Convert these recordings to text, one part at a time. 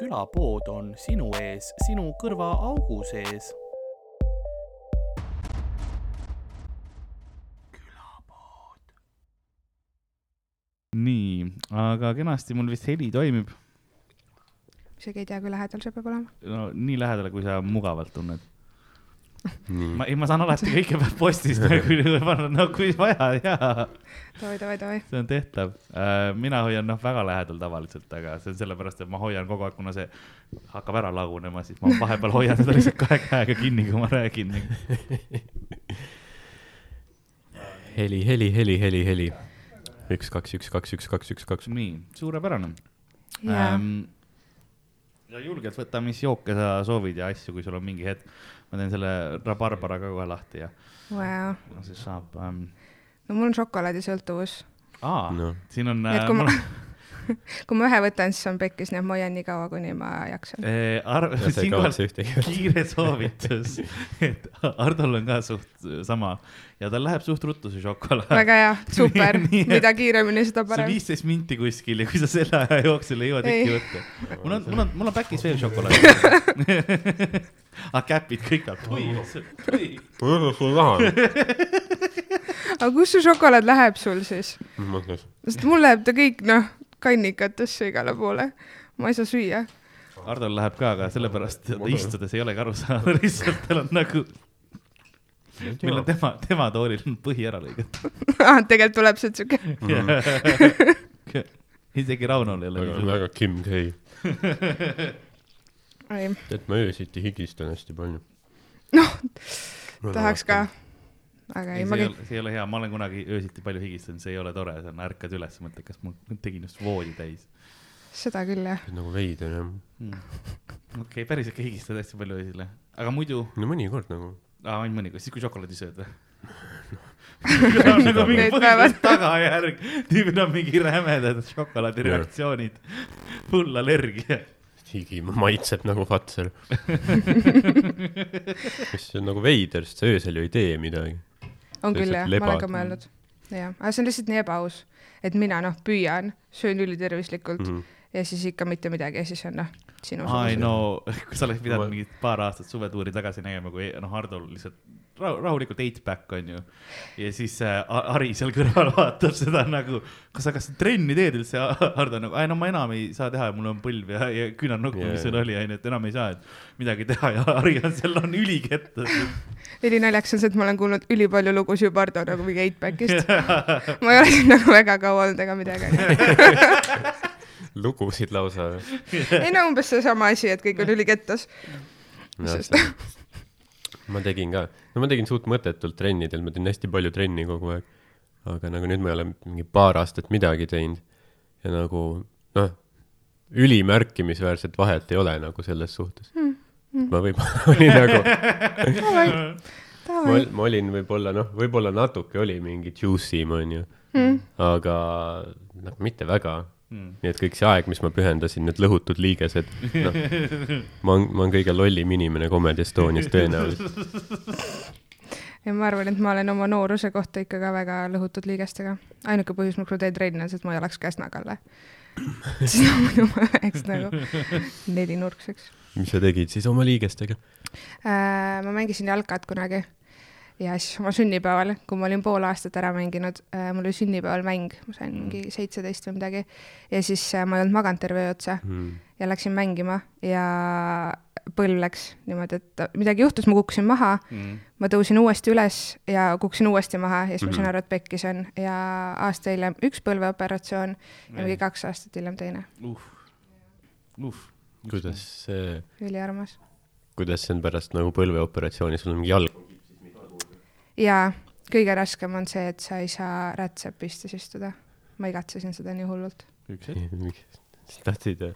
külapood on sinu ees, sinu kõrvaaugu sees. nii, aga kenasti mul vist heli toimib. isegi ei tea, kui lähedal see peab olema. no nii lähedale, kui sa mugavalt tunned. nii, ma, ei, ma saan alati kõike postist kui panna, no kui vaja ja davai, davai, davai. see on tehtav. mina hoian noh väga lähedal tavaliselt, aga see on sellepärast, et ma hoian kogu aeg, kuna see hakkab ära lagunema, siis ma vahepeal hoian seda lihtsalt kahe käega kinni, kui ma räägin. heli, heli, heli, heli, heli. üks, kaks, üks, kaks, üks, kaks, üks, kaks. nii, suurepärane jaa, ähm,. ja julgelt võta, mis jooke sa soovid ja asju, kui sul on mingi hetk. Ma teen selle rabarbara ka kohe lahti ja vau. no siis saab ähm,. no mul on šokolaadisõltuvus. aa No. siin on Nii et äh,. kui ma- kui ma ühe võtan, siis on pekkis, nii et ma hoian nii kaua, kuni ma jaksan. Eh, sa ei siinkohal kiire soovitus, et Hardol on ka suht sama ja tal läheb suht ruttu see šokolaad. väga hea, super, mida kiiremini, seda see on parem. viisteist minti kuskil ja kui sa selle aja jooksul ei jõua Ei. tükki võtta. mul on, mul on, mul on päkis veel šokolaadi. ah, käpid kõik peal. ma ei sul raha. aga kus see šokolaad läheb sul siis? sest mul läheb ta kõik, noh, kannikatesse igale poole. ma ei saa süüa. Hardol läheb ka, aga sellepärast istudes ei olegi aru saada, lihtsalt tal on nagu, meil on tema, tema toolil on põhi ära lõigatud. Ah, tegelikult tuleb see siuke, isegi Raunol ei ole väga Kim K. tead, ma öösiti higistan hästi palju. Noh, tahaks ka. aga ei, ma ei kõik, ole, see ei ole hea, ma olen kunagi öösiti palju higistanud, see ei ole tore, see on, ärkad üles, mõtled, kas ma tegin just voodi täis seda küll jah. nagu veider jah. hmm.. okei okay,, päris ikka higistad hästi palju öösel, aga muidu, no mõnikord nagu. aa, ainult mõnikord, siis kui šokolaadi sööd või? nagu mingi päevad. tagajärg, tüübil on mingi rämedad šokolaadireaktsioonid, hull allergia. Higi maitseb nagu Fazer. mis on nagu veider, sest sa öösel ju ei tee midagi. on küll Lihtsalt jah, ma olen ka mõelnud. jah, aga see on lihtsalt nii ebaaus, et mina noh, püüan, söön ülitervislikult mm. -hmm. ja siis ikka mitte midagi ja siis on noh, sinu ai no, kui sa oleks pidanud Ma- mingid paar aastat suvetuuri tagasi nägema, kui noh, Hardol lihtsalt rahu, rahulikult eight-back on ju. ja siis äh, Ari seal kõrval vaatab seda nagu, kas sa, kas sa trenni teed üldse Hardo nagu, ei no ma enam ei saa teha, mul on põlv ja, ja küünarnukk yeah., mis sul oli, onju, et enam ei saa, et midagi teha ja Ari on seal, on ülikettas. ülinaljakas on see, et ma olen kuulnud ülipalju lugusid Bardo nagu mingi eightback'ist. ma ei ole siin nagu väga kaua olnud ega midagi. lugusid lausa. ei no umbes seesama asi, et kõik on ülikettas. Ma tegin ka, no ma tegin suht mõttetult trennidel, ma teen hästi palju trenni kogu aeg. aga nagu nüüd ma ei ole mingi paar aastat midagi teinud ja nagu noh, ülimärkimisväärset vahet ei ole nagu selles suhtes Hmm, mm.. ma võib-olla olin nagu, ma, ma olin võib-olla noh, võib-olla natuke oli mingi juicy im onju, Hmm. aga noh, mitte väga Hmm. nii et kõik see aeg, mis ma pühendasin, need lõhutud liigesed, noh, ma olen, ma olen kõige lollim inimene Comedy Estonias tõenäoliselt. ja ma arvan, et ma olen oma nooruse kohta ikka ka väga lõhutud liigestega. ainuke põhjus, miks ma teen trenni, on see, et ma ei oleks käsnakalle. siis no muidu ma läheks nagu nelinurkseks mis sa tegid siis oma liigestega? äh,. ma mängisin jalkat kunagi ja siis oma sünnipäeval, kui ma olin pool aastat ära mänginud äh,, mul oli sünnipäeval mäng, ma sain mingi seitseteist või midagi ja siis äh, ma ei olnud maganud terve öö otsa Hmm. ja läksin mängima ja põlv läks niimoodi, et midagi juhtus, ma kukkusin maha Mm. ma tõusin uuesti üles ja kukkusin uuesti maha ja siis ma sain Mhm. aru, et pekkis on ja aasta hiljem üks põlveoperatsioon ja mingi kaks aastat hiljem teine. uh, uh. kuidas see, üliarmas. kuidas see on pärast nagu põlveoperatsiooni, sul on mingi jalg, ja kõige raskem on see, et sa ei saa rätsepistes istuda. ma igatsesin seda nii hullult. üks hetk. sa tahtsid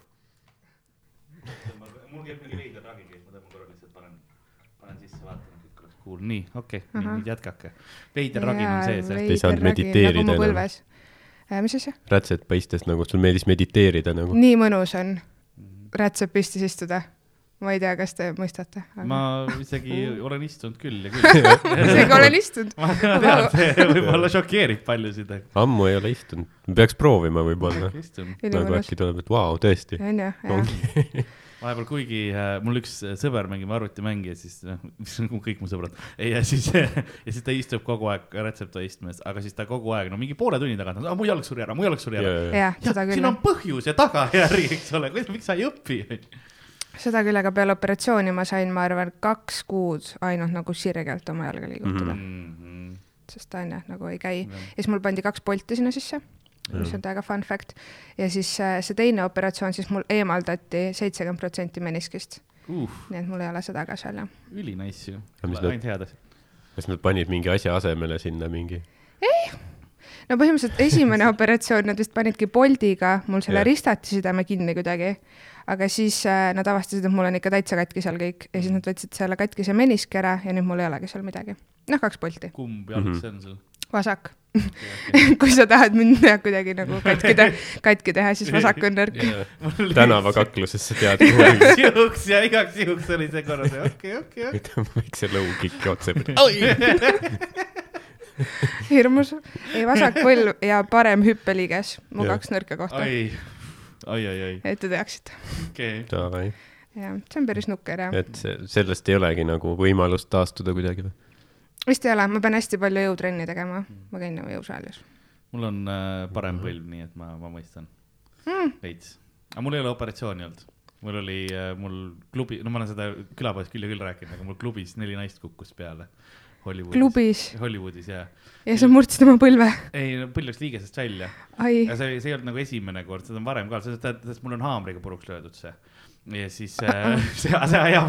mul käib mingi veider ragi käis, ma tõmban korra lihtsalt panen, panen sisse, vaatan, et kõik oleks kuul, nii, okei okay,, nüüd jätkake. veider ragin on sees, jah? Ei saanud mediteerida nagu enam. põlves. mis asja? rätset paistes nagu, sul meeldis mediteerida nagu. nii mõnus on rätsepistes istuda. Ma ei tea, kas te mõistate. ma isegi olen istunud küll ja küll. isegi olen istunud. ma tean, see võib-olla šokeerib paljusid, aga ammu ei ole istunud, peaks proovima võib-olla. istun. nagu äkki. tuleb, et vau, tõesti. on ju, jah. vahepeal, kuigi äh, mul üks sõber mängib arvutimänge ja siis noh, kõik mu sõbrad, ja siis, ja siis ta istub kogu aeg retseptoistmes, aga siis ta kogu aeg, no mingi poole tunni tagant, mu jalg suri ära, mu jalg suri ära. jah, seda siin on, põhjus ja tagajärg, eks ole, miks sa ei õpi? Seda küll, aga peale operatsiooni ma sain, ma arvan, kaks kuud ainult nagu sirgelt oma jalga liigutada mm, Mhm. -hmm. sest ta on jah, nagu ei käi. ja siis mul pandi kaks bolti sinna sisse, mis on täiega fun fact. ja siis äh, see teine operatsioon, siis mul eemaldati seitsekümmend protsenti meniskist. uh, nii et mul ei ole seda ka seal jah. ju, Aga mis nad- ainult head asjad. kas nad panid mingi asja asemele sinna mingi? no põhimõtteliselt esimene operatsioon, nad vist panidki poldiga mul selle yeah. ristatisüdame kinni kuidagi, aga siis äh, nad avastasid, et mul on ikka täitsa katki seal kõik. Ja siis nad võtsid selle katkise meniski ära ja nüüd mul ei olegi seal midagi. noh, kaks polti, kumb jalg Mhm. see on sul? vasak. kui sa tahad mind kuidagi nagu katki teha, katki teha, siis vasak on nõrk. tänavakaklusesse tead, igaks juhuks ja igaks juhuks oli see korras, okei, okei, okei. väikse lõukiki otse hirmus, ei vasak põlv ja parem hüppeliiges, mu kaks nõrka kohta, et te teaksite. davai, jah, see on päris nukker jah. et sellest ei olegi nagu võimalust taastuda kuidagi või? vist ei ole, ma pean hästi palju jõutrenni tegema, ma käin nagu jõusaalis. mul on äh, parem põlv, nii et ma, ma mõistan Mm. veits. aga mul ei ole operatsiooni olnud. mul oli äh,, mul klubi, no ma olen seda külapoes küll ja küll rääkinud, aga mul klubis neli naist kukkus peale. Hollywoodis. klubis Hollywoodis jaa. ja sa murdsid oma põlve. ei, põlv läks liigesest välja. ai, ja see, see ei olnud nagu esimene kord, seda on varem ka, sest et sest mul on haamriga puruks löödud see. ja siis äh, see, see hea,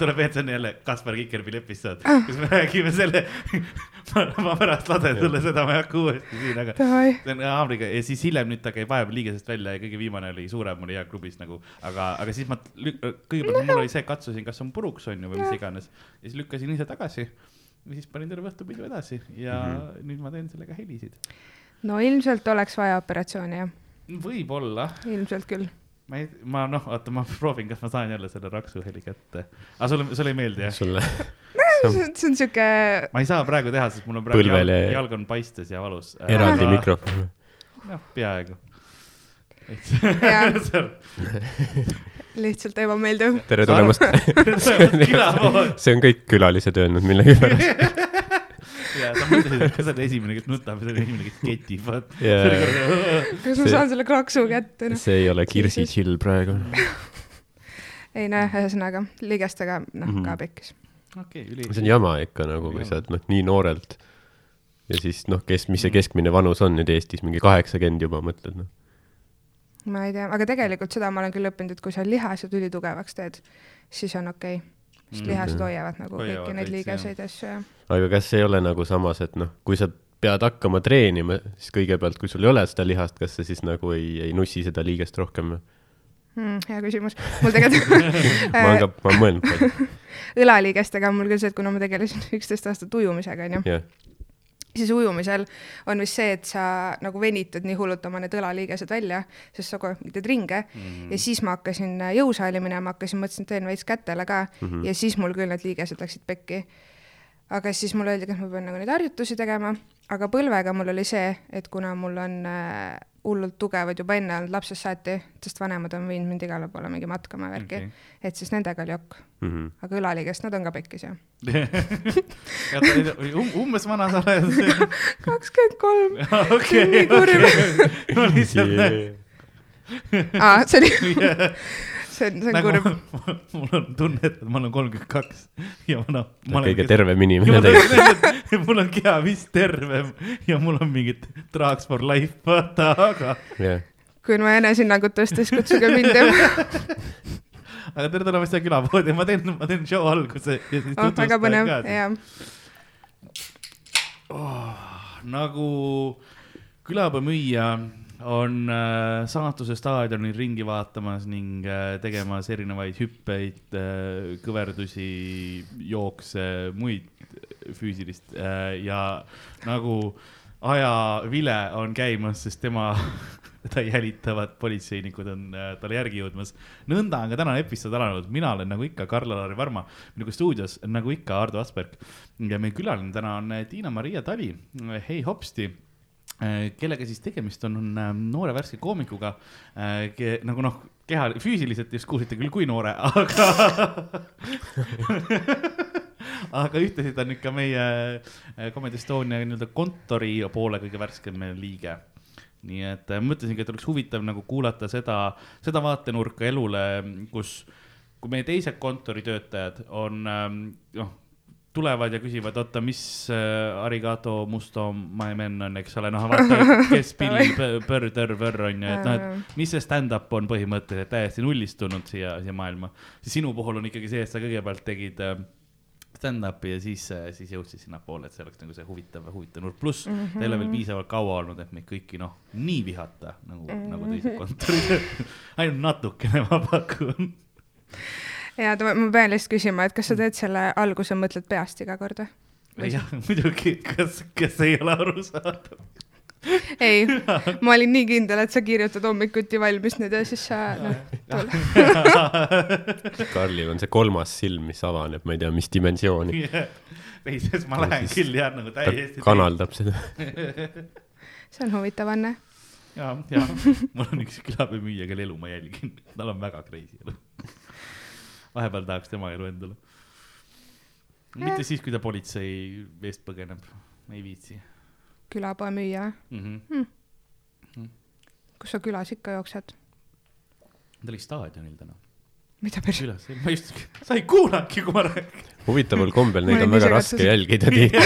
tuleb meelde, see on jälle Kaspar Kikerpi episood, kus me räägime selle, ma, ma pärast lasen sulle seda, ma ei hakka uuesti siin, aga see on haamriga ja siis hiljem nüüd ta käib vahepeal liigesest välja ja kõige viimane oli suurem oli hea klubis nagu, aga, aga siis ma kõigepealt mul oli see, katsusin, kas on puruks on ju või mis iganes ja siis lükkasin ise tagasi siis panin terve õhtu pidu edasi ja mm -hmm. nüüd ma teen sellega helisid. no ilmselt oleks vaja operatsiooni jah, võib-olla ilmselt küll. ma ei, ma noh, oota, ma proovin, kas ma saan jälle selle raksuheli kätte. aga sulle, sulle ei meeldi jah? sulle, see on siuke, ma ei saa praegu teha, sest mul on praegu Põlvele- jalg, jalg on paistes ja valus. eraldi. mikrofon. noh, peaaegu. Lihtsalt ebameeldiv. tere tulemast. see on kõik külalised öelnud millegipärast. ja sa mõtlesid, et sa oled esimene, kes nutab ja sa oled esimene, kes ketib, vaat. Jaa. kas ma See- saan selle kraksu kätte, noh. see ei ole Kirsi chill praegu. ei noh, ühesõnaga ligestega, noh Mhm. ka pekkis. okei, üli. see on jama ikka nagu, kui sa oled noh, nii noorelt ja siis noh, kes, mis see keskmine vanus on nüüd Eestis, mingi kaheksakümmend juba mõtled noh. Ma ei tea, aga tegelikult seda ma olen küll õppinud, et kui sa lihased ülitugevaks teed, siis on okei okay.. sest Mm. lihased hoiavad nagu Hoiavad kõiki neid liigeseid asju ja. aga kas ei ole nagu samas, et noh, kui sa pead hakkama treenima, siis kõigepealt, kui sul ei ole seda lihast, kas sa siis nagu ei, ei nussi seda liigest rohkem või? Mm, hea küsimus. mul tegelikult ma olen ka, ma olen mõelnud palju, õlaliigestega on mul küll see, et kuna ma tegelesin üksteist aastat ujumisega, onju, jah. Siis ujumisel on vist see, et sa nagu venitad nii hullult oma need õlaliigesed välja, sest sa kogu aeg teed ringe mm. -hmm. ja siis ma hakkasin äh, jõusaali minema, hakkasin, mõtlesin, et teen veits kätele ka mm. -hmm. ja siis mul küll need liigesed läksid pekki. aga siis mulle öeldi, kas ma pean nagu neid harjutusi tegema, aga põlvega mul oli see, et kuna mul on äh, hullult tugevad juba enne olnud lapsest saati, sest vanemad on viinud mind igale poole mingi matkama ja värki okay., et siis nendega oli ok, Mhm. aga õlaliigest, nad on ka pekkis jah. um, umbes vana sa oled? kakskümmend kolm, okei, nii kurb. okei. ma lihtsalt. aa, see oli, see on, see on nagu kurb. mul on tunne, et ma olen kolmkümmend kaks ja ma noh. kõige tervem inimene tegelikult. mul on keha vist tervem ja mul on mingid drugs for life, vaata, aga, jah, kui on vaja enesehinnangut tõsta, siis kutsuge mind aga tere tulemast siia külapoodi, ma teen, ma teen show alguse ja siis oh, väga põnev, jah. nagu külapäevamüüja on äh, saatuse staadionil ringi vaatamas ning äh, tegemas erinevaid hüppeid äh,, kõverdusi, jookse, muid füüsilist äh, ja nagu ajavile on käimas, sest tema teda jälitavad politseinikud on äh, talle järgi jõudmas. nõnda on ka tänane episood alanud, mina olen nagu ikka Karl-Alari Varma, minuga stuudios nagu ikka Ardo Asperg. Ja meie külaline täna on äh, Tiina-Maria Tali, hei hopsti kellega siis tegemist on, on äh, noore värske koomikuga, nagu noh, keha, füüsiliselt just kuulsite küll, kui noore, aga aga ühtlasi ta on ikka meie Comedy Estonia nii-öelda kontori poole kõige värskem liige. Nii et äh, mõtlesingi, et oleks huvitav nagu kuulata seda, seda vaatenurka elule, kus, kui meie teised kontoritöötajad on ähm, noh, tulevad ja küsivad, oota, mis äh, arigato musto my men on, eks ole, noh, vaata, kes törr, vörr on ju, et noh, et mis see stand-up on põhimõtteliselt täiesti nullistunud siia, siia maailma. sinu puhul on ikkagi see, et sa kõigepealt tegid äh, stand-up'i ja siis, siis jõudsid sinnapoole, et see oleks nagu see huvitav, huvitav nurk, pluss mm -hmm. ei ole veel piisavalt kaua olnud, et meid kõiki noh, nii vihata nagu mm, -hmm. nagu teised kontorid ainult natukene ma pakun. ja ma pean lihtsalt küsima, et kas sa teed selle alguse, mõtled peast iga kord või? jah, muidugi, kas, kas ei ole arusaadav ei, ma olin nii kindel, et sa kirjutad hommikuti valmis need ja siis sa, noh, Karlil on see kolmas silm, mis avaneb, ma ei tea, mis dimensiooni yeah.. ei, sest ma lähen siis küll jah, nagu täiesti. kanaldab seda see on huvitav, Anne. ja, ja mul on üks külapäevamüüja, kelle elu ma jälgin, tal on väga crazy elu. Vahepeal tahaks tema elu endale. mitte siis, kui ta politsei eest põgeneb, ei viitsi külapoemüüja mm? -hmm. Hmm. Mm. kus sa külas ikka jooksed? ta oli staadionil täna. mida päris? ma just, sa ei kuulanudki, kui ma räägin. huvitaval kombel neid on väga raske jälgida tihti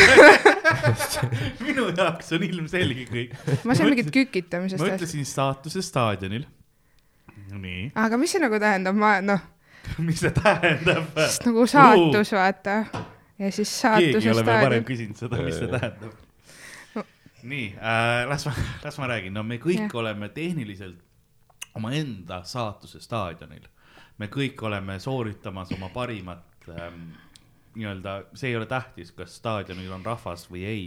minu jaoks on ilmselge kõik. ma sain mingit kükitamisest. ma ütlesin staatuse staadionil. nii. aga mis see nagu tähendab, ma noh mis see tähendab? nagu saatus uh., vaata. ja siis saatuse staadion. keegi ei ole veel varem küsinud seda, mis see tähendab nii äh,, las ma, las ma räägin, no me kõik yeah. oleme tehniliselt omaenda saatuse staadionil. me kõik oleme sooritamas oma parimat ähm, nii-öelda, see ei ole tähtis, kas staadionil on rahvas või ei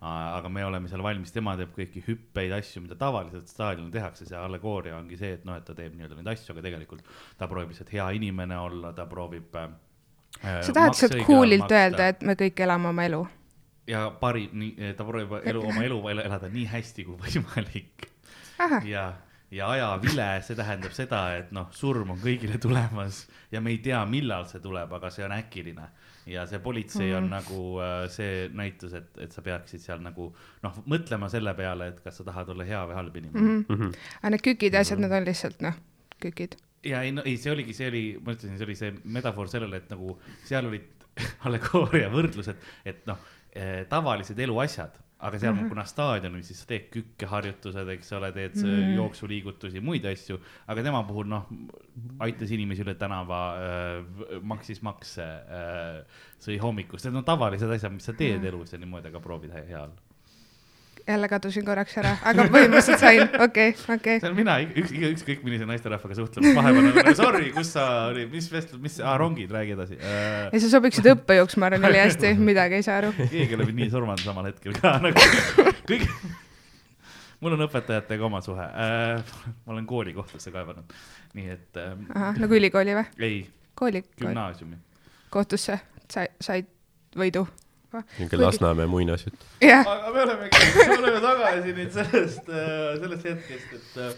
aga me oleme seal valmis, tema teeb kõiki hüppeid, asju, mida tavaliselt staadionil tehakse, see allegooria ongi see, et noh, et ta teeb nii-öelda neid asju, aga tegelikult ta proovib lihtsalt hea inimene olla, ta proovib äh,. sa tahad lihtsalt cool'ilt öelda, et me kõik elame oma elu ja parim, nii, ta proovib elu, oma elu elada nii hästi kui võimalik. ja, ja ajavile, see tähendab seda, et noh, surm on kõigile tulemas ja me ei tea, millal see tuleb, aga see on äkiline. Ja see politsei mm -hmm. on mhm. nagu äh, see näitus, et, et sa peaksid seal nagu noh, mõtlema selle peale, et kas sa tahad olla hea või halb inimene mm. -hmm. aga need kükid ja asjad mm, -hmm. need on lihtsalt noh, kükid ja ei no ei, see oligi, see oli, ma ütlesin, see oli see metafoor sellele, et nagu seal olid allegooria võrdlused, et noh Eh, tavalised eluasjad, aga seal mm, -hmm. kuna staadionil, siis sa teed kükkeharjutused, eks ole, teed mm -hmm. jooksuliigutusi, muid asju, aga tema puhul noh, aitas inimesi üle tänava äh,, maksis makse äh,, sõi hommikust, need on tavalised asjad, mis sa teed mm -hmm. elus ja niimoodi, aga proovid hea olla jälle kadusin korraks ära, aga põhimõtteliselt sain, okei okay,, okei okay.. see on mina, üks, ükskõik millise naisterahvaga suhtlemas, vahepeal on nagu sorry, kus sa oli, mis vestlus, mis ah,, rongid, räägi edasi äh.... ja sa sobiksid õppejõuks, ma arvan, nii hästi, midagi ei saa aru. keegi oli mind nii surmanud samal hetkel ka nagu kõik mul on õpetajatega oma suhe äh,. ma olen kooli kohtusse kaevanud, nii et äh,. ahah, nagu ülikooli või? ei. kooli? gümnaasiumi. kohtusse, sai, said võidu niisugune Lasnamäe muinasjutt. aga me olemegi, me oleme tagasi nüüd sellest, äh, sellest hetkest, et äh,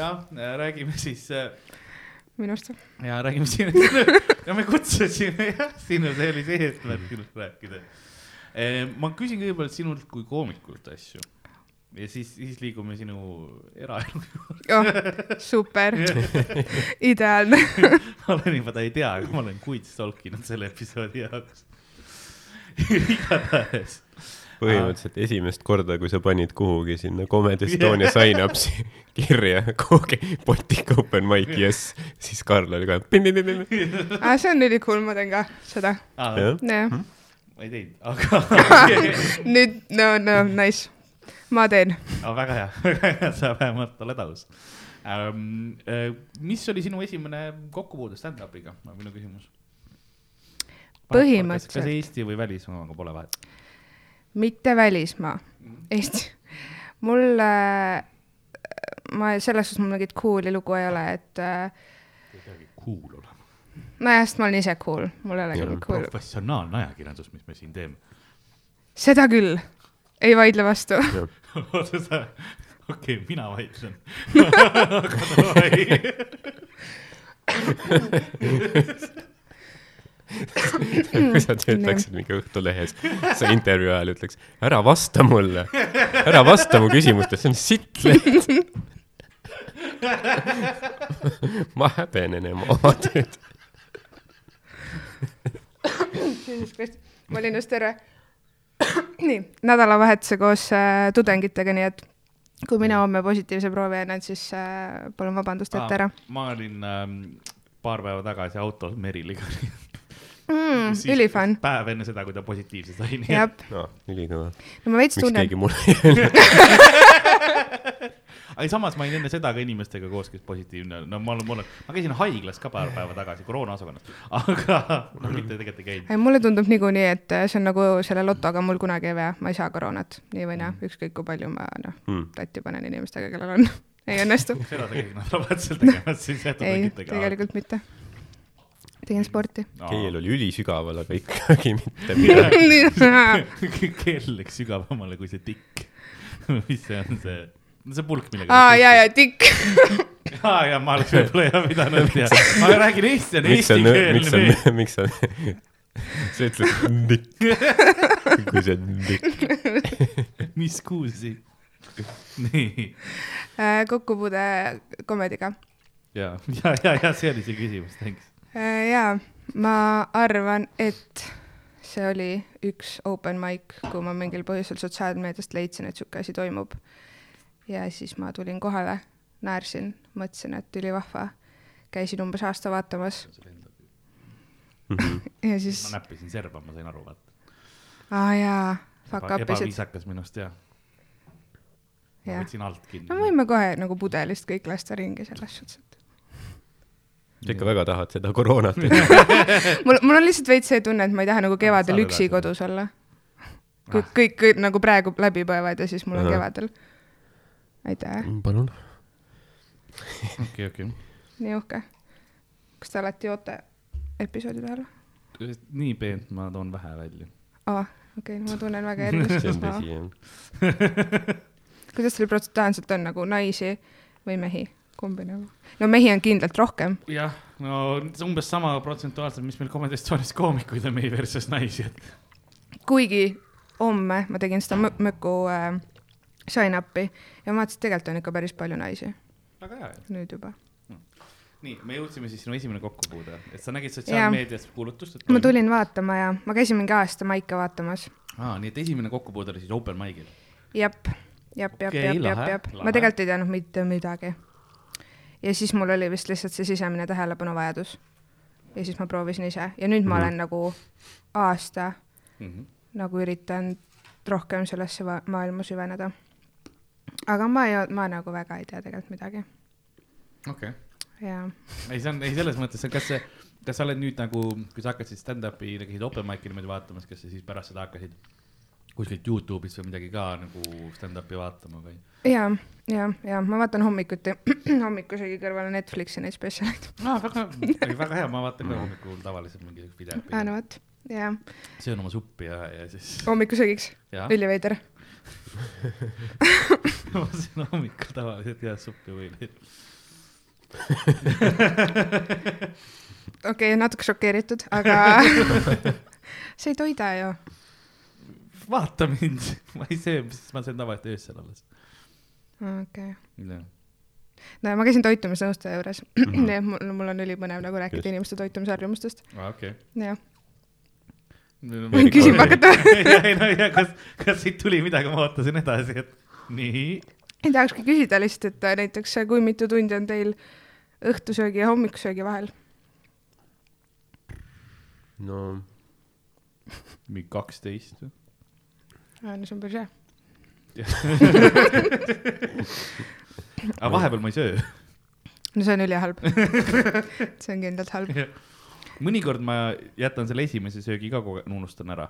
jah, räägime siis. Äh, minust. ja räägime sinu, ja me kutsusime jah, sinu, see oli see eesmärk sinust rääkida. ma küsin kõigepealt sinult kui koomikult asju ja siis, siis liigume sinu eraelu juurde oh,. super ideaalne ma olen juba, ta ei tea, aga ma olen kuid stalkinud selle episoodi jaoks igatahes põhimõtteliselt esimest korda, kui sa panid kuhugi sinna Comedy Estonia yeah. sign-ups'i kirja kuhugi Baltic Open Mic, yes, siis Karl oli ka. aa, see on ülikool, ma teen ka seda. jah? Hmm? ma ei teinud, aga nüüd, no, no nice, ma teen. väga hea, väga hea, sa vähemalt oled aus um,. mis oli sinu esimene kokkupuude stand-up'iga, on minu küsimus põhimõtteliselt. kas Eesti või välismaaga pole vahet? mitte välismaa, Eesti. mul äh,, ma selles suhtes mul mingit cool'i lugu ei ole, et äh, ei peagi cool olema. nojah, sest ma olen ise cool, mul ei Jaa, mingit cool. professionaalne ajakirjandus, mis me siin teeme. seda küll, ei vaidle vastu. oota sa, okei okay,, mina vaidlen. kui sa töötaksid mingi Õhtulehes, sa intervjuu ajal ütleks, ära vasta mulle, ära vasta mu küsimustele, see on sitt leht. ma häbenen oma tööd. ma olin just terve, nii, nädalavahetuse koos äh, tudengitega, nii et kui mina homme positiivse proovi annan, siis äh, palun vabandust ette ära. ma olin ähm, paar päeva tagasi autos Meriliga. mm,. ülifun. päev enne seda, kui ta positiivse sai. jah, ülikõva. no ma veits miks tunnen keegi, mulle ei öelnud? aga samas ma olin enne seda ka inimestega koos, kes positiivne, no ma olen, ma olen, ma käisin haiglas ka paar päeva tagasi koroonaosakonnas, aga no mitte tegelikult ei käinud. mulle tundub niikuinii, et see on nagu selle lotoga mul kunagi ei vea, ma ei saa koroonat nii või naa, ükskõik kui palju ma noh Hmm. tatti panen inimestega, kellel on, ei õnnestu. seda sa käisid nädalavahetusel tegemas siis jah, ei, tegelikult mitte. Tegin sporti. keel oli ülisügaval, aga ikkagi mitte midagi. keel läks sügavamale kui see tikk. mis see on see, see pulk, millega. aa, ja, ja tikk. aa ja ma oleks võib-olla jah pidanud ja, ma räägin eesti, on miks on, miks eestikeelne. on, miks on, sa ütled nikk, kui see on nikk. mis kuulsi? nii, Äh, kokkupuude komediga. ja, ja, ja, ja see oli see küsimus, thanks. jaa, ma arvan, et see oli üks open mic, kui ma mingil põhjusel sotsiaalmeediast leidsin, et sihuke asi toimub. ja siis ma tulin kohale, naersin, mõtlesin, et ülivahva. käisin umbes aasta vaatamas ja siis ma, näppisin serva, ma sain aru, vaata. aa jaa, fuck up isid. ebaviisakas minust ja. ma jah, võtsin alt kinni. no võime kohe nagu pudelist kõik lasta ringi selles suhtes, et sa ikka väga tahad seda koroonat. mul, mul on lihtsalt veits see tunne, et ma ei taha nagu kevadel saad üksi edasi. kodus olla. kõik Ah., kõik, kõik nagu praegu läbi põevad ja siis mul on Ahah. kevadel. aitäh, palun. okei, okei. nii uhke. kas te alati joote episoodi peale? nii peent ma toon vähe välja. aa, okei okay,, ma tunnen väga see on erinevust. tõsi, jah. kuidas teil protsentuaalselt on nagu naisi või mehi, kumbi nagu? no mehi on kindlalt rohkem. jah, no umbes sama protsentuaalselt, mis meil Comedy Estonias koomikuid on meie versus naisi, et kuigi homme ma tegin seda mö- möku äh, sign-up'i ja ma vaatasin, et tegelikult on ikka päris palju naisi väga hea. nüüd juba. nii, me jõudsime siis sinu esimene kokkupuude, et sa nägid sotsiaalmeedias kuulutust, et ma tulin vaatama ja ma käisin mingi aasta maike vaatamas aa, nii et esimene kokkupuude oli siis open mic'il. jep, jep, jep okay,, jep, jep, jep, lahe. ma tegelikult ei teadnud mitte midagi. Ja siis mul oli vist lihtsalt see sisemine tähelepanuvajadus. ja siis ma proovisin ise ja nüüd ma Mhm. olen nagu aasta Mhm. nagu üritanud rohkem sellesse maailma süveneda. aga ma ei, ma nagu väga ei tea tegelikult midagi okei, ja ei see on, ei selles mõttes, kas see, kas sa oled nüüd nagu, kui sa hakkasid stand-up'i, käisid open mic'i niimoodi vaatamas, kas sa siis pärast seda hakkasid kuskilt Youtube'ist või midagi ka nagu stand-up'i vaatama või? ja, ja, ja ma vaatan hommikuti, hommikusöögi kõrvale Netflixi neid spetsialeid. aa, väga, väga hea, ma vaatan ka hommikul tavaliselt mingi video aa, no vot, ja söön oma suppi ja, ja siis, hommikusöögiks, jah, üliveider. ma söön hommikul tavaliselt head suppi või okei okay,, natuke šokeeritud, aga see ei toida ju. Vaata mind, ma ei söö, ma söön tavaliselt öösel alles. okei okay.. no ma käisin toitumisnõustaja juures Mhm. nii et mul, mul on ülipõnev nagu rääkida Just. inimeste toitumisharjumustest. okei. jah, võin Võin küsima hakata? ei no ja kas, kas siit tuli midagi, ma ootasin edasi, et nii. ei tahakski küsida lihtsalt, et äh, näiteks äh, kui mitu tundi on teil õhtusöögi ja hommikusöögi vahel? no mingi kaksteist või? No see on päris hea. aga vahepeal ma ei söö. no see on ülihalb. see on kindlalt halb. mõnikord ma jätan selle esimese söögi ka kogu aeg, unustan ära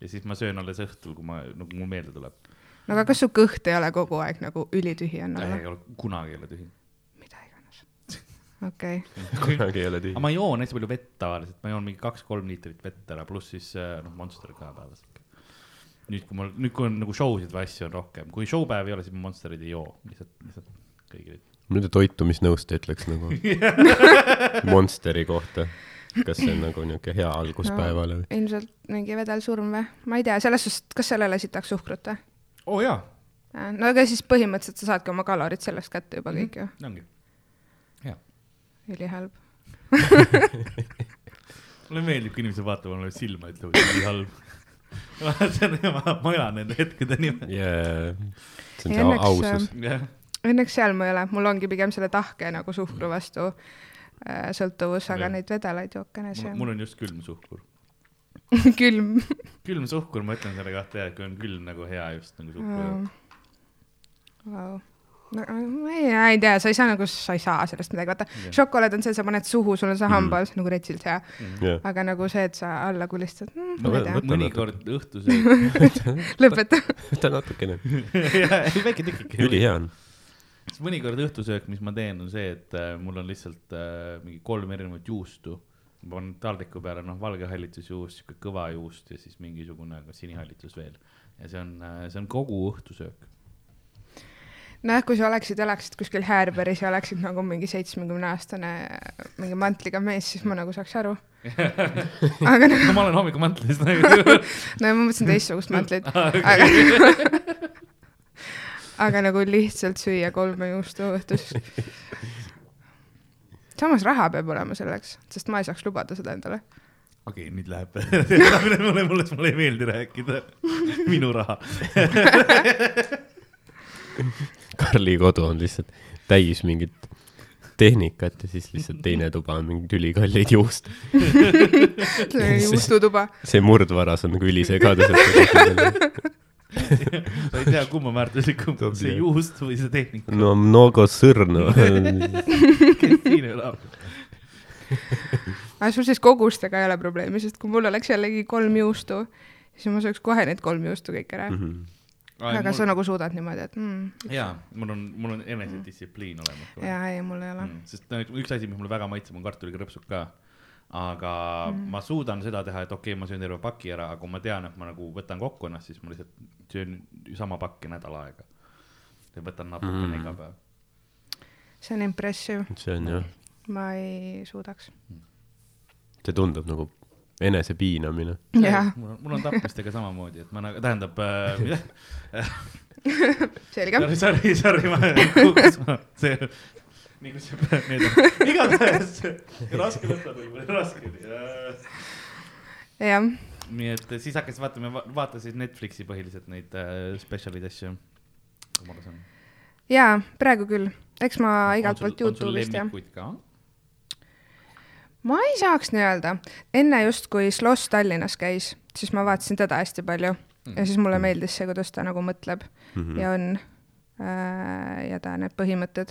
ja siis ma söön alles õhtul, kui ma, nagu mul meelde tuleb. no aga kas su kõht ei ole kogu aeg nagu ülitühi on ei ole, kunagi ei ole tühi. mida iganes. okei, kunagi ei ole aga tühi. ma joon hästi palju vett tavaliselt, ma joon mingi kaks-kolm liitrit vett ära, pluss siis äh, noh, Monster ka päevas. nüüd, kui mul, nüüd kui on nagu show sid või asju on rohkem, kui show päev ei ole, siis ma Monsterit ei joo, lihtsalt, lihtsalt kõigile. mida toitumisnõust ütleks nagu Monsteri kohta? kas see on nagu niisugune hea algus No. päevale või? ilmselt mingi vedelsurm või? ma ei tea, selles suhtes, kas sellele sitaks suhkrut või? oo oh, jaa, no aga siis põhimõtteliselt sa saadki oma kalorid sellest kätte juba kõik ju, ongi. hea. ülihalb. mulle meeldib, kui inimesed vaatavad mulle silma, ütlevad, et nii halb. see on, ma, ma elan nende hetkede nimel. jaa, see on Ja see ausus. jah, Õnneks seal ma ei ole, mul ongi pigem selle tahke nagu suhkru vastu äh, sõltuvus, aga Jah. neid vedelaid jookene, see mul on just külm suhkur. külm. külm suhkur, ma ütlen selle kohta jah, kui on külm nagu hea just nagu suhkur. Vau. no ma ei, ei tea, sa ei saa nagu, sa ei saa sellest midagi, vaata Jah. šokolaad on see, sa paned suhu, sul on see hambal mm. nagu retsilt hea, jah, aga nagu see, et sa alla kulistad mm,, No ma ei tea, mõnikord õhtusöök, lõpeta. võta natukene. väike tükike. ülihea on. siis mõnikord õhtusöök, mis ma teen, on see, et äh, mul on lihtsalt äh, mingi kolm erinevat juustu. ma panen taldriku peale, noh, valge hallitusjuust, sihuke kõva juust ja siis mingisugune sinihallitus veel. ja see on, see on kogu õhtusöök. nojah, kui sa oleksid, elaksid kuskil Häärberis ja oleksid nagu mingi seitsmekümne aastane mingi mantliga mees, siis ma nagu saaks aru. aga nagu, no ma olen hommikumantelis nagu. no ma mõtlesin teistsugust mantlit, aga aga nagu lihtsalt süüa kolme juustu õhtus. samas raha peab olema selleks, sest ma ei saaks lubada seda endale. okei, nüüd läheb, mulle, mulle, mulle ei meeldi rääkida. minu raha. Karli kodu on lihtsalt täis mingit tehnikat ja siis lihtsalt teine tuba on mingeid ülikalleid juuste. juustutuba. see murdvaras on nagu ülisegadus. sa ei tea, kumb on väärtuslikum, see juust või see tehnika. no mnogo sõrno. kes siin elab? aga sul siis kogustega ei ole probleemi, sest kui mul oleks jällegi kolm juustu, siis ma sööks kohe need kolm juustu kõik ära. Mhm. Aga sa nagu suudad niimoodi, et mm, jaa, mul on, mul on enesedistsipliin olemas. jaa, ei, mul ei ole. Mm, sest üks asi, mis mulle väga maitseb, on kartulikrõpsud ka. aga mm. ma suudan seda teha, et okei okay,, ma söön terve paki ära, aga kui ma tean, et ma nagu võtan kokku ennast, siis ma lihtsalt söön sama pakki nädal aega. ja võtan natukene Mm. mm. iga päev. see on impressive, see on jah, ma ei suudaks. see tundub nagu enesepiinamine. mul on, mul on tapmistega samamoodi, et ma nagu, tähendab äh,, selge. sorry, sorry, sorry, ma kukkus, see, nii kui see, need on, igatahes raske võtta võib-olla, raske. jah, nii et siis hakkasin vaatama, vaatasin Netflixi põhiliselt neid äh, spetsialid asju. jaa, praegu küll. eks ma igalt poolt Youtube'ist jah. lemmikuid ka? Ma ei saaks nii öelda, enne just, kui Sloss Tallinnas käis, siis ma vaatasin teda hästi palju ja siis mulle meeldis see, kuidas ta nagu mõtleb Mhm. ja on äh, ja ta need põhimõtted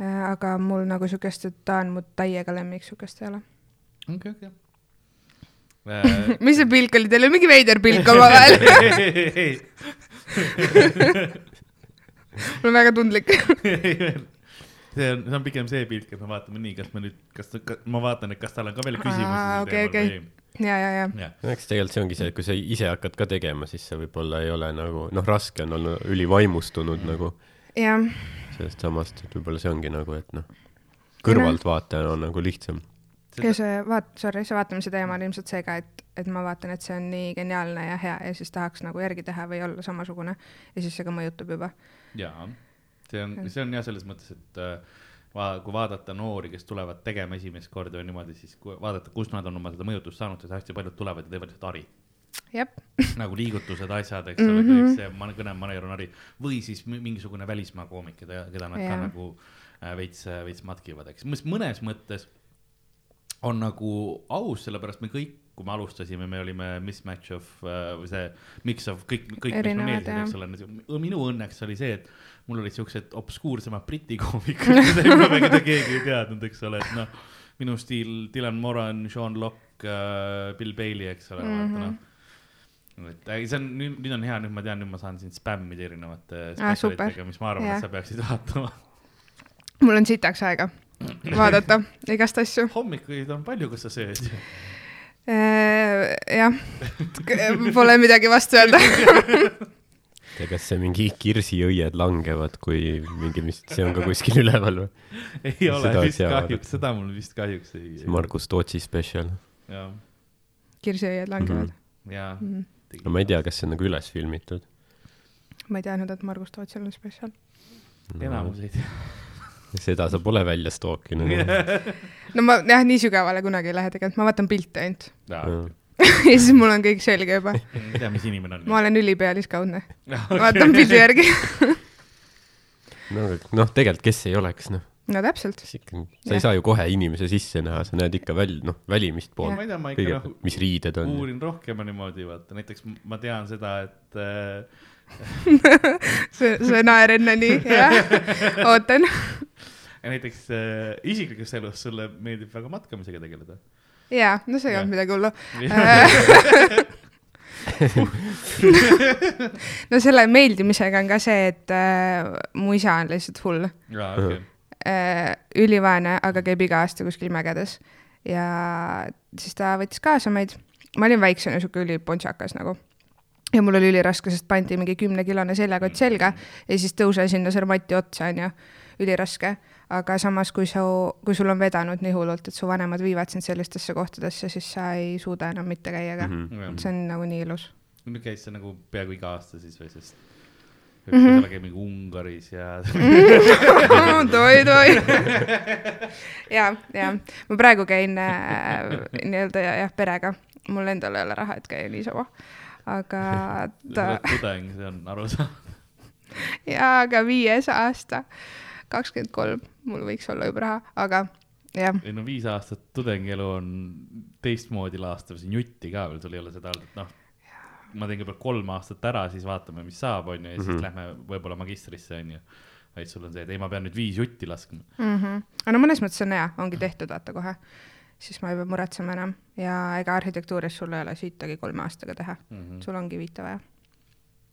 äh,. aga mul nagu siukest, et ta on mu täiega lemmik, siukest ei ole. okei, okei. Äh, mis see pilk oli, teil oli mingi veider pilk omavahel. mul on väga tundlik. See on, see on pigem see pilk, et me vaatame nii, kas me nüüd, kas, ma vaatan, et kas tal on ka veel küsimusi sel okei, teemal okei. ja, ja, ja. või? eks tegelikult see ongi see, et kui sa ise hakkad ka tegema, siis see võib-olla ei ole nagu noh, raske on olla ülivaimustunud nagu jah, sellest samast, et võib-olla see ongi nagu, et noh, kõrvaltvaatajana on nagu lihtsam. ja see vaat-, sorry, see vaatamise teema on ilmselt see ka, et, et ma vaatan, et see on nii geniaalne ja hea ja siis tahaks nagu järgi teha või olla samasugune ja siis see ka mõjutab juba. jaa, see on, see on jah, selles mõttes, et äh, va-, kui vaadata noori, kes tulevad tegema esimest korda või niimoodi, siis kui vaadata, kust nad on oma seda mõjutust saanud, siis hästi paljud tulevad ja teevad lihtsalt hari. jep, nagu liigutused, asjad, eks ole mm -hmm., kõik see man- kõnemaneer on hari või siis mi- mingisugune välismaa koomik, keda, keda nad yeah. ka nagu äh, veits, veits matkivad, eks, mis mõnes mõttes on nagu aus, sellepärast me kõik, kui me alustasime, me olime mismatch of äh, või see mix of kõik, kõik, mis Erinevad, me meeldisid, jah. eks ole, minu õnneks oli see, et mul olid siuksed obskuursemad briti koomikud, keda keegi ei teadnud, eks ole, et noh, minu stiil Dylan Moran, Sean Locke äh,, Bill Bailey, eks ole mm, -hmm. Mhm. noh et ei, see on nüüd, nüüd on hea, nüüd ma tean, nüüd ma saan sind spämmida erinevate Ah, spetsialistidega, mis ma arvan, Jah. et sa peaksid vaatama. mul on sitaks aega vaadata igast asju. hommikuid on palju, kus sa sööd. jah, pole midagi vastu öelda. Ja kas see mingi kirsiõied langevad, kui mingi, mis, see on ka kuskil üleval või? ei ole Seda vist kahjuks, seda mul vist kahjuks ei. see Margus Tootsi spetsial. kirsiõied langevad. ja Mhm. no ma ei tea, kas see on nagu üles filmitud. ma ei teadnud, et Margus Tootsil on spetsial. enamus ei tea. seda sa pole välja stookinud. no ma jah, nii sügavale kunagi ei lähe tegelikult, ma vaatan pilte ainult. Ma ja siis mul on kõik selge juba. ei tea, mis inimene on. ma olen ülipealiskaudne. vaatan pildi järgi. no aga noh, tegelikult, kes ei oleks, noh, no täpselt. sa ei saa ju kohe inimese sisse näha, sa näed ikka väl-, noh, välimist ma poolt ei tea, ma ikka kõige noh, mis riided on. uurin rohkem niimoodi, vaata, näiteks ma tean seda, et äh, see, see naer enne nii, jah. ootan. näiteks äh, isiklikus elus sulle meeldib väga matkamisega tegeleda. jaa, no see ei olnud midagi hullu. jaa, no selle meeldimisega on ka see, et äh, mu isa on lihtsalt hull okei. äh,. ülivaene, aga käib iga aasta kuskil mägedes. ja siis ta võttis kaasa meid. ma olin väiksena sihuke ülipontsakas nagu. Ja mul oli üliraske, sest pandi mingi kümnekilone seljakott selga ja siis tõuse sinna mati otsa, onju. üliraske. aga samas, kui sa, kui sul on vedanud nii hullult, et su vanemad viivad sind sellistesse kohtadesse, siis sa ei suuda enam mitte käia ka mm. -hmm. see on nagu nii ilus. nüüd käis see nagu peaaegu iga aasta siis või, sest Mhm. võib-olla käib mingi Ungaris ja toi, toi. ja, ja ma praegu käin äh, nii-öelda jah, perega, mul endal ei ole raha, et käia niisama. Aga ta tudeng, see on arusaadav. jaa, aga viies aasta, kakskümmend kolm, mul võiks olla juba raha, aga jah, ei no viis aastat tudengielu on teistmoodi laastav, siin jutti ka veel, sul ei ole seda olnud, et noh, ma teen kõigepealt kolm aastat ära, siis vaatame, mis saab, onju, ja siis Mhm. lähme võib-olla magistrisse, onju. vaid sul on see, et ei, ma pean nüüd viis jutti laskma. mm. -hmm. aga no mõnes mõttes on hea, ongi tehtud, vaata kohe. Siis ma ei pea muretsema enam ja ega arhitektuuris sul ei ole siitagi kolme aastaga teha, Mhm. sul ongi viite vaja,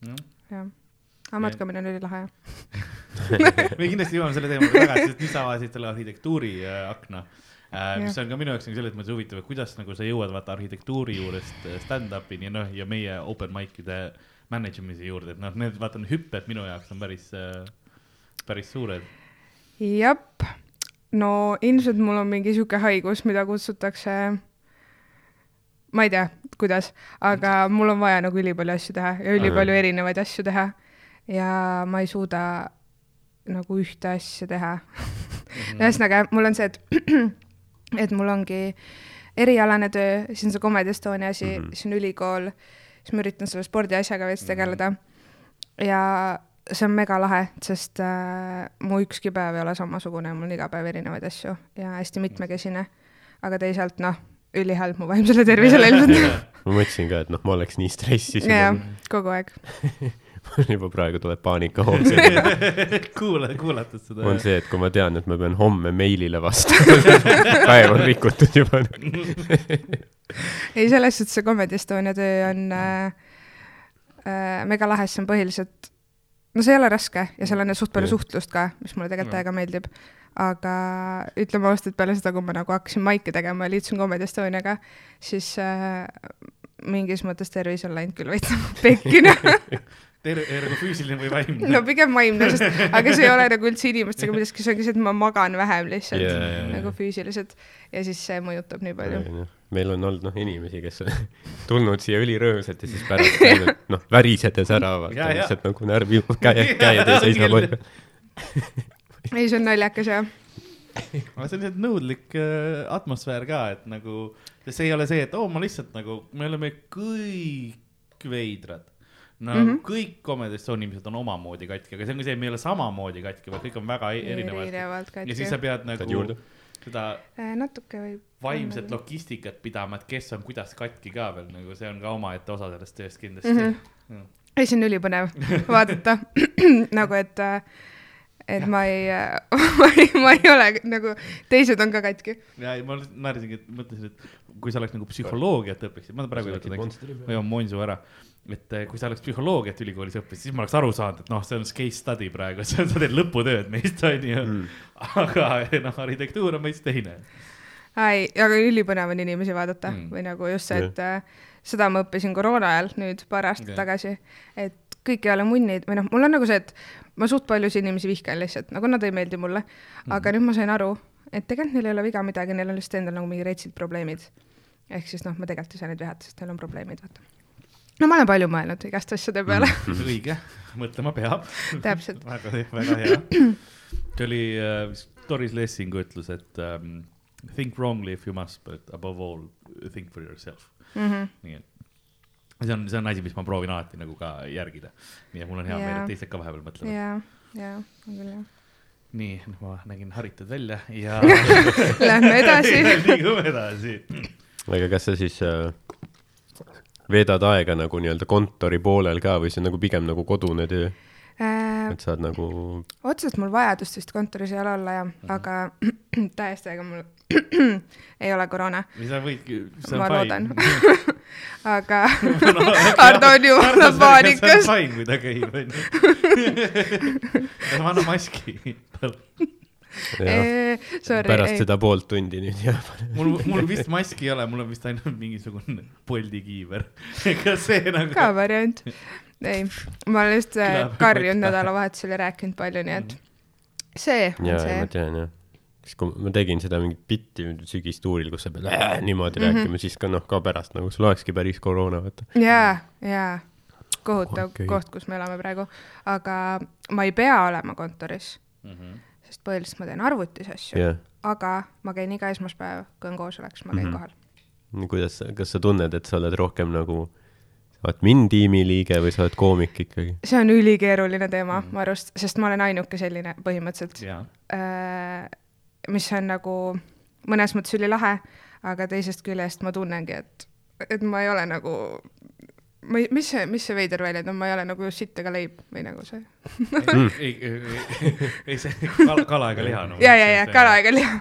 Noh, jah. aga matkamine on ülilahe me kindlasti jõuame selle teema juurde tagasi, sest nüüd sa avasid selle arhitektuuri äh, akna äh,. mis Jah. on ka minu jaoks nagu selles mõttes huvitav, et kuidas nagu sa jõuad vaata arhitektuuri juurest äh, stand-up'ini ja noh, ja meie open mic'ide manage imise juurde, et noh, need vaata need hüpped minu jaoks on päris äh,, päris suured. jep, no ilmselt mul on mingi sihuke haigus, mida kutsutakse, ma ei tea, kuidas, aga mul on vaja nagu ülipalju asju teha ja ülipalju Aga- erinevaid asju teha. ja ma ei suuda nagu ühte asja teha. ühesõnaga, mul on see, et, et mul ongi erialane töö, siis on see Comedy Estonia asi mm, Mhm. -hmm. siis on ülikool, siis ma üritan selle spordiasjaga veits tegeleda. ja see on megalahe, sest äh, mu ükski päev ei ole samasugune, mul on iga päev erinevaid asju ja hästi mitmekesine. aga teisalt noh, ülihalb mu vaimsele tervisele ilmselt. ma mõtlesin ka, et noh, ma oleks nii stressis jah juba, kogu aeg. mul juba praegu tuleb paanika homseks. kuula, kuulatud seda. on see, et kui ma tean, et ma pean homme meilile vastama, päev on rikutud juba. ei, selles suhtes see Comedy Estonia töö on äh, äh, megalahe, see on põhiliselt, no see ei ole raske ja seal on suht palju suhtlust ka, mis mulle tegelikult täiega meeldib. aga ütleme ausalt, et peale seda, kui ma nagu hakkasin maiki tegema ja liitusin Comedy Estoniaga, siis äh, mingis mõttes tervis on läinud küll veits nagu pekki, noh. terve, nagu füüsiline või vaimne no pigem vaimne, sest, aga see ei ole nagu üldse inimestega midagi, see ongi see, et ma magan vähem lihtsalt yeah, jaa, jaa. nagu füüsiliselt ja siis see mõjutab nii palju. meil on olnud noh, inimesi, kes on tulnud siia ülirõõmsalt ja siis pärast läinud noh, värisedes ära, vaata lihtsalt nagu närv juba käe, käed ei seisna Küll. palju. ei, see on naljakas jah. aga see on lihtsalt nõudlik äh, atmosfäär ka, et nagu, see ei ole see, et oo oh,, ma lihtsalt nagu, me oleme kõik veidrad. No mm. -hmm. kõik Comedy Estonia inimesed on omamoodi katki, aga see ongi see, et me ei ole samamoodi katki, vaid kõik on väga e- erinevad. erinevalt ja siis sa pead nagu seda natuke võib. vaimset logistikat pidama, et kes on kuidas katki ka veel nagu see on ka omaette osa sellest tööst kindlasti mm. -hmm. ei, see on ülipõnev vaadata nagu, et äh, et ma ei ma ei, ma ei ole nagu, teised on ka katki. ja ei, ma naersingi, et mõtlesin, et kui sa oleks nagu psühholoogiat õpiksid, ma praegu ei võta näiteks, ma joon Monsu ära. Et eh, kui sa oleks psühholoogiat ülikoolis õppinud, siis ma oleks aru saanud, et noh, see on case study praegu, sa teed lõputööd meist, onju. aga noh, arhitektuur on meist teine. ei, aga ülipõnev on inimesi vaadata Mm. mm. või nagu just see, et äh, seda ma õppisin koroona ajal nüüd paar aastat yeah. tagasi, et kõik ei ole munnid või noh, mul on nagu see, et ma suht paljusid inimesi vihkan lihtsalt, nagu nad ei meeldi mulle mm.. aga nüüd ma sain aru, et tegelikult neil ei ole viga midagi, neil on lihtsalt endal nagu mingi retsid probleemid. ehk siis noh, ma tegelikult ei saa neid vihata, sest neil on probleemid, vaata. No ma olen palju mõelnud igast asjade peale mm. õige, mõtlema peab. täpselt. väga, väga hea. see oli uh, Doris Lessingu ütlus, et um, think wrongly if you must, but above all think for yourself. Mm -hmm. nii et see on, see on asi, mis ma proovin alati nagu ka järgida. nii et mul on hea meel, Jaa. et teised ka vahepeal mõtlevad. ja, ja, on küll jah. nii, ma nägin haritud välja ja Lähme edasi. liigume edasi. aga kas sa siis äh, veedad aega nagu nii-öelda kontori poolel ka või see on nagu pigem nagu kodune töö, Äh, et saad nagu otseselt mul vajadust vist kontoris ei ole olla jah, aga täiesti, ega mul ei ole koroona, sa võidki, see on Ma fine loodan. aga Hardo on jumala paanikas. see on fine, kui ta käib, onju. ma annan maski. Sorry, pärast ei, seda poolt tundi nüüd jah. mul, mul vist maski ei ole, mul on vist ainult mingisugune Bolti kiiver. ega see nagu. ka variant. ei, ma olen just Läheb karjunud nädalavahetusel ja rääkinud palju, nii et see on ja, ja ma see. tean jah. siis kui ma tegin seda mingit bitti sügistuuril, kus sa pead äh, niimoodi Mhm. rääkima, siis ka noh, ka pärast nagu sul olekski päris koroona, vaata. jaa, jaa, kohutav okay. koht, kus me elame praegu, aga ma ei pea olema kontoris, Mhm. Sest põhiliselt ma teen arvutis asju, jah. aga ma käin iga esmaspäev, kui on koosolek, siis ma käin Mhm. kohal. kuidas, kas sa tunned, et sa oled rohkem nagu, sa oled min tiimi liige või sa oled koomik ikkagi? see on ülikeeruline teema mm. mu arust, sest ma olen ainuke selline põhimõtteliselt jaa, äh,, mis on nagu mõnes mõttes ülilahe, aga teisest küljest ma tunnengi, et, et ma ei ole nagu, ma ei, mis see, mis see veider väljend on, ma ei ole nagu sitt ega leib või nagu see. ei, ei, ei, ei see kala, kala ega liha. ja, ja, ja kala ega liha.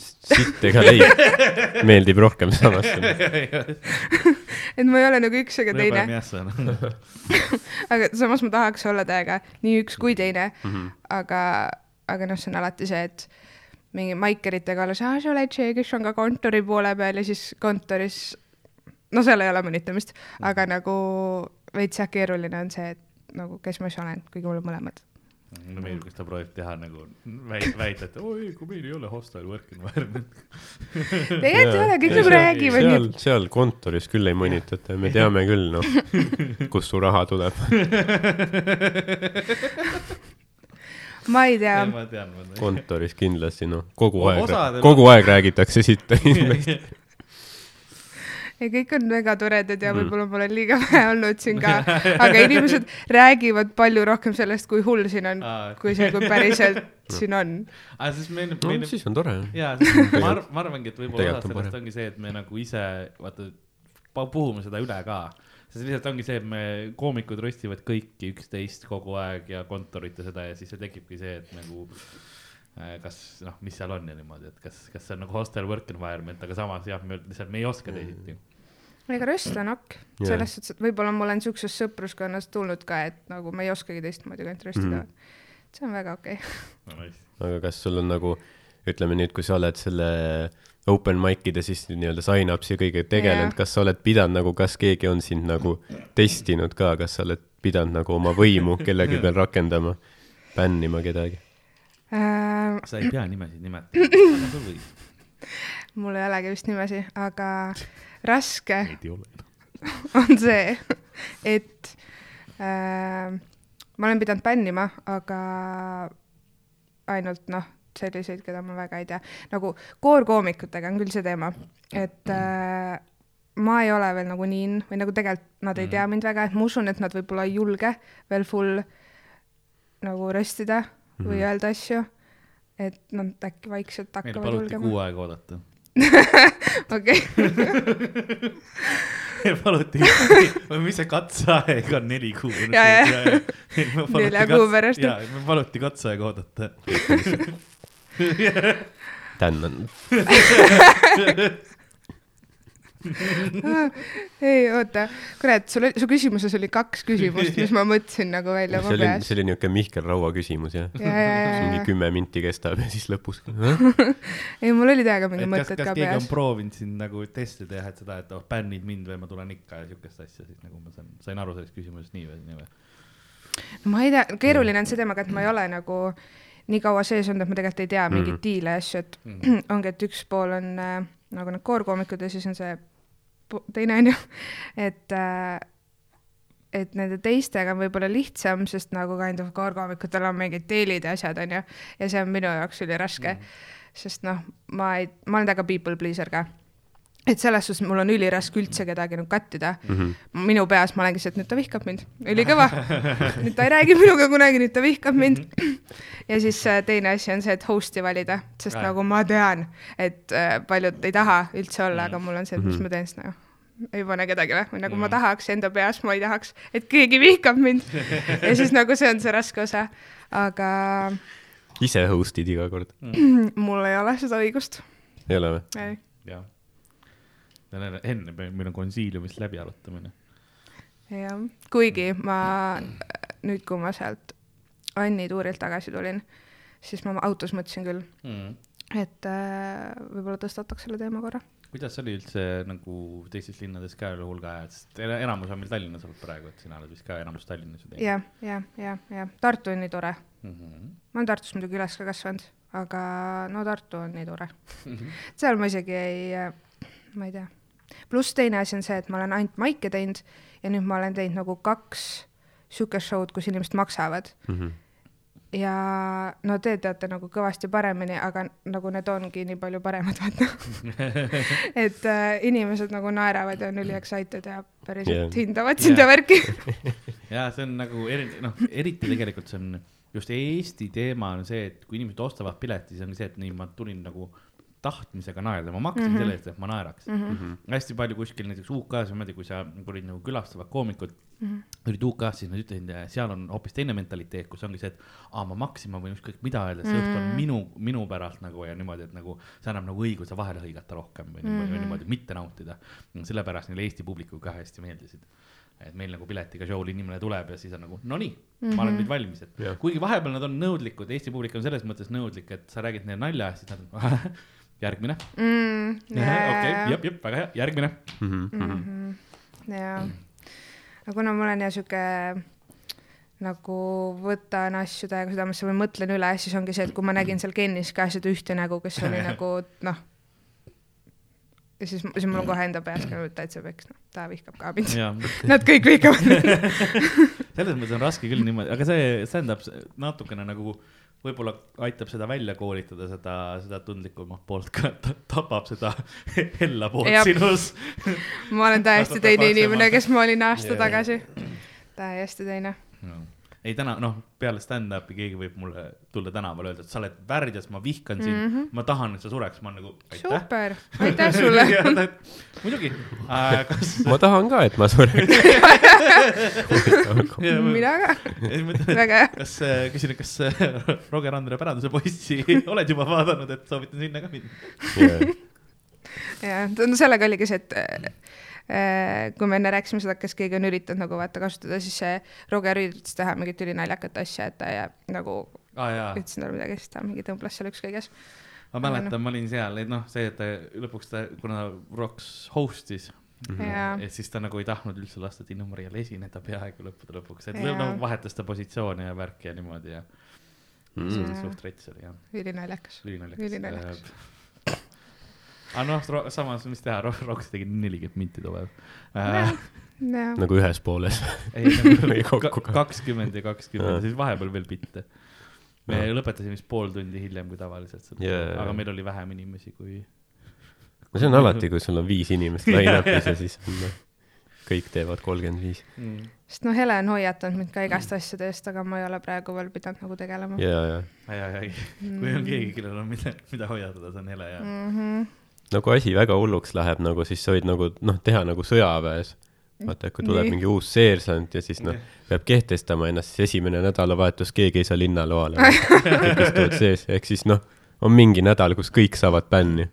sitt ega leib meeldib rohkem samas. et ma ei ole nagu üks ega teine, aga samas ma tahaks olla täiega nii üks kui teine, Mhm. aga, aga noh, see on alati see, et mingi maikeritega olla see, aa, sa oled see, kes on ka kontori poole peal ja siis kontoris, no seal ei ole mõnitamist, aga nagu veits jah, keeruline on see, et nagu kes ma siis olen, kuigi mul on mõlemad. mulle meeldib, kuidas ta proovib teha nagu väit-, väita, et oi, kui meil ei ole hostile work environment. tegelikult ei ole, kõik nagu räägivad seal, seal kontoris küll ei mõnitata, me teame küll, noh, kust su raha tuleb. ma ei tea, kontoris kindlasti, noh, kogu aeg kogu aeg räägitakse sitta kindlasti. Ja kõik on väga toredad ja Mm. võib-olla ma olen liiga vähe olnud siin ka, aga inimesed räägivad palju rohkem sellest, kui hull siin on, kui see, kui päriselt siin on. aga siis meil, no meil, siis on tore. jaa, ma arvan, ma arvangi, et võib-olla osa sellest ongi see, et me nagu ise, vaata, puhume seda üle ka. sest lihtsalt ongi see, et me koomikud röstivad kõiki üksteist kogu aeg ja kontorit ja seda ja siis see tekibki see, et nagu äh, kas noh, mis seal on ja niimoodi, et kas, kas see on nagu hostel work environment, aga samas jah, me lihtsalt, me ei oska teisiti. Ega röst on okk, Jaa. selles suhtes, et võib-olla ma olen siuksest sõpruskonnas tulnud ka, et nagu ma ei oskagi teistmoodi kui ainult röstida mm. see on väga okei okay.. aga kas sul on nagu, ütleme nüüd, kui sa oled selle open mic ide siis nii-öelda sign-ups'i kõigega tegelenud Jah. kas sa oled pidanud nagu, kas keegi on sind nagu testinud ka, kas sa oled pidanud nagu oma võimu kellegi peal rakendama, bännima kedagi? Äh, sa ei pea nimesid nimetama, aga sul võib. mul ei olegi vist nimesi, aga raske Neid ei ole. on see, et äh, ma olen pidanud bännima, aga ainult noh, selliseid, keda ma väga ei tea, nagu koorkoomikutega on küll see teema, et äh, ma ei ole veel nagu niin või nagu tegelikult nad ei tea mind väga, et ma usun, et nad võib-olla ei julge veel full nagu röstida või Mhm. öelda asju, et nad äkki vaikselt hakkavad paluti julgema. kuu aega oodata. okei. paluti, mis see katseaeg on, neli kuud. Ja, ja. Nelja kuu pärast. ja, me paluti katseaega oodata. On, ei oota, kurat, sul, su küsimuses oli kaks küsimust, mis ma mõtlesin nagu välja see oma oli, peas see. oli niuke Mihkel Raua küsimus jah. ja, ja, ja, mingi kümme minti kestab ja siis lõpus. ei mul oli täiega mingi et kas, mõtted kas ka keegi on peas. proovinud siin nagu testi teha, et seda, et oh, bännid mind või ma tulen ikka ja siukest asja, siis nagu ma sain, sain aru sellest küsimusest nii või nii või? ma ei tea, keeruline on see teemaga, et ma ei ole nagu nii kaua sees olnud, et ma tegelikult ei tea mingeid Mhm. diile ja asju, et Mhm. ongi, et üks pool on äh, nagu need koorkoomikud ja siis on see teine onju, et äh, et nende teistega on võib-olla lihtsam, sest nagu kind of koorkoomikutel on mingid diilid ja asjad onju ja see on minu jaoks üliraske mm., sest noh, ma ei, ma olen väga people pleaser ka et selles suhtes mul on üliraske üldse kedagi nagu kattida mm. Mhm. -hmm. minu peas ma olengi see, et nüüd ta vihkab mind, ülikõva. nüüd ta ei räägi minuga kunagi, nüüd ta vihkab mind. ja siis äh, teine asi on see, et host'i valida, sest Äh. nagu ma tean, et äh, paljud ei taha üldse olla, aga mul on see, et mis Mhm. ma teen siis nagu ei pane kedagi või, nagu ma Mhm. tahaks enda peas, ma ei tahaks, et keegi vihkab mind. ja siis nagu see on see raske osa, aga ise host'id iga kord, mul ei ole seda õigust. ei ole või? jah. Enne me- meil on konsiiliumist läbiarutamine. jah, kuigi ma nüüd, kui ma sealt Anni tuurilt tagasi tulin, siis ma autos mõtlesin küll, et äh, võib-olla tõstataks selle teema korra. kuidas oli üldse nagu teistes linnades ka üle hulga aja, sest ena- enamus on meil Tallinnas olnud praegu, et sina oled vist ka enamus Tallinnas ju teinud. jah, ja, ja, ja Tartu on nii tore. Mhm. ma olen Tartus muidugi üles ka kasvanud, aga no Tartu on nii tore. seal ma isegi ei, ma ei tea. Pluss teine asi on see, et ma olen ainult maike teinud ja nüüd ma olen teinud nagu kaks siukest show'd, kus inimesed maksavad Mhm. ja no te teate nagu kõvasti paremini, aga nagu need ongi nii palju paremad, vaata. et äh, inimesed nagu naeravad ja on üli excited ja päriselt yeah. hindavad yeah. värki. ja see on nagu eri, noh, eriti tegelikult see on just Eesti teema on see, et kui inimesed ostavad pileti, siis ongi see, et nii, ma tulin nagu tahtmisega naerda, ma maksin mm Mhm. -hmm. selle eest, et ma naeraks mm. -hmm. hästi palju kuskil näiteks UK-s niimoodi, kui sa olid nagu külastavad koomikud mm, Mhm. -hmm. olid UK-s, siis nad ütlesid, seal on hoopis teine mentaliteet, kus ongi see, et aa, ma maksin, ma võin ükskõik mida öelda, see õhtu on Mhm. minu, minu pärast nagu ja niimoodi, et nagu see annab nagu õiguse vahele hõigata rohkem või niimoodi mm, Mhm. -hmm. niimoodi mitte nautida. sellepärast neile Eesti publikuga ka hästi meeldisid et meil nagu piletiga show'l inimene tuleb ja siis on nagu no nii mm, -hmm. ma olen nüüd valmis, et Jah. kuigi vahepeal nad on nõudlikud, Eesti publik on selles mõttes nõudlik, et sa räägid neile nalja ja siis nad on järgmine. mm,. okei, jep, jep, väga hea, järgmine. Mhm. jaa, no kuna ma olen ja sihuke nagu võtan asju täiega südamesse või mõtlen üle, siis ongi see, et kui ma nägin seal Kennis ka seda ühte nägu, kes oli nagu noh, ja siis, siis mul on kohe enda peas ka täitsa peks, noh, ta vihkab ka mind. Nad kõik vihkavad mind. selles mõttes on raske küll niimoodi, aga see stand-up natukene nagu võib-olla aitab seda välja koolitada, seda, seda tundlikumat poolt ka, tapab seda hella poolt Jah. sinus. ma olen täiesti teine inimene, kes ma olin aasta Jaa. tagasi. täiesti teine. Ei täna, noh, peale stand-up'i keegi võib mulle tulla tänavale öelda, et sa oled värdjas, ma vihkan sind mm, -hmm. ma tahan, et sa sureks, ma olen nagu aitäh. super, aitäh sulle. muidugi äh,, kas ma tahan ka, et ma sureks. mina ka, väga hea. kas, küsin, kas äh, Roger Andre päranduse poissi oled juba vaadanud, et soovitan sinna ka minna? jah, sellega oligi see, et äh, kui me enne rääkisime seda, kas keegi on üritanud nagu vaata kasutada, siis see Roger üritas teha mingit ülinaljakat asja, et ta ja, nagu aa jaa, ütlesin talle midagi, siis ta mingi tõmblas seal ükskõiges. ma mäletan, ma olin seal, et noh, see, et ta lõpuks ta, kuna Roks host'is Jaa. et siis ta nagu ei tahtnud üldse lasta Tiina Marial esineda peaaegu lõppude lõpuks, et Jaa. nagu vahetas ta positsioone ja värki ja niimoodi ja Mm. see Jaa. oli suht rets oli jah, ülinaljakas. ülinaljakas. Aga noh, samas, mis teha, Roks tegi nelikümmend minti too päev äh,., nagu ühes pooles. ei, Või kokku nagu ka. kakskümmend ja kakskümmend ja siis vahepeal veel bitte. me Jaa. lõpetasime vist pool tundi hiljem kui tavaliselt, Jaa. aga meil oli vähem inimesi kui no see on alati, kui sul on viis inimest line-up'is ja siis on, noh, kõik teevad kolmkümmend viis. mm.. sest noh, Hele on hoiatanud mind ka igast asjade eest, aga ma ei ole praegu veel pidanud nagu tegelema ja, ja ai, ai, ai, kui on keegi, kellel on mida, mida hoiatada, see on hele ja mm. -hmm. Nagu asi väga hulluks läheb nagu siis sa võid nagu noh teha nagu sõjaväes vaata et kui tuleb Nii. mingi uus seersant ja siis noh peab kehtestama ennast siis esimene nädalavahetus keegi ei saa linnaloale. Kõik istuvad sees ehk siis noh on mingi nädal kus kõik saavad bänni.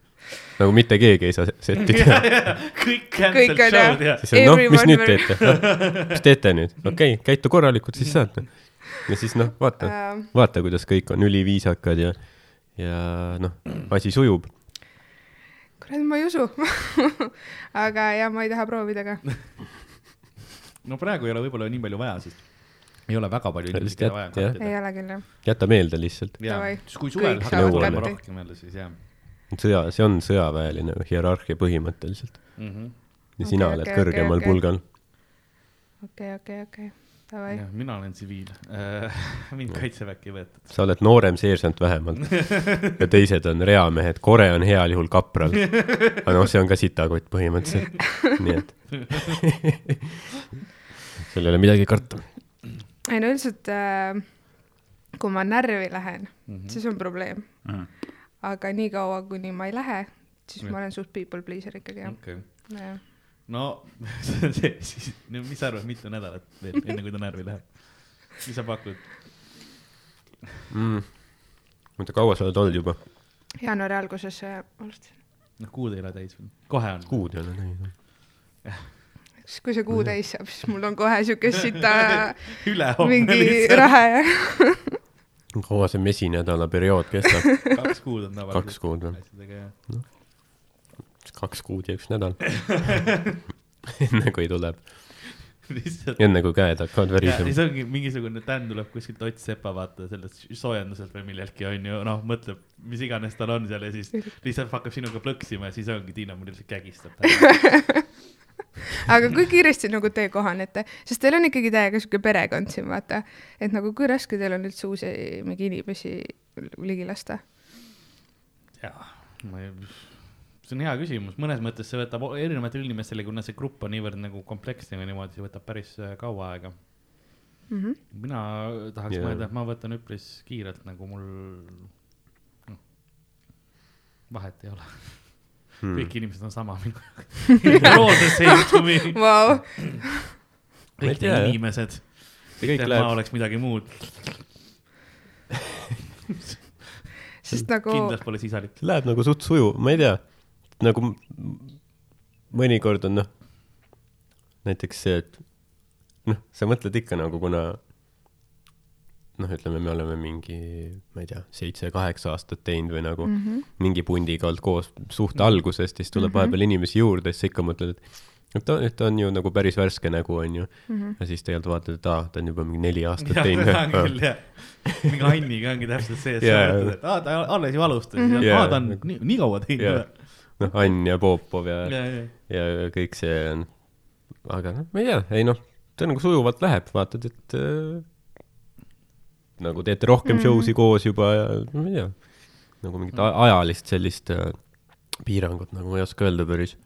Nagu mitte keegi ei saa setti teha. Kõik cancel show'd ja siis on noh mis nüüd teete? Mis teete nüüd? Okei okay, käitu korralikult siis saate ja siis noh vaata. Vaata kuidas kõik on üliviisakad ja ja noh asi sujub kurat, ma ei usu. aga ja ma ei taha proovida ka. no praegu ei ole võib-olla nii palju vaja, sest ei ole väga palju inimesi, keda vaja on ei ole küll jah. jäta meelde lihtsalt kui suvel hakkab olema rohkem jälle, siis jah sõja see on sõjaväeline hierarhia põhimõtteliselt mm. -hmm. ja sina Okei, oled okei, kõrgemal okei, okei. pulgal okei, okei, okei, davai. jah, mina olen tsiviil. mind kaitseväkke ei võetud. sa oled noorem seersant vähemalt ja teised on reamehed Kore on heal juhul kapral aga noh see on ka sitakott põhimõtteliselt nii et sul ei ole midagi karta ei no üldiselt äh,, kui ma närvi lähen mm. -hmm. siis on probleem. aga niikaua, kuni ma ei lähe, siis Jah. ma olen suht people pleaser ikkagi jah okei, ja.. No see, see siis, no mis sa arvad, mitu nädalat veel, enne kui ta närvi läheb? mis sa pakud? mm. oota kaua sa oled olnud juba jaanuari alguses äh, alustasin. noh, kuud ei ole täis veel, kohe on. kuud ei ole näinud siis kui see kuu täis saab, siis mul on kohe siuke sita mingi rahe ja kaua see mesinädala periood kestab kaks kuud on tavaliselt. Kaks kuud või? Kaks kuud ja üks nädal enne kui tuleb lihtsalt. enne kui käed hakkavad ja värisema siis ongi mingisugune Dan tuleb kuskilt Ott Sepa vaata sellest soojenduselt või milleltki onju, noh mõtleb, mis iganes tal on seal ja siis lihtsalt hakkab sinuga plõksima ja siis ongi Tiina mul lihtsalt kägistab. aga kui kiiresti nagu te kohanete, sest teil on ikkagi täiega siuke perekond siin vaata, et nagu kui raske teil on üldse uusi mingi inimesi ligi lasta? jaa, ma ei, see on hea küsimus, mõnes mõttes see võtab erinevatele inimestele, kuna see grupp on niivõrd nagu kompleksne või niimoodi, see võtab päris äh, kaua aega. Mm -hmm. mina tahaks yeah. mõelda, et ma võtan üpris kiirelt, nagu mul, noh, vahet ei ole hmm., kõik inimesed on sama minu jaoks. ei kõik jah. inimesed, kõik läheb ma oleks midagi muud, sest nagu kindlasti pole sisalik. läheb nagu suht suju, ma ei tea, nagu mõnikord on noh, näiteks see, et noh, sa mõtled ikka nagu, kuna noh, ütleme, me oleme mingi, ma ei tea, seitse-kaheksa aastat teinud või nagu mm Mhm. -hmm. mingi pundiga olnud koos suht algusest ja siis tuleb mm Mhm. -hmm. vahepeal inimesi juurde, siis sa ikka mõtled, et et ta, et ta on ju nagu päris värske nägu, onju. Mhm. ja siis tegelikult vaatad, et aa, ta on juba mingi neli aastat teinud. seda on küll jah, mingi Anniga ongi täpselt see, et sa Jaa. mõtled, et aa, ta alles ju alustas Mhm. ja Jaa. aa, ta on nii, nii kaua teinud Jaa. noh, Ann ja Popov ja, ja, ja, ja, kõik see on, aga noh, ma ei tea, ei noh, ta nagu sujuvalt läheb, vaatad, et äh, nagu teete rohkem mm Mhm. -hmm. show si koos juba ja ma ei tea, nagu mingit a- ajalist sellist äh, piirangut nagu ma ei oska öelda päris.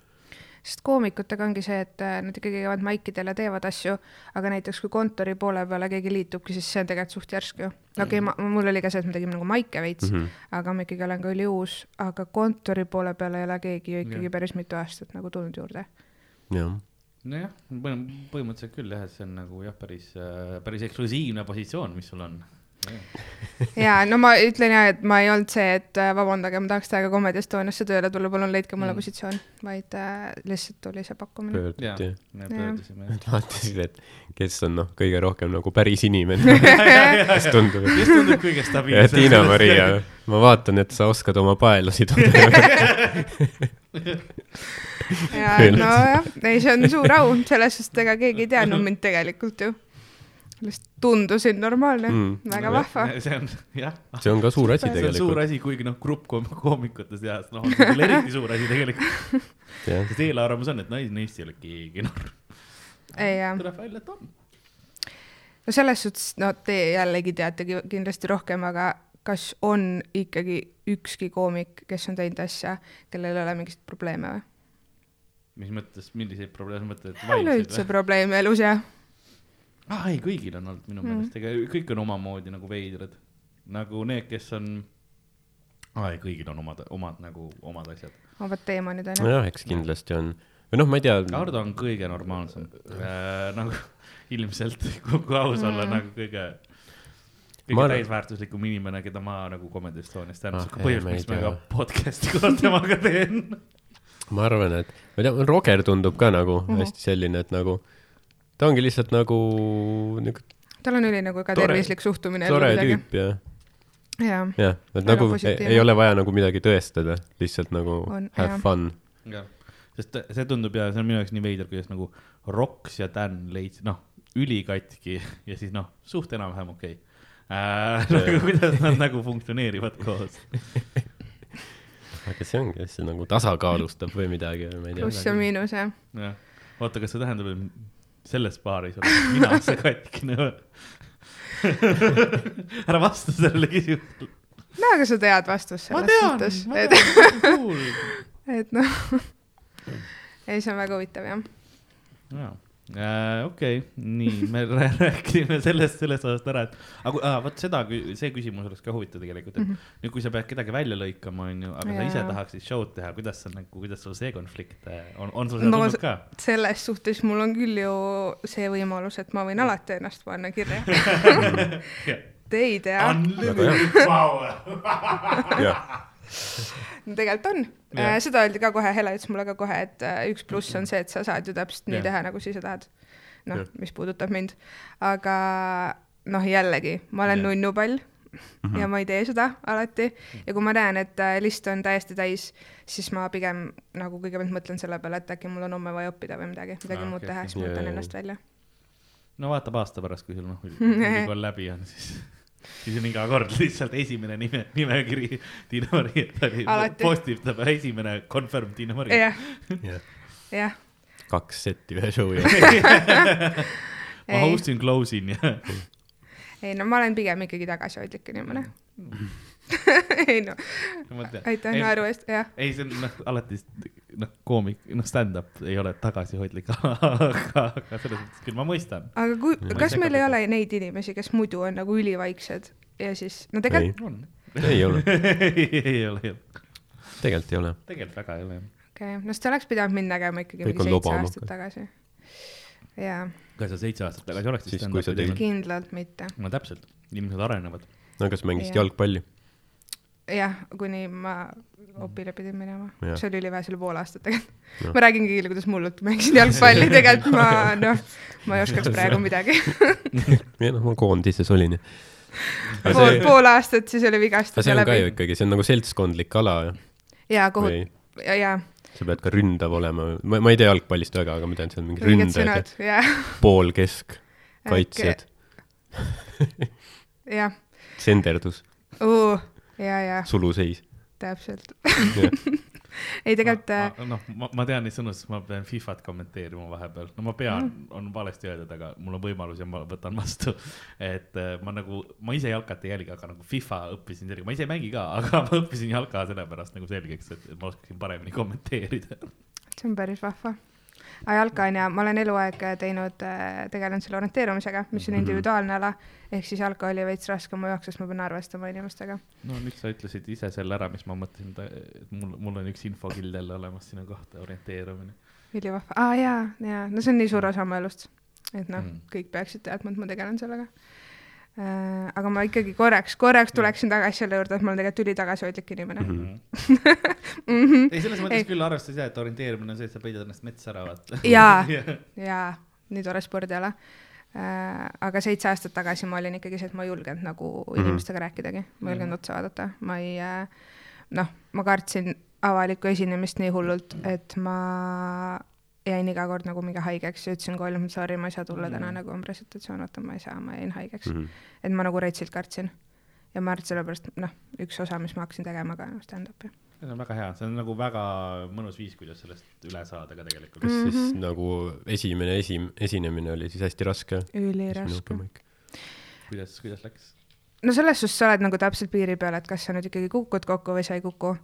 Sest koomikutega ongi see, et äh, nad ikkagi käivad maikidel ja teevad asju, aga näiteks kui kontori poole peale keegi liitubki, siis see on tegelikult suht järsk ju. okei okay,, ma, mul oli ka see, et me tegime nagu maike veits mm, Mhm. -hmm. aga ma ikkagi olen ka üliuus, aga kontori poole peale ei ole keegi ju ikkagi Jah. päris mitu aastat nagu tulnud juurde. jah, nojah, põhimõtteliselt küll jah, et see on nagu jah, päris, päris eksklusiivne positsioon, mis sul on. Ja no ma ütlen ja, et ma ei olnud see, et äh, vabandage, ma tahaks täiega Comedy Estoniasse tööle tulla, palun leidke mulle Mm. positsioon, vaid äh, lihtsalt tuli see pakkumine. pöörduti, me pöördusime et vaatasid, et kes on noh, kõige rohkem nagu päris inimene, kes tundub, kes tundub kõige stabiilsem? Tiina-Maria, ma vaatan, et sa oskad oma paelusid ja nojah, ei, see on suur au, selles suhtes ega keegi ei teadnud mind tegelikult ju. Lihtsalt tundusin normaalne Mm. väga vahva. see on jah, see on ka suur asi see on suur tegelikult, asi, kuigi noh, grupp koom- koomikute seas, noh, on see küll eriti suur asi tegelikult. jah. sest eelarvamus on, et nais-, neist ei ole keegi noor. jah, tuleb välja, et on. no selles suhtes, no te jällegi teate ki- kindlasti rohkem, aga kas on ikkagi ükski koomik, kes on teinud asja, kellel ei ole mingeid probleeme või? mis mõttes, milliseid probleeme, mõtled, et üleüldse probleeme elus ja aa ei, kõigil on olnud minu Mm. meelest, ega kõik on omamoodi nagu veidrad. nagu need, kes on aa, ei kõigil on omad, omad nagu omad asjad. omad teemonid onju. nojah, eks kindlasti on. või noh, ma ei tea, Hardo on kõige normaalsem äh,, nagu ilmselt, kui aus olla Mm. nagu kõige, Ma kõige arvan- täisväärtuslikum inimene, keda ma nagu Comedy Estonias tean Ah, ah,, ei, põhjus, ma ei miks ma ka podcast'i koos temaga teen. ma arvan, et, ma ei tea, Roger tundub ka nagu mm. -hmm. hästi selline, et nagu ta ongi lihtsalt nagu niuke tal on üli nagu ka Tore- tervislik suhtumine. tore tüüp ja, jaa, jah, et nagu ei, ei ole vaja nagu midagi tõestada, lihtsalt nagu On, have jah. fun. jah, sest see tundub ja see on minu jaoks nii veider, kuidas nagu Roks ja Dan leidsid, noh, ülikatki ja siis noh, suht enam-vähem okei okay. äh. nagu kuidas nad nagu funktsioneerivad koos. aga see ongi, see nagu tasakaalustab või midagi, ma ei pluss ja tea. miinus jah. jah, oota, kas see tähendab, et selles paaris olen mina see katkine ära vasta sellele küsimusele. no aga sa tead vastust ma selles tean, suhtes, ma tean, cool. et noh. ei, see on väga huvitav jah. jaa, okei, nii, me rää- rääkisime sellest, sellest osast ära, et aga ah, vot seda, see küsimus oleks ka huvitav tegelikult, et mm -hmm. nüüd, kui sa pead kedagi välja lõikama, onju, aga sa ise tahaksid show'd teha, kuidas sa nagu, kuidas sul see konflikt äh, on, on sul seda No tulnud ka? selles suhtes mul on küll ju see võimalus, et ma võin alati ennast panna kirja. Te ei tea, Unlimited power. jah, no tegelikult on Jah. äh,. seda öeldi ka kohe, Hele ütles mulle ka kohe, et äh, üks pluss on see, et sa saad ju täpselt nii Jah. teha, nagu sa ise tahad. noh Jah., mis puudutab mind, aga noh, jällegi, ma olen Jah. nunnupall ja ma ei tee seda alati ja kui ma näen, et äh, list on täiesti täis, siis ma pigem nagu kõigepealt mõtlen selle peale, et äkki mul on homme vaja õppida või midagi, midagi Aa, muud okei, teha, siis ma võtan ennast välja. no vaatab aasta pärast, kui sul noh, ülikool läbi on, siis, siis on iga kord lihtsalt esimene nime, nimekiri Tiina Maria, ta oli postitab äsimene confirm Tiina Maria. jah, jah. kaks setti ühe show jooksul. ma host in, close in ja ei no ma olen pigem ikkagi tagasihoidlik inimene. ei no, ma tean. aitäh Ei- naeru eest, jah. ei, see on noh, alati noh, koomik, noh, stand-up ei ole tagasihoidlik, aga, aga selles mõttes küll ma mõistan. aga kui kas meil ei ole neid inimesi, kes muidu on nagu ülivaiksed ja siis, no tegelikult, on. ei ole, ei, ole, ei ole, tegelikult ei ole. tegelikult väga ei ole. okei okay., no siis oleks pidanud mind nägema ikkagi mingi seitse aastat tagasi. jaa, kas sa seitse aastat tagasi oleks Siis, siis kui sa stand-up'i teinud? kindlalt mitte. no täpselt, inimesed arenevad. no kas mängisid Jah. jalgpalli? jah, kuni ma opile pidin minema, see oli ülivähe, see oli pool aastat tegelikult. Jah.. ma räägin kõigile, kuidas ma hullult mängisin jalgpalli, tegelikult ma noh, ma ei oskaks praegu midagi. ei noh, ma koondises olin ju. pool, pool aastat siis oli aga vigastuse see on ka ju ikkagi, see on nagu seltskondlik ala ju. jaa, kohut- jaa, sa pead ka ründav olema, ma, ma ei tea jalgpallist väga, aga ma tean, seal on mingi õiged ründajad ja poolkesk, kaitsjad, jah, senderdus, ja suluseis. täpselt. Ei tegelikult äh, noh, ma, ma tean neid sõnu, sest ma pean Fifat kommenteerima vahepeal, no ma pean, on valesti öeldud, aga mul on võimalus ja ma võtan vastu. et äh, ma nagu, ma ise jalkat ei jälgi, aga nagu Fifa õppisin selgeks, ma ise ei mängi ka, aga ma õppisin jalka sellepärast nagu selgeks, et et ma oskaksin paremini kommenteerida. see on päris vahva. Aga jalka on ja ma olen eluaeg teinud, tegelenud selle orienteerumisega, mis on Mhm. individuaalne ala, ehk siis jalka oli veits raskem mu jaoks, sest ma pean arvestama inimestega. no nüüd sa ütlesid ise selle ära, mis ma mõtlesin, et mul, mul on üks infokild jälle olemas sinu kohta, orienteerumine. ülivahva, aa jaa, jaa, no see on nii suur osa mu elust. et noh Mm. kõik peaksid teadma, et ma tegelen sellega äh,. Aga ma ikkagi korraks, korraks tuleksin tagasi selle juurde, et ma olen tegelikult ülitagasihoidlik inimene mm. Mhm. -hmm. ei, selles mõttes Ei. küll arvestades jah, et orienteerumine on see, et sa peidad ennast metsa ära, vaata. Jaa. jaa, nii tore spordiala äh,. aga seitse aastat tagasi ma olin ikkagi see, et ma ei julgenud nagu mm. -hmm. inimestega rääkidagi, ma ei julgenud otsa vaadata, ma ei äh,, noh, ma kartsin avalikku esinemist nii hullult, et ma jäin iga kord nagu mingi haigeks ja ütlesin et sorry, ma ei saa tulla täna Mhm. nagu on presentatsioon, vaata ma ei saa, ma jäin haigeks mm. -hmm. et ma nagu retsilt kartsin. ja ma arvan, et sellepärast noh, üks osa, mis ma hakkasin tegema ka stand-up'i. see on väga hea, see on nagu väga mõnus viis, kuidas sellest üle saada ka tegelikult kas mm.. siis Mhm. nagu esimene esi-, esinemine oli siis hästi raske? üliraske. kuidas, kuidas läks? no selles suhtes sa oled nagu täpselt piiri peal, et kas sa nüüd ikkagi kukud kokku või sa ei kuku.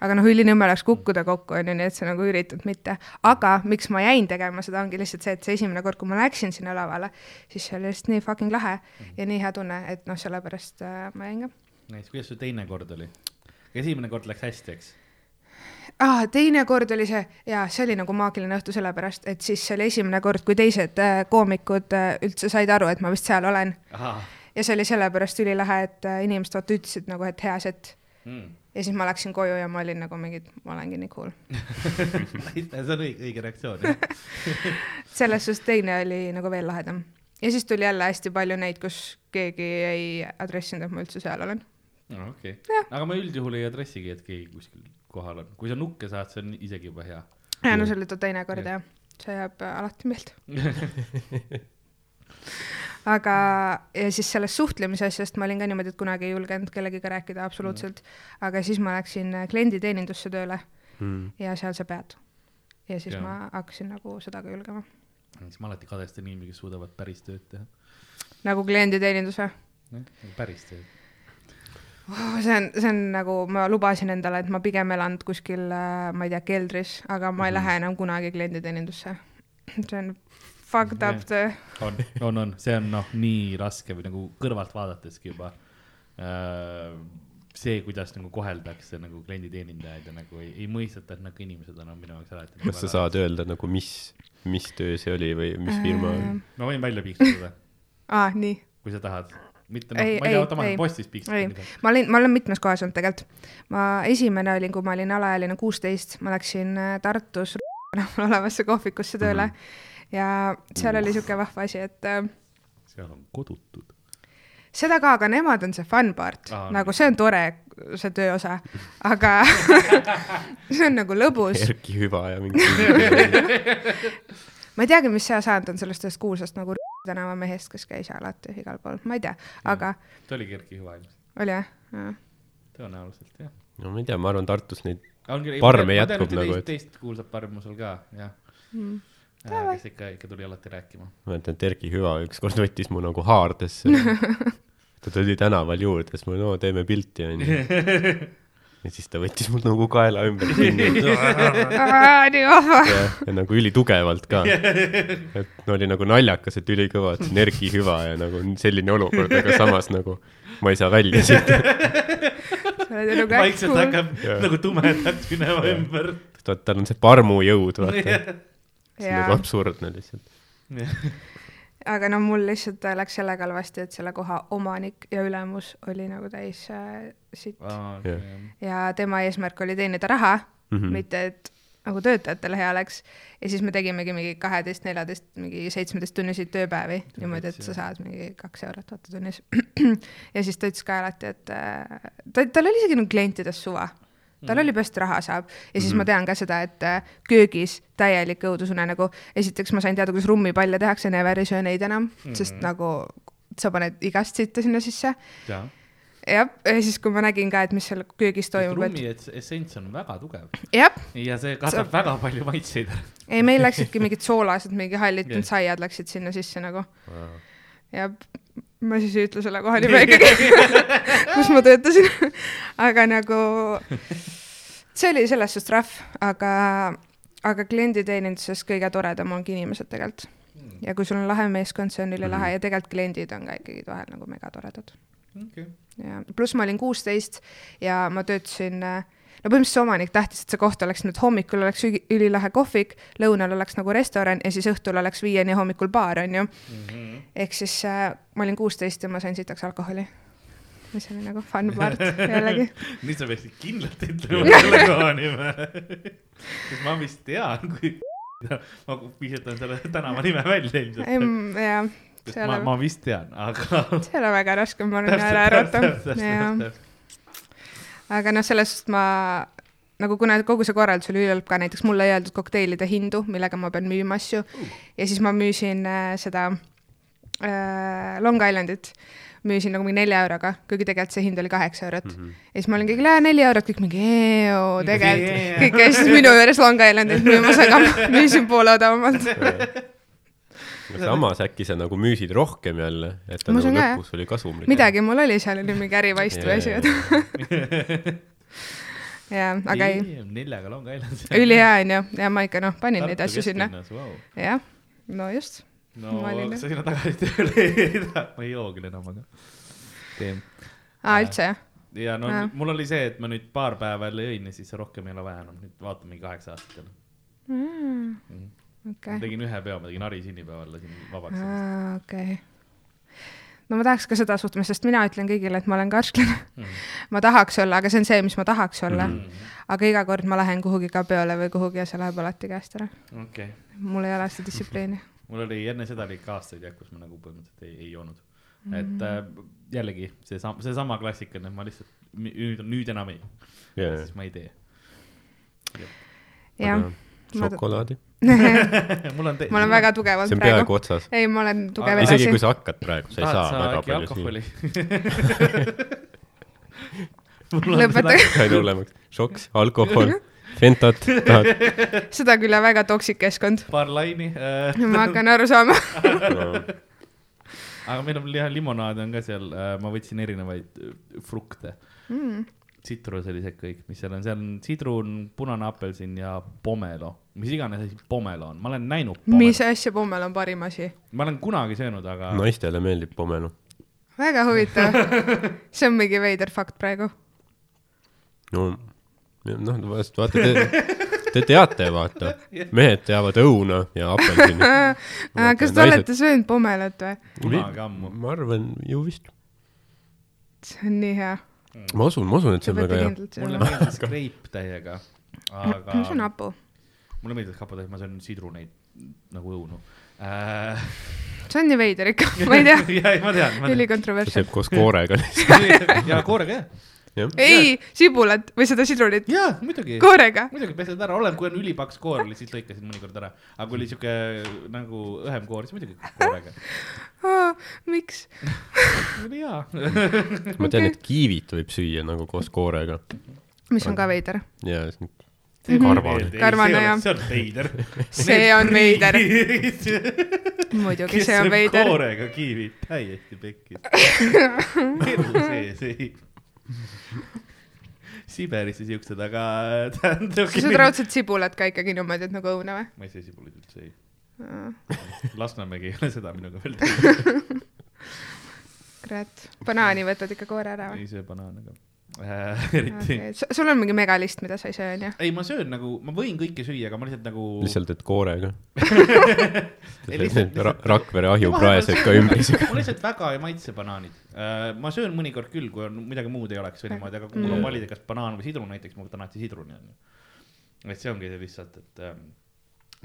Aga noh, ülinõme oleks kukkuda kokku, on ju, nii et sa nagu üritad mitte. aga miks ma jäin tegema seda, ongi lihtsalt see, et see esimene kord, kui ma läksin sinna lavale, siis see oli lihtsalt nii fucking lahe ja nii hea tunne, et noh, sellepärast äh, ma jäin ka. näis, kuidas su teine kord oli? esimene kord läks hästi, eks? ah,. teine kord oli see ja see oli nagu maagiline õhtu sellepärast, et siis see oli esimene kord, kui teised äh, koomikud äh, üldse said aru, et ma vist seal olen ja see oli sellepärast ülilahe, et äh, inimesed vaata ütlesid nagu, et hea set mm.. ja siis ma läksin koju ja ma olin nagu mingi, ma olengi nii cool. see on õige, õige reaktsioon, selles suhtes teine oli nagu veel lahedam. ja siis tuli jälle hästi palju neid, kus keegi ei adressinud, et ma üldse seal olen. no okei Jah. okay., aga ma üldjuhul ei adressigi, et keegi kuskil kohal on, kui sa nukke saad, see on isegi juba hea. ja no see oli too teine kord jah, see jääb alati meelde. aga, ja siis sellest suhtlemise asjast ma olin ka niimoodi, et kunagi ei julgenud kellegiga rääkida absoluutselt, aga siis ma läksin äh, klienditeenindusse tööle mm.. ja seal sa pead. ja siis ja. ma hakkasin nagu seda ka julgema. siis ma alati kadestan inimesi, kes suudavad päris tööd teha. nagu klienditeenindus või? päris tööd. Oh, see on, see on nagu, ma lubasin endale, et ma pigem elan kuskil, ma ei tea, keldris, aga ma ei Mhm. lähe enam kunagi klienditeenindusse. see on fucked up töö. on, on, on, see on noh, nii raske või nagu kõrvalt vaadateski juba äh,. see, kuidas nagu koheldakse nagu klienditeenindajaid ja nagu ei, ei mõisteta, et nagu inimesed on, on minu jaoks alati. kas sa saad öelda nagu, mis, mis töö see oli või mis firma Äh, ma võin välja piiksutada, aa, nii. kui sa tahad. mitte noh, Ei, ma ei tea, oota, ma ei. olen postis piiksutada., ma olin, ma olen mitmes kohas olnud tegelikult. ma esimene olin, kui ma olin alaealine kuusteist, ma läksin äh, Tartus olevasse kohvikusse tööle mm -hmm. Ja seal oli siuke vahva asi, et äh, seal on kodutud. seda ka, aga nemad on see fun part ah,, nagu see on tore, see tööosa, aga see on nagu lõbus. Erki Hüva ja mingi ma ei teagi, mis sa saanud on sellest ühest kuulsast nagu tänava mehest, kes käis alati igal pool, ma ei tea, aga ta oligi Erki Hüva ilmselt, oli jah ja.? tõenäoliselt jah. no ma ei tea, ma arvan, Tartus neid Parme jätkub nagu, teist, kuulsat parmu sul ka, jah Mm. äh,. kes ikka, ikka tuli alati rääkima. ma mäletan, et Erki Hüva ükskord võttis mu nagu haardesse. ta tuli tänaval juurde, siis ma, no teeme pilti, onju. ja siis ta võttis mul nagu kaela ümber kinni nii vahva. ja, nagu ülitugevalt ka. et no oli nagu naljakas, et ülikõva, et on Erki Hüva ja nagu selline olukord, aga samas nagu ma ei saa välja siit. nagu vaikselt hakkab nagu tumedaks minema ümber. tal on see parmujõud, vaata. See on nagu absurdne lihtsalt. aga no mul lihtsalt äh, läks sellega halvasti, et selle koha omanik ja ülemus oli nagu täis äh, sitt ja tema eesmärk oli teenida raha mm. -hmm. mitte et nagu töötajatele hea oleks. ja siis me tegimegi mingi kaheteist, neljateist, mingi seitsmeteist tunniseid tööpäevi niimoodi, et sa saad mingi kaks eurot vaata tunnis. ja siis ta ütles ka alati, et äh, ta, tal oli isegi nagu klientidest suva. Tal oli peast raha saab ja siis mm -hmm. ma tean ka seda, et äh, köögis täielik õudusunenägu. esiteks ma sain teada, kuidas rummipalle tehakse, never ei söö neid enam mm, -hmm. sest nagu sa paned igast sitta sinna sisse. jah, jah, ja siis, kui ma nägin ka, et mis seal köögis toimub, et rummi ets- essents on väga tugev jah, ja see katab Sa- väga palju maitseid. ei, meil läksidki mingid soolased, mingi hallitud Jah. saiad läksid sinna sisse nagu ja ma siis ei ütle selle koha nime ikkagi, kus ma töötasin. aga nagu see oli selles suhtes rahv, aga, aga klienditeeninduses kõige toredam ongi inimesed tegelikult. ja kui sul on lahe meeskond, see on ülilahe ja tegelikult kliendid on ka ikkagi vahel nagu megatoredad. ja pluss ma olin kuusteist ja ma töötasin äh, no põhimõtteliselt see omanik tahtis, et see koht oleks nüüd hommikul oleks üli- ülilahe kohvik, lõunal oleks nagu restoran ja siis õhtul oleks viieni hommikul baar, onju. ehk siis äh, ma olin kuusteist ja ma sain sitaks alkoholi. mis oli nagu fun part jällegi. nüüd sa peaksid kindlalt ütlema selle koha nime. sest ma vist tean, kui ma piisatan selle tänava nime välja ilmselt. ei ma, ma vist tean, aga. see ei ole väga raske, ma arvan, ära arvata. Aga noh, sellest ma nagu kuna kogu see korraldus oli ülihalb ka, näiteks mulle ei öeldud kokteilide hindu, millega ma pean müüma asju ja siis ma müüsin äh, seda äh, Long Islandit, müüsin nagu mingi nelja euroga, kuigi tegelikult see hind oli kaheksa eurot mm. -hmm. ja siis ma olin kõigile neli eurot, kõik mingi tegelikult, kõik käisid minu juures Long Islandit müümas, aga ma müüsin poole odavamalt. samas äkki sa nagu müüsid rohkem jälle, et ta Ma nagu jah. lõpus oli kasumlik. midagi mul oli seal, oli mingi ärivaist või Jaa, asjad. jaa, aga ei, neljaga Long Island. ülihea onju ja ma ikka noh, panin neid asju sinna. jah, no just. no sa sinna tagasi tööle ei taha, ma ei joo küll enam, aga teen. aa, üldse jah? ja no Jah. mul oli see, et ma nüüd paar päeva jälle jõin ja siis rohkem ei ole vaja enam, nüüd vaatan mingi kaheksa aastat jälle mm.. Okei ma, tegin ühe peo, ma tegin Hari sünnipäeval, lasin vabaks. okei. no ma tahaks ka seda suhtumist, sest mina ütlen kõigile, et ma olen karsklane. Mm. ma tahaks olla, aga see on see, mis ma tahaks olla mm. -hmm. aga iga kord ma lähen kuhugi ka peole või kuhugi ja see läheb alati käest ära. okei, mul ei ole seda distsipliini. mul oli enne seda oli ikka aastaid jah, kus ma nagu põhimõtteliselt ei, ei joonud. et äh, jällegi seesama, seesama klassikaline, ma lihtsalt nüüd, nüüd enam ei, jaa, siis ma ei tee. jah, šokolaadi. mul on te-. ma olen väga tugevalt see on praegu peaaegu. otsas. ei, ma olen tugev Aga isegi edasi kui. sa hakkad praegu, sa ei saa väga palju süüa. lõpetage, sain hullemaks. šoks, alkohol, Fentat, tahad? seda küll jah, väga toksik keskkond. paar laini äh. ma hakkan aru saama. aga meil on jah, limonaad on ka seal, ma võtsin erinevaid äh, frukte Mm. Tsitruselised kõik, mis seal on, seal on sidrun, punane apelsin ja pomelo, mis iganes asi pomelo on, ma olen näinud mis pomelo, asja, pommel on parim asi. ma olen kunagi söönud, aga naistele meeldib pomelo. väga huvitav. see on mingi veider fakt praegu. no noh, vast vaata, te, te teate, vaata, mehed teavad õuna ja apelsini. kas te olete söönud pommelat või? kunagi ammu. ma arvan ju vist. see on nii hea. Ma usun, ma usun, et see on väga hea. mulle meeldis kreip täiega, aga see on hapu. mulle meeldis haputäis, ma söön sidruneid nagu õunu äh,. see on nii veider ikka, ma ei tea, ja, ma tean, ma üli see sööb. koos koorega lihtsalt. ja koorega jah, ei, sibulat või seda sidrunit jaa, muidugi. koorega. muidugi pesed ära, olen, kui on ülipaks koor oli, siis lõikasin mõnikord ära, aga kui oli siuke nagu õhem koor, siis muidugi koorega. miks? oli hea. ma tean, et kiivit võib süüa nagu koos koorega mis on ka veider. ja see on karvane. Karvane, jah. see on veider. see on veider, muidugi, kes see on sööb veider. koorega kiivid, täiesti pekkis. elu sees ei. Siberisse siuksed, aga tähendab. sa sööd raudselt sibulat ka ikkagi niimoodi, et nagu õuna või? ma ei söö sibulit üldse, ei. Lasnamägi ei ole seda minuga veel teinud. kurat, banaani võtad ikka koore ära või? ei söö banaane ka äh. eriti Okay. sul on mingi megalist, mida sa ei söö, onju? ei, ma söön nagu, ma võin kõike süüa, aga ma lihtsalt nagu. lihtsalt, et koorega. Ra Rakvere ahjupraesed ka ümbrusega. mul lihtsalt väga ei maitse banaanid uh,. ma söön mõnikord küll, kui on midagi muud ei oleks või niimoodi, aga kui mul on Mm. valida, kas banaan või sidrun näiteks, ma võtan alati sidruni onju. et see ongi see lihtsalt, et um,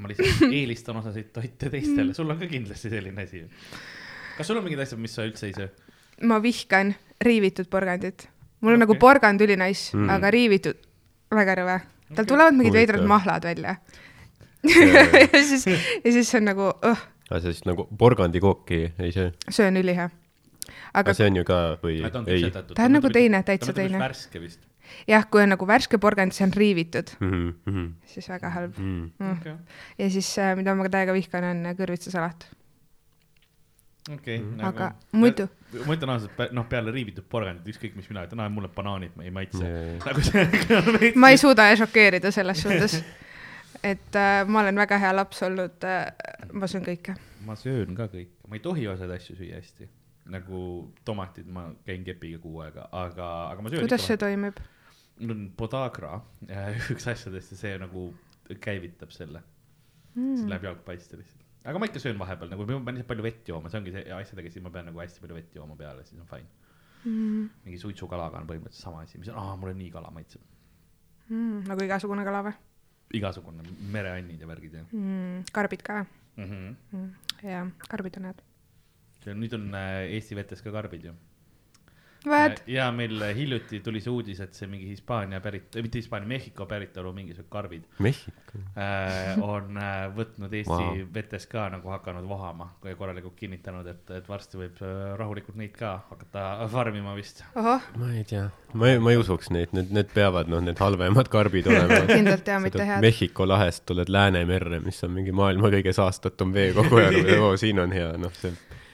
ma lihtsalt eelistan osasid toite teistele, sul on ka kindlasti selline asi. kas sul on mingid asjad, mis sa üldse ei söö? ma vihkan riivitud porgandit. Mul on okay. nagu porgand ülinais Mm. mm., aga riivitud, väga rõve. tal Okei. tulevad mingid veidrad mahlad välja. Ja siis, ja siis on nagu uh,, aga sa siis nagu porgandikooki ei söö? see on ülihea. aga aga see on ju ka või ta on ei? Ta on nagu teine, täitsa teine. värske vist jah, kui on nagu värske porgand, see on riivitud, Mhm, mhm, siis väga halb mhm. mm.. okay.. ja siis, mida ma ka täiega vihkan, on kõrvitsasalat. Okei okay,, aga muidu, ma ütlen ausalt, noh, peale riivitud porgandit, ükskõik mis mina ütlen, mulle banaanid ei maitse jaa. nagu see. ma ei suuda šokeerida selles suhtes. et äh, ma olen väga hea laps olnud äh,, ma söön kõike. ma söön ka kõike, ma ei tohi osasid asju süüa hästi. nagu tomatid, ma käin kepiga kuu aega, aga, aga ma söön kuidas see toimib? mul on podagra, üks asjadest ja see nagu käivitab selle mm., siis läheb jalg paista lihtsalt. Aga ma ikka söön vahepeal nagu, ma pean lihtsalt palju vett jooma, see ongi see asjadega, siis ma pean nagu hästi palju vett jooma peale, siis on fine. Mm. mingi suitsukalaga on põhimõtteliselt sama asi, mis on, aa, mulle nii kala maitseb. Mm, nagu igasugune kala või igasugune mereannid ja värgid ja mm,? karbid ka mm. -hmm. mm,? jaa, karbid on head. nüüd on äh, Eesti vetes ka karbid ju. vaat, ja meil hiljuti tuli see uudis, et see mingi Hispaania pärit, mitte Hispaania, Mehhiko päritolu mingisugused karbid Mehhiko. äh, on äh, võtnud Eesti wow. vetes ka nagu hakanud vohama ja korralikult kinnitanud, et, et varsti võib äh, rahulikult neid ka hakata farmima vist. ma ei tea, ma ei, ma ei usuks neid, need, need peavad noh, need halvemad karbid olema. kindlalt jaa, mitte head. Mehhiko lahest tuled Läänemerre, mis on mingi maailma kõige saastatum veekogu ja oo, siin on hea, noh, see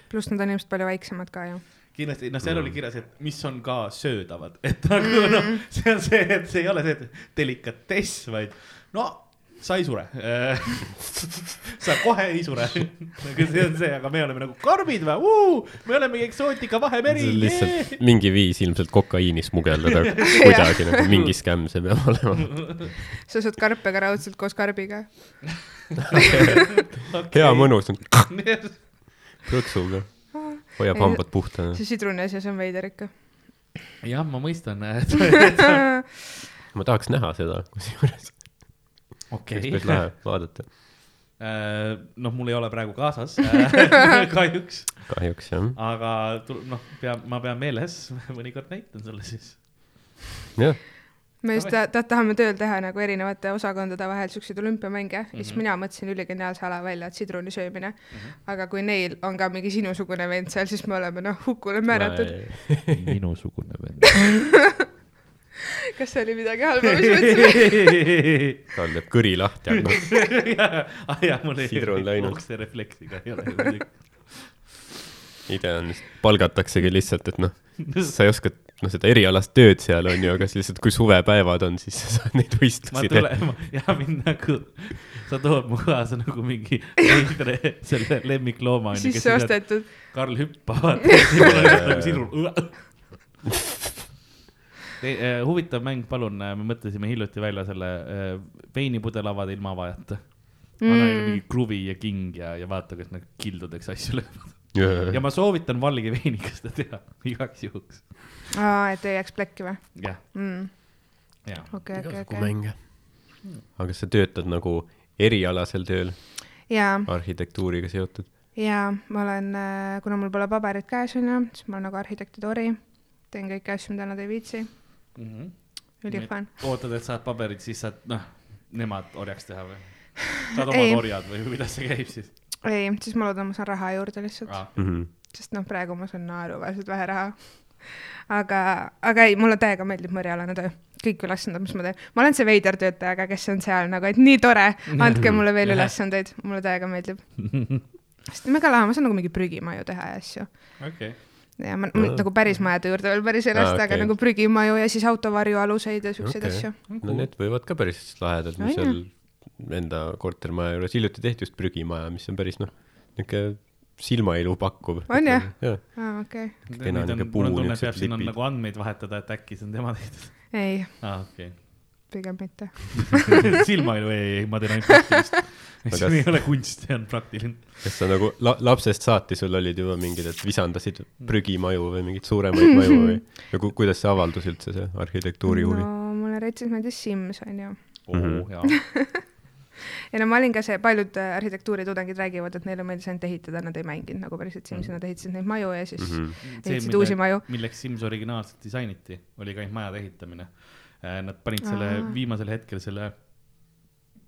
pluss nad on ilmselt palju väiksemad ka ju. kindlasti, noh, seal oli kirjas, et mis on ka söödavad, et nagu noh, see on see, et see ei ole see delikatess, vaid no sa ei sure. sa kohe ei sure. aga see on see, aga me oleme nagu karbid või, me olemegi eksootika vahemeri lihtsalt mingi viis ilmselt kokaiini smugeldada kuidagi nagu mingi skämm see peab olema. sa sööd karpe ka raudselt koos karbiga. hea. mõnus on prõksuga, hoiab hambad puhtana. see sidruni asi, see on veider ikka. jah, ma mõistan. ma tahaks näha seda, kusjuures, okei oleks päris. lahe vaadata. noh, mul ei ole praegu kaasas kahjuks, kahjuks jah, aga tul- noh, pean, ma pean meeles, mõnikord näitan sulle siis. jah, me just ta, ta, tahame tööl teha nagu erinevate osakondade vahel siukseid olümpiamänge ja siis Mhm. mina mõtlesin üligeniaalse ala välja, et sidruni söömine. aga kui neil on ka mingi sinusugune vend seal, siis me oleme noh, hukule määratud. minusugune vend. kas see oli midagi halba, mis ma ütlesin? tal teeb kõri lahti, aga noh, ah jaa, mul ei Sidrun läinud. refleksiga ei ole idee on lihtsalt, palgataksegi lihtsalt, et noh, sa ei oska, noh, seda erialast tööd seal on ju, aga siis lihtsalt kui suvepäevad on, siis sa saad neid võistlusi teha. ja mind nagu, sa tood mu kaasa nagu mingi veidre selle lemmiklooma sisse ostetud. Karl hüppab, vaata, nagu sinul. huvitav mäng, palun, me mõtlesime hiljuti välja selle äh, veinipudelavade ilmavajata. anna neile mingi kruvi ja king ja, ja vaata, kas nad kildudeks asju löövad. ja ma soovitan valge veiniga seda teha igaks juhuks. aa, et ei jääks plekki või jah, mm.? jah. okei, okei, igasugu okei. mänge. aga sa töötad nagu erialasel tööl, jaa, arhitektuuriga seotud? jaa, ma olen, kuna mul pole paberit käes onju, siis ma olen nagu arhitekti tori. teen kõiki asju, mida nad ei viitsi. ülifun. ootad, et saad paberit, siis saad, noh, nemad orjaks teha või? saad Ei. omad orjad või kuidas see käib siis ei, siis ma loodan, ma saan raha juurde lihtsalt ah.? Mhm. sest noh, praegu ma saan naeruväärselt vähe raha. aga, aga ei, mulle täiega meeldib mu erialane töö, kõik ülesanded, mis ma teen. ma olen see veider töötaja, aga kes on seal nagu, et nii tore, andke mulle veel ülesandeid, mulle täiega meeldib. sest mega lahe, ma saan nagu mingi prügimaju teha ja asju. okei, ja ma ah. nagu päris majade juurde veel päris ei lasta, aga okei. nagu prügimaju ja siis autovarjualuseid ja siukseid okay. asju. no need võivad ka päris lahedad, mis On seal enda kortermaja juures, hiljuti tehti just prügimaja, mis on päris noh, niisugune silmailu pakkuv. On jah? aa, okei. Kena niisugune puu, mul on tunne, et peab siin on nagu andmeid vahetada, et äkki see on tema tehtud. ei, aa, okei. pigem mitte. silmailu ei, ei, ma teen ainult praktilist. See ei ole kunst, see on praktiline. kas sa nagu la-, lapsest saati sul olid juba mingid, et visandasid prügimaju või mingeid suuremaid maju või, või ku- kuidas see avaldus üldse, see arhitektuuri huvi no mulle retsis meeldis Sims onju. oo Mhm. jaa, ja no ma olin ka see, paljud äh, arhitektuuritudengid räägivad, et neile meeldis ainult ehitada, nad ei mänginud nagu päriselt Simsi, nad ehitasid neid maju ja siis mm mm? -hmm. -hmm. ehitasid uusi maju. milleks Sims originaalselt disainiti, oli ka ainult majade ehitamine. Nad panid selle Aa. viimasel hetkel selle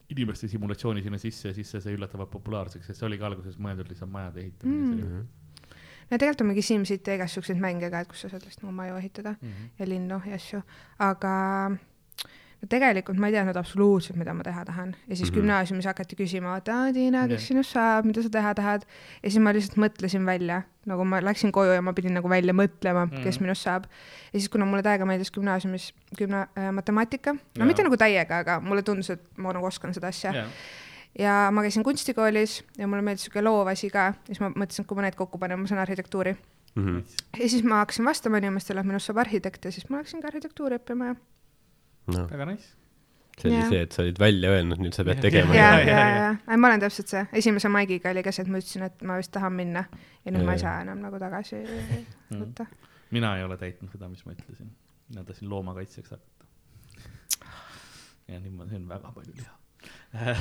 inimeste simulatsiooni sinna sisse ja siis see sai üllatavalt populaarseks, sest see oligi alguses mõeldud lihtsalt majade ehitamine Mm. no tegelikult on mingi SimCity ja igast siukseid mänge ka, et kus sa saad lihtsalt nagu maju ehitada mm. -hmm. ja linnu ja asju, aga tegelikult ma ei teadnud absoluutselt, mida ma teha tahan ja siis mm. -hmm. gümnaasiumis hakati küsima, et aa Tiina, kes Jah. sinust saab, mida sa teha tahad ja siis ma lihtsalt mõtlesin välja, nagu ma läksin koju ja ma pidin nagu välja mõtlema mm, -hmm. kes minust saab. ja siis, kuna mulle täiega meeldis gümnaasiumis gümna- äh,, matemaatika, no Jaa. mitte nagu täiega, aga mulle tundus, et ma nagu oskan seda asja Yeah. ja ma käisin kunstikoolis ja mulle meeldis siuke loov asi ka siis ma mõtlesin, et kui ma need kokku panen, ma saan arhitektuuri. Mm -hmm. ja siis ma hakkasin vastama inimestele, et minust saab arhitekt ja siis ma läksin ka arhitektuuri õppima ja no väga nice. see oli Jah. see, et sa olid välja öelnud, nüüd sa pead tegema ja, ja, ja, ma olen täpselt see, esimese maigiga oli ka see, et ma ütlesin, et ma vist tahan minna ja nüüd Ja, ma ei saa enam nagu tagasi Mhm. võtta. mina ei ole täitnud seda, mis ma ütlesin. mina tahtsin loomakaitsjaks hakata. ja nüüd ma söön väga palju liha.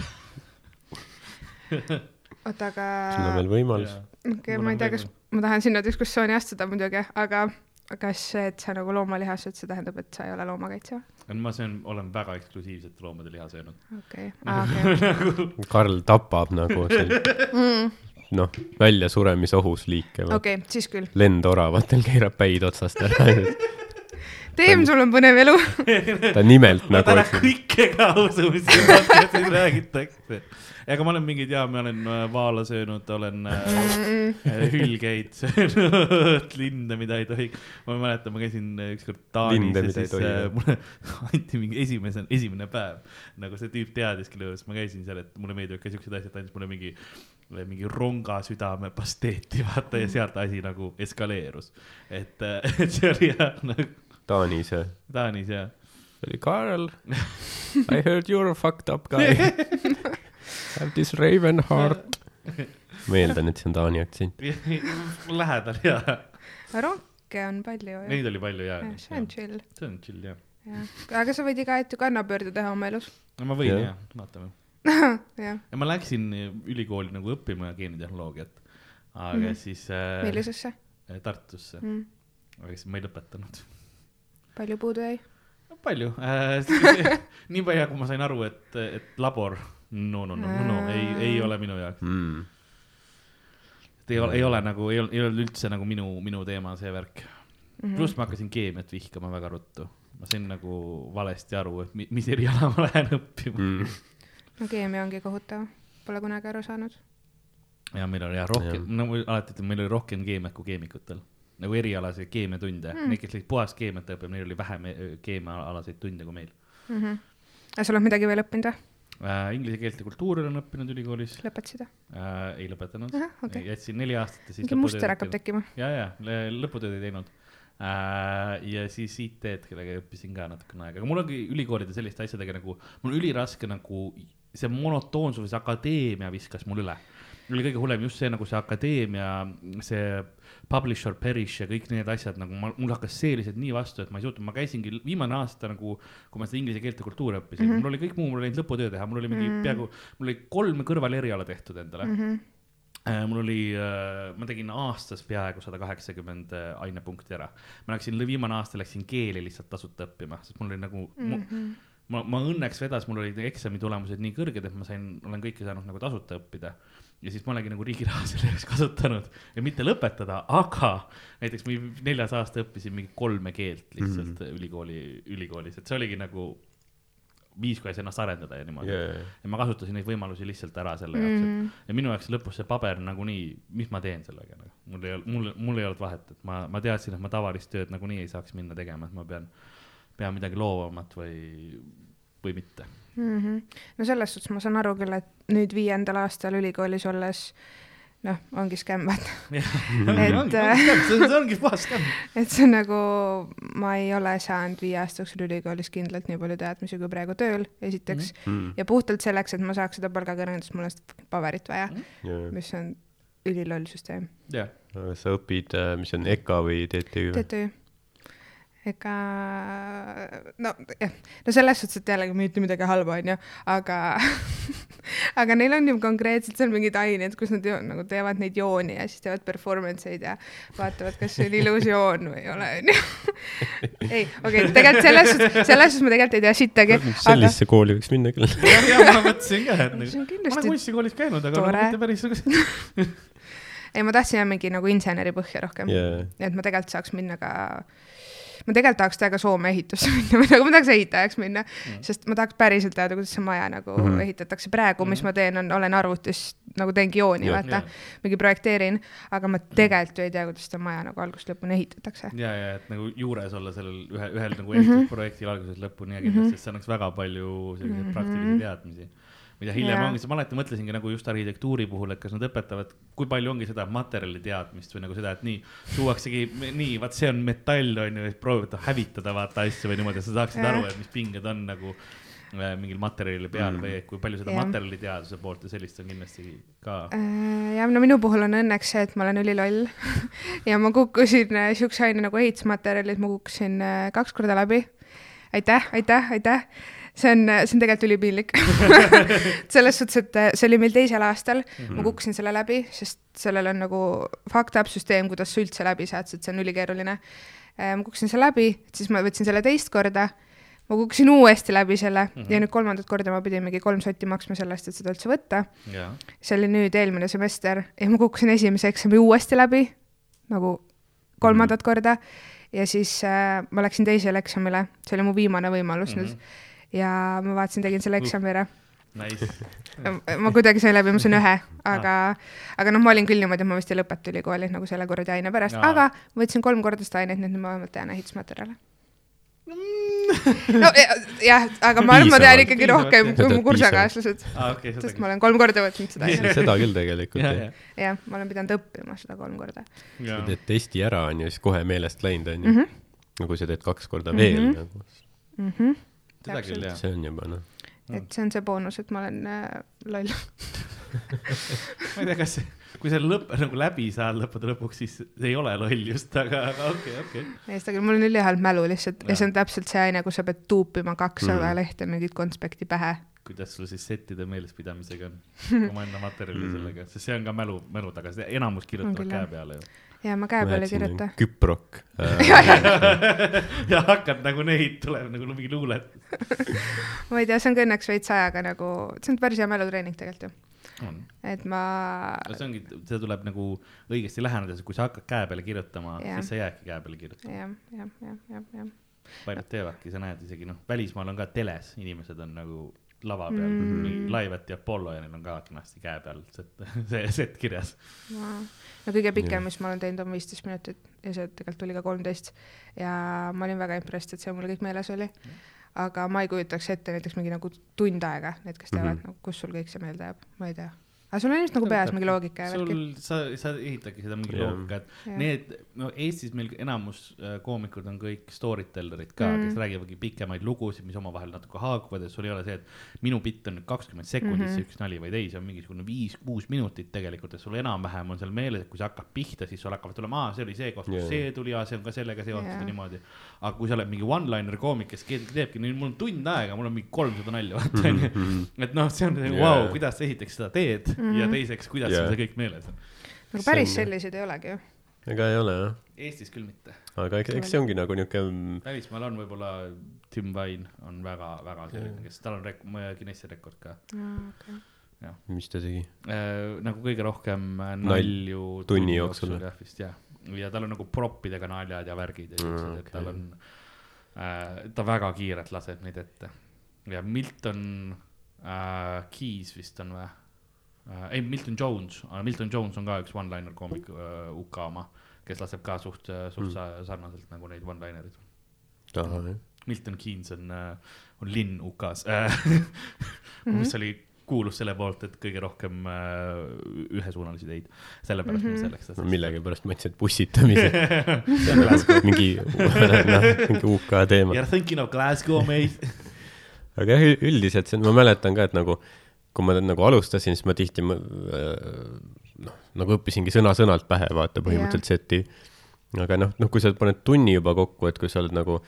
oota, aga sul on veel võimalus. okei, ma ei tea, kas ma tahan sinna diskussiooni astuda muidugi, aga kas see, et sa nagu loomaliha sööd, see tähendab, et sa ei ole loomakaitsja? ma söön, olen väga eksklusiivset loomade liha söönud. okei, okei, Karl tapab nagu seal noh, väljasuremisohus liike või okei, siis küll. lendoravatel keerab päid otsast ära. Teem, sul on põnev elu. ta nimelt ma nagu täna kõike ka usu, mis siin podcast'is räägitakse. ega ma olen mingeid ja ma olen äh, vaala söönud, olen äh, hülgeid söönud, linde, mida ei tohi. ma mäletan, ma käisin äh, ükskord Taanis ja siis äh, mulle anti mingi esimese, esimene päev. nagu see tüüp teadiski lõõs, ma käisin seal, et mulle meeldivad ka siuksed asjad, ta andis mulle mingi, mingi rongasüdame pasteeti, vaata ja sealt asi nagu eskaleerus. et, et see oli jah nagu Taanis ja Taanis ja see oli Karl. I heard you are a fucked up guy. Have this raven heart. ma eeldan, et see on Taani aktsent. lähedal ja ronke on palju ju. neid oli palju ja. see on chill, see on chill jah. jah. aga sa võid iga hetk ju kannapöörde teha oma elus. no ma võin Jah. jah, vaatame. jah, ja ma läksin ülikooli nagu õppima geenitehnoloogiat, aga mm siis äh, millisesse Tartusse, mm.? aga siis ma ei lõpetanud. Palju puudu jäi? palju äh, nii palju, kui ma sain aru, et, et labor, no, no, no, no, no ei, ei ole minu jaoks. Mm. et ei ole, ei ole nagu, ei ole, ei ole üldse nagu minu, minu teema see värk. Mhm. pluss ma hakkasin keemiat vihkama väga ruttu. ma sain nagu valesti aru, et mi- mis eriala ma lähen õppima. Mm. no keemia ongi kohutav, pole kunagi aru saanud. ja meil oli jah rohkem Jah., no alati ütlen, meil oli rohkem keemiat kui keemikutel. Nagu erialaseid keemiatunde Mm. need, kes lõid puhast keemiat õppima, neil oli vähem eh, keemiaalaseid tunde kui meil Mm -hmm. aga sa oled midagi veel õppinud või? äh,. Inglise keelt ja kultuuri olen õppinud ülikoolis lõpetasid või? äh,, ei lõpetanud ahah, okei. jätsin neli aastat ja siis mingi muster hakkab tekkima. ja, ja lõputööd ei teinud äh,. ja siis IT-d, kellega õppisin ka natukene aega, aga mul ongi ülikoolide selliste asjadega nagu, mul on üliraske nagu see monotoonsus, akadeemia viskas mul üle. mul oli kõige hullem just see nagu see akadeemia, see publisher perish ja kõik need asjad nagu ma, mul hakkas see lihtsalt nii vastu, et ma ei suutnud, ma käisingi viimane aasta nagu, kui ma seda inglise keelt ja kultuuri õppisin mm. -hmm. mul oli kõik muu, mul oli ainult lõputöö teha, mul oli mingi mm. -hmm. peaaegu, mul oli kolm kõrvaleriala tehtud endale mm. -hmm. mul oli, ma tegin aastas peaaegu sada kaheksakümmend äh, ainepunkti ära. ma läksin, viimane aasta läksin keeli lihtsalt tasuta õppima, sest mul oli nagu mm, -hmm. Ma, ma õnneks vedas, mul olid eksami tulemused nii kõrged, et ma sain, olen kõike saanud nagu tasuta õppida. Ja siis ma olengi nagu riigi raha selle jaoks kasutanud ja mitte lõpetada, aga näiteks ma neljas aasta õppisin mingi kolme keelt lihtsalt mm -hmm. ülikooli, ülikoolis, et see oligi nagu viis, kuidas ennast arendada ja niimoodi yeah.. Yeah. ja ma kasutasin neid võimalusi lihtsalt ära selle jaoks, Mhm. et ja minu jaoks lõpus see paber nagunii, mis ma teen sellega nagu, mul ei olnud, mul, mul ei olnud vahet, et ma, ma teadsin, et ma tavalist tööd nagunii ei saaks minna tegema, et ma pean, pean midagi loovamat või, või mitte. Mhm. no selles suhtes ma saan aru küll, et nüüd viiendal aastal ülikoolis olles noh, ongi skämm, vaata. Et, äh, see ongi puhas skämm. et see on nagu, ma ei ole saanud viie aasta jooksul ülikoolis kindlalt nii palju teadmisi kui praegu tööl, esiteks mm. Mm. ja puhtalt selleks, et ma saaks seda palgakõrgendust, mul on seda paberit vaja, Yeah. mis on üliloll süsteem. jah, aga sa õpid, mis on EKA või TTÜ? TTÜ. Ega no jah, no selles suhtes, et jällegi ma ei ütle midagi halba, onju, aga aga neil on ju konkreetselt seal mingid ained, kus nad ju, nagu teevad neid jooni ja siis teevad performance eid ja vaatavad, kas see on ilus joon või ei ole, onju. ei, okei okay,, tegelikult selles suhtes, selles suhtes ma tegelikult ei tea sittagi, aga sellisesse kooli võiks minna küll. jah, jah, ma mõtlesin ka, et on nagu, ma olen kindlasti, kunstikoolis käinud, aga nagu mitte päris nagu ei ma tahtsin jah mingi nagu inseneri põhja rohkem Yeah. et ma tegelikult saaks minna ka, ma tegelikult tahaks teha ka Soome ehitusse minna või nagu ma tahaks ehitajaks minna mm., sest ma tahaks päriselt teada, kuidas see maja nagu mm. -hmm. ehitatakse. praegu, mis ma teen, on, olen arvutis nagu teen jooni Jah. vaata Jah., mingi projekteerin, aga ma tegelikult ju ei tea, kuidas seda maja nagu algusest lõpuni ehitatakse. ja, ja et nagu juures olla sellel ühe, ühel nagu Mhm. ehitusprojektil algusest lõpuni ja kindlasti, sest see annaks väga palju selliseid Mhm. praktilisi teadmisi. Mida hiljem Jaa. ongi, ma alati mõtlesingi nagu just arhitektuuri puhul, et kas nad õpetavad, kui palju ongi seda materjali teadmist või nagu seda, et nii, tuuaksegi, nii, vaat see on metall on ju, proovivad hävitada vaata asju või niimoodi, et sa saaksid Jah. aru, et mis pinged on nagu äh, mingil materjalil peal Mm. või kui palju seda Jah. materjaliteaduse poolt ja sellist on kindlasti ka. Äh, jah, no minu puhul on õnneks see, et ma olen üliloll ja ma kukkusin äh, siukse aine nagu ehitusmaterjalid, ma kukkusin kaks korda läbi. aitäh, aitäh, aitäh. See on, see on tegelikult ülipiinlik. selles suhtes, et äh, see oli meil teisel aastal, ma kukkusin selle läbi, sest sellel on nagu fucked up süsteem, kuidas sa üldse läbi saad, sest see on ülikeeruline. ma kukkusin selle läbi, siis ma võtsin selle teist korda, ma kukkusin uuesti läbi selle mm -hmm. ja nüüd kolmandat korda ma pidin mingi kolm sotti maksma selle eest, et seda üldse võtta. Jah, see oli nüüd eelmine semester ja ma kukkusin esimese eksami uuesti läbi nagu kolmandat korda. Ja siis äh, ma läksin teisele eksamile, see oli mu viimane võimalus mm -hmm. nüüd ja ma vaatasin, tegin selle eksami ära. Nice. ma kuidagi sain läbi, ma sain ühe, aga, aga noh, ma olin küll niimoodi, et ma vist ei lõpeta ülikooli nagu selle kuradi aine pärast, aga võtsin kolm korda seda ainet, nii et nüüd ma vähemalt tean ehitusmaterjale. no ja- jah, aga ma arvan, ma tean ikkagi rohkem kui mu kursakaaslased, aa, okei, seda sest ma olen kolm korda võtnud seda ainet. seda küll tegelikult ja, jah. ja, jah, ma olen pidanud õppima seda kolm korda ja sa. teed testi ära, on ju, siis kohe meelest läinud, on mm. ju. -hmm. no kui sa teed kaks korda veel Mhm. nagu, Mm -hmm. Seda küll, jah. see on juba noh. et see on see boonus, et ma olen äh, loll. ma ei tea, kas, kui see lõpp nagu läbi saad lõppude lõpuks, siis ei ole loll just, aga, aga okei, okei. ei, seda küll, mul on ülihea mälu lihtsalt ja Jaa. see on täpselt see aine, kus sa pead tuupima kakssada Mhm. mm. lehte mingit konspekti pähe. kuidas sul siis settide meelespidamisega on, omaenda materjali sellega, sest see on ka mälu, mälu taga, enamus kirjutavad käe peale ju. Ja ma käe peale ei kirjuta. küprok. ja hakkad nagu neid, tuleb nagu mingi luule. ma ei tea, see on ka õnneks veits ajaga nagu, see on päris hea mälutreening tegelikult ju. on, et ma, see ongi, see tuleb nagu õigesti läheneda, kui sa hakkad käe peale kirjutama, siis sa jäädki käe peale kirjutama. jah, jah, jah, jah, jah. paljud teevadki, sa näed isegi noh, välismaal on ka teles, inimesed on nagu lava peal Mm. mm., Laivet ja Apollo ja neil on ka kenasti käe peal see, see set kirjas. No kõige pikem, mis ma olen teinud, on viisteist minutit ja see tegelikult oli ka kolmteist ja ma olin väga impressed, et see mul kõik meeles oli. aga ma ei kujutaks ette näiteks mingi nagu tund aega, need, kes teavad mm, Mhm. -hmm. nagu, kus sul kõik see meelde jääb, ma ei tea. Aga sul on ilmselt nagu peas mingi loogika sul, sa, sa ehitadki seda mingi Jah. loogika, et Jah. need, no Eestis meil enamus äh, koomikud on kõik story teller'id ka mm, Mhm. -hmm. kes räägivadki pikemaid lugusid, mis omavahel natuke haakuvad, et sul ei ole see, et minu bitt on nüüd kakskümmend sekundit mm, Mhm. -hmm. see üks nali, vaid ei, see on mingisugune viis-kuus minutit tegelikult, et sul enam-vähem on seal meeles, et kui see hakkab pihta, siis sul hakkavad tulema, aa, see oli see koht, kus Jah. see tuli, aa, see on ka sellega seotud Jah. ja niimoodi. aga kui sa oled mingi one-liner koomik, kes ke- teebki, mul on tund aega, mul on mingi kolmsada nalja, vaata onju. et noh, see on see, vau, kuidas sa esiteks seda teed mm -hmm. ja Mhm. teiseks, kuidas Jaa. sul see kõik meeles on. nagu see päris on- selliseid ei olegi ju. ega ei ole jah, Eestis küll mitte. aga eks, eks see ongi nagu niuke, välismaal on võib-olla Tim Vine on väga-väga selline, kes, tal on rek-, Guinessi rekord ka mis ta tegi. äh,. nagu kõige rohkem Nal- nalju tunni jooksul jah, vist jah. ja tal on nagu proppidega naljad ja värgid ja siuksed Mm, mm,, et tal on äh,, ta väga kiirelt laseb neid ette. ja Milton äh, Keys vist on või äh,? ei, Milton Jones, Milton Jones on ka üks one-liner koomik äh, UK oma, kes laseb ka suht, suht Mm. mm. sarnaselt nagu neid one-linereid. Milton Keynes on, on linn UK-s äh, mis oli, kuulus selle poolt, et kõige rohkem äh, ühesuunalisi teid. sellepärast mm Mhm. -hmm. selleks no millegipärast ma ütlesin, et bussitamise, mingi, noh, mingi UK teema. You are thinking of Glasgow, mate. aga jah, üldiselt see on, ma mäletan ka, et nagu kui ma nagu alustasin, siis ma tihti äh, noh, nagu õppisingi sõna-sõnalt pähe, vaata põhimõtteliselt seti. aga noh, noh, kui sa paned tunni juba kokku, et kui sa oled nagu,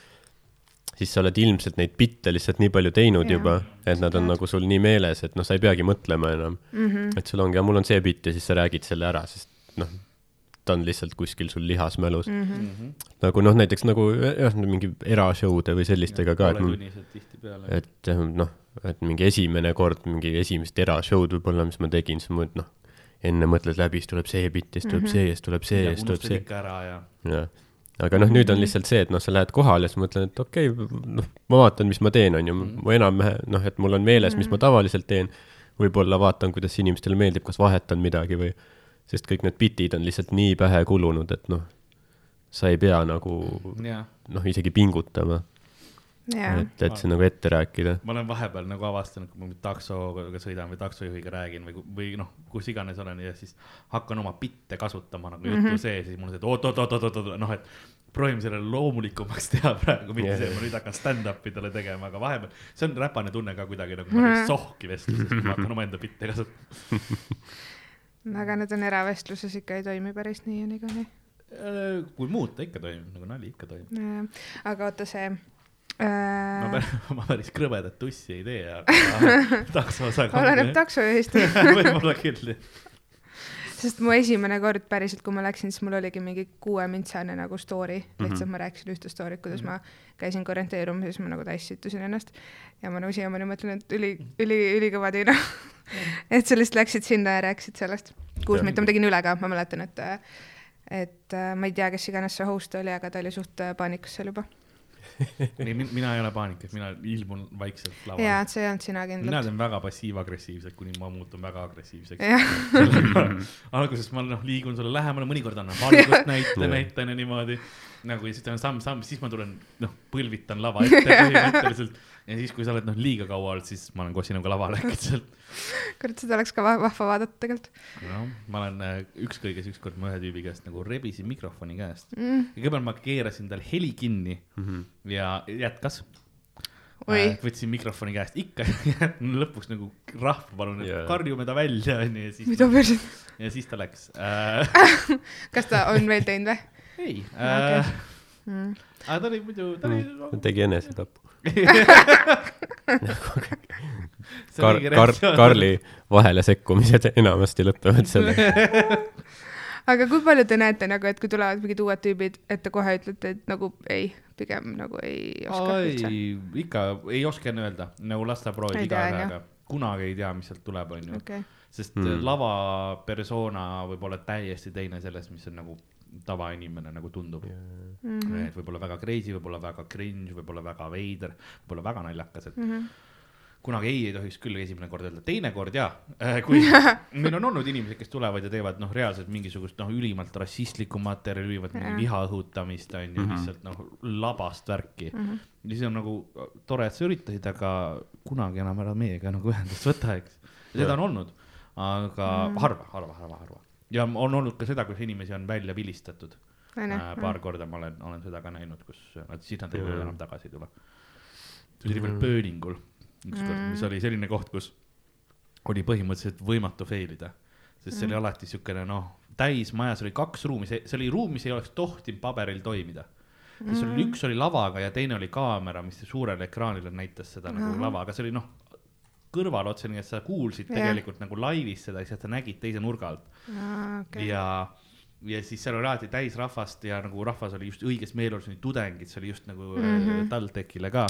siis sa oled ilmselt neid bitte lihtsalt nii palju teinud Jaa, juba, et nad on tead. nagu sul nii meeles, et noh, sa ei peagi mõtlema enam. Mhm. et sul ongi, mul on see bitt ja siis sa räägid selle ära, sest noh, ta on lihtsalt kuskil sul lihasmälus mm. Mhm. -hmm. nagu noh, näiteks nagu jah, mingi erashow'de või sellistega ka, et et noh, et mingi esimene kord mingi esimest erashow'd võib-olla, mis ma tegin, siis ma noh, enne mõtled läbi, siis tuleb see bitt ja siis tuleb Mhm. see ja siis tuleb see ja siis tuleb unustad see. ikka ära ja. jah, aga noh, nüüd on lihtsalt see, et noh, sa lähed kohale ja siis mõtled, et okei okay,, noh, ma vaatan, mis ma teen, on ju, ma enam-vähem noh, et mul on meeles, mis ma tavaliselt teen. võib-olla vaatan, kuidas inimestele meeldib, kas vahetan midagi või, sest kõik need bitid on lihtsalt nii pähe kulunud, et noh, sa ei pea nagu ja noh, isegi pingutama, jaa, et, et see nagu ette rääkida. ma olen vahepeal nagu avastanud, kui ma taksoga sõidan või taksojuhiga räägin või, või noh, kus iganes olen ja siis hakkan oma bitte kasutama nagu jutu mm -hmm. sees, siis mul on see, et oot-oot-oot-oot-oot, noh, et proovime selle loomulikumaks teha praegu, mitte yeah. see, ma nüüd hakkan stand-up'i talle tegema, aga vahepeal, see on räpane tunne ka kuidagi nagu ma olen sohki vestluses, kui ma hakkan omaenda bitte kasutama. aga need on eravestluses ikka ei toimi päris nii ja niikuinii. kui muuta ikka toimib, nagu nali ikka toimib. aga oota, see ma äh,, päris, ma päris krõbedat tussi ei tee, aga taksoosakond. oleneb taksojuhist. võib-olla küll, jah. sest mu esimene kord päriselt, kui ma läksin, siis mul oligi mingi kuuemintsane nagu story mm, -hmm. lihtsalt ma rääkisin ühte story't, kuidas mm -hmm. ma käisin orienteerumises, ma nagu tass situsin ennast ja ma nagu siiamaani mõtlen, et üli, üli, ülikõva Tiina. et sa lihtsalt läksid sinna ja rääkisid sellest. kuus minutit, ma tegin üle ka, ma mäletan, et et äh, ma ei tea, kes iganes see host oli, aga ta oli suht äh, paanikas seal juba. ei, mina ei ole paanikas, mina ilmun vaikselt jaa, lavale. et see ei olnud sina mina kindlalt. teen väga passiiv-agressiivselt, kuni ma muutun väga agressiivseks. alguses ma noh, liigun sulle lähemale, mõnikord annan valgust näite, näitan ja niimoodi. nagu ja siis teen samm-samm, siis ma tulen, noh, põlvitan lava ette põhimõtteliselt. Ja siis, kui sa oled noh, liiga kaua olnud, siis ma olen kohe sinuga laval äkitselt. kurat, seda oleks ka va- vahva vaadata tegelikult noh, ma olen äh, ükskõiges ükskord ma ühe tüübi käest nagu rebisin mikrofoni käest. mm.. kõigepealt ma keerasin tal heli kinni Mhm. ja jätkas. oi, võtsin mikrofoni käest ikka ja lõpuks nagu rahva palun, et Jaa. karjume ta välja onju ja siis mida, perset, ja siis ta läks äh. kas ta on veel teinud või ei äh,, mm.? aga ta oli muidu, ta oli ta tegi enesetapu. Kar-, Kar-. Karli vahele sekkumised enamasti lõpevad sellega. aga kui palju te näete nagu, et kui tulevad mingid uued tüübid, et te kohe ütlete, et nagu ei, pigem nagu ei oska üldse? oi, ikka ei oska enne öelda, nagu las ta proovib iga tea, asjaga, kunagi ei tea, mis sealt tuleb, onju. okei, sest mm. lava persona võib olla täiesti teine sellest, mis on nagu tavainimene nagu tundub mm. Mhm. -hmm. et võib olla väga crazy, võib olla väga cringe, võib olla väga veider, võib olla väga naljakas, et mm. -hmm. kunagi ei ei tohiks küll esimene kord öelda, teinekord jaa. kui meil on olnud inimesed, kes tulevad ja teevad noh, reaalselt mingisugust noh, ülimalt rassistlikku materjali, ülimalt mingi Jaa. viha õhutamist on ju Mhm. lihtsalt noh, labast värki mm. -hmm. ja siis on nagu tore, et sa üritasid, aga kunagi enam ära meiega nagu ühendust võta, eks. seda on olnud, aga mm. harva, harva, harva, harva. Ja on olnud ka seda, kus inimesi on välja vilistatud. onju Äh, paar korda ma olen, olen seda ka näinud, kus nad, siis nad ei võinud enam tagasi tulla. see oli veel Pööningul ükskord, mis oli selline koht, kus oli põhimõtteliselt võimatu fail ida. sest see oli alati siukene noh, täismajas oli kaks ruumi, see, see oli ruum, mis ei oleks tohtinud paberil toimida. siis oli üks oli lavaga ja teine oli kaamera, mis suurele ekraanile näitas seda nagu Ahah. lava, aga see oli noh, kõrvalotse, nii et sa kuulsid Jah. tegelikult nagu laivis seda, siis sa nägid teise nurga alt okei, ja, ja siis seal oli alati täis rahvast ja nagu rahvas oli just õiges meeleolus, olid tudengid, see oli just nagu mm. -hmm. TalTechile ka.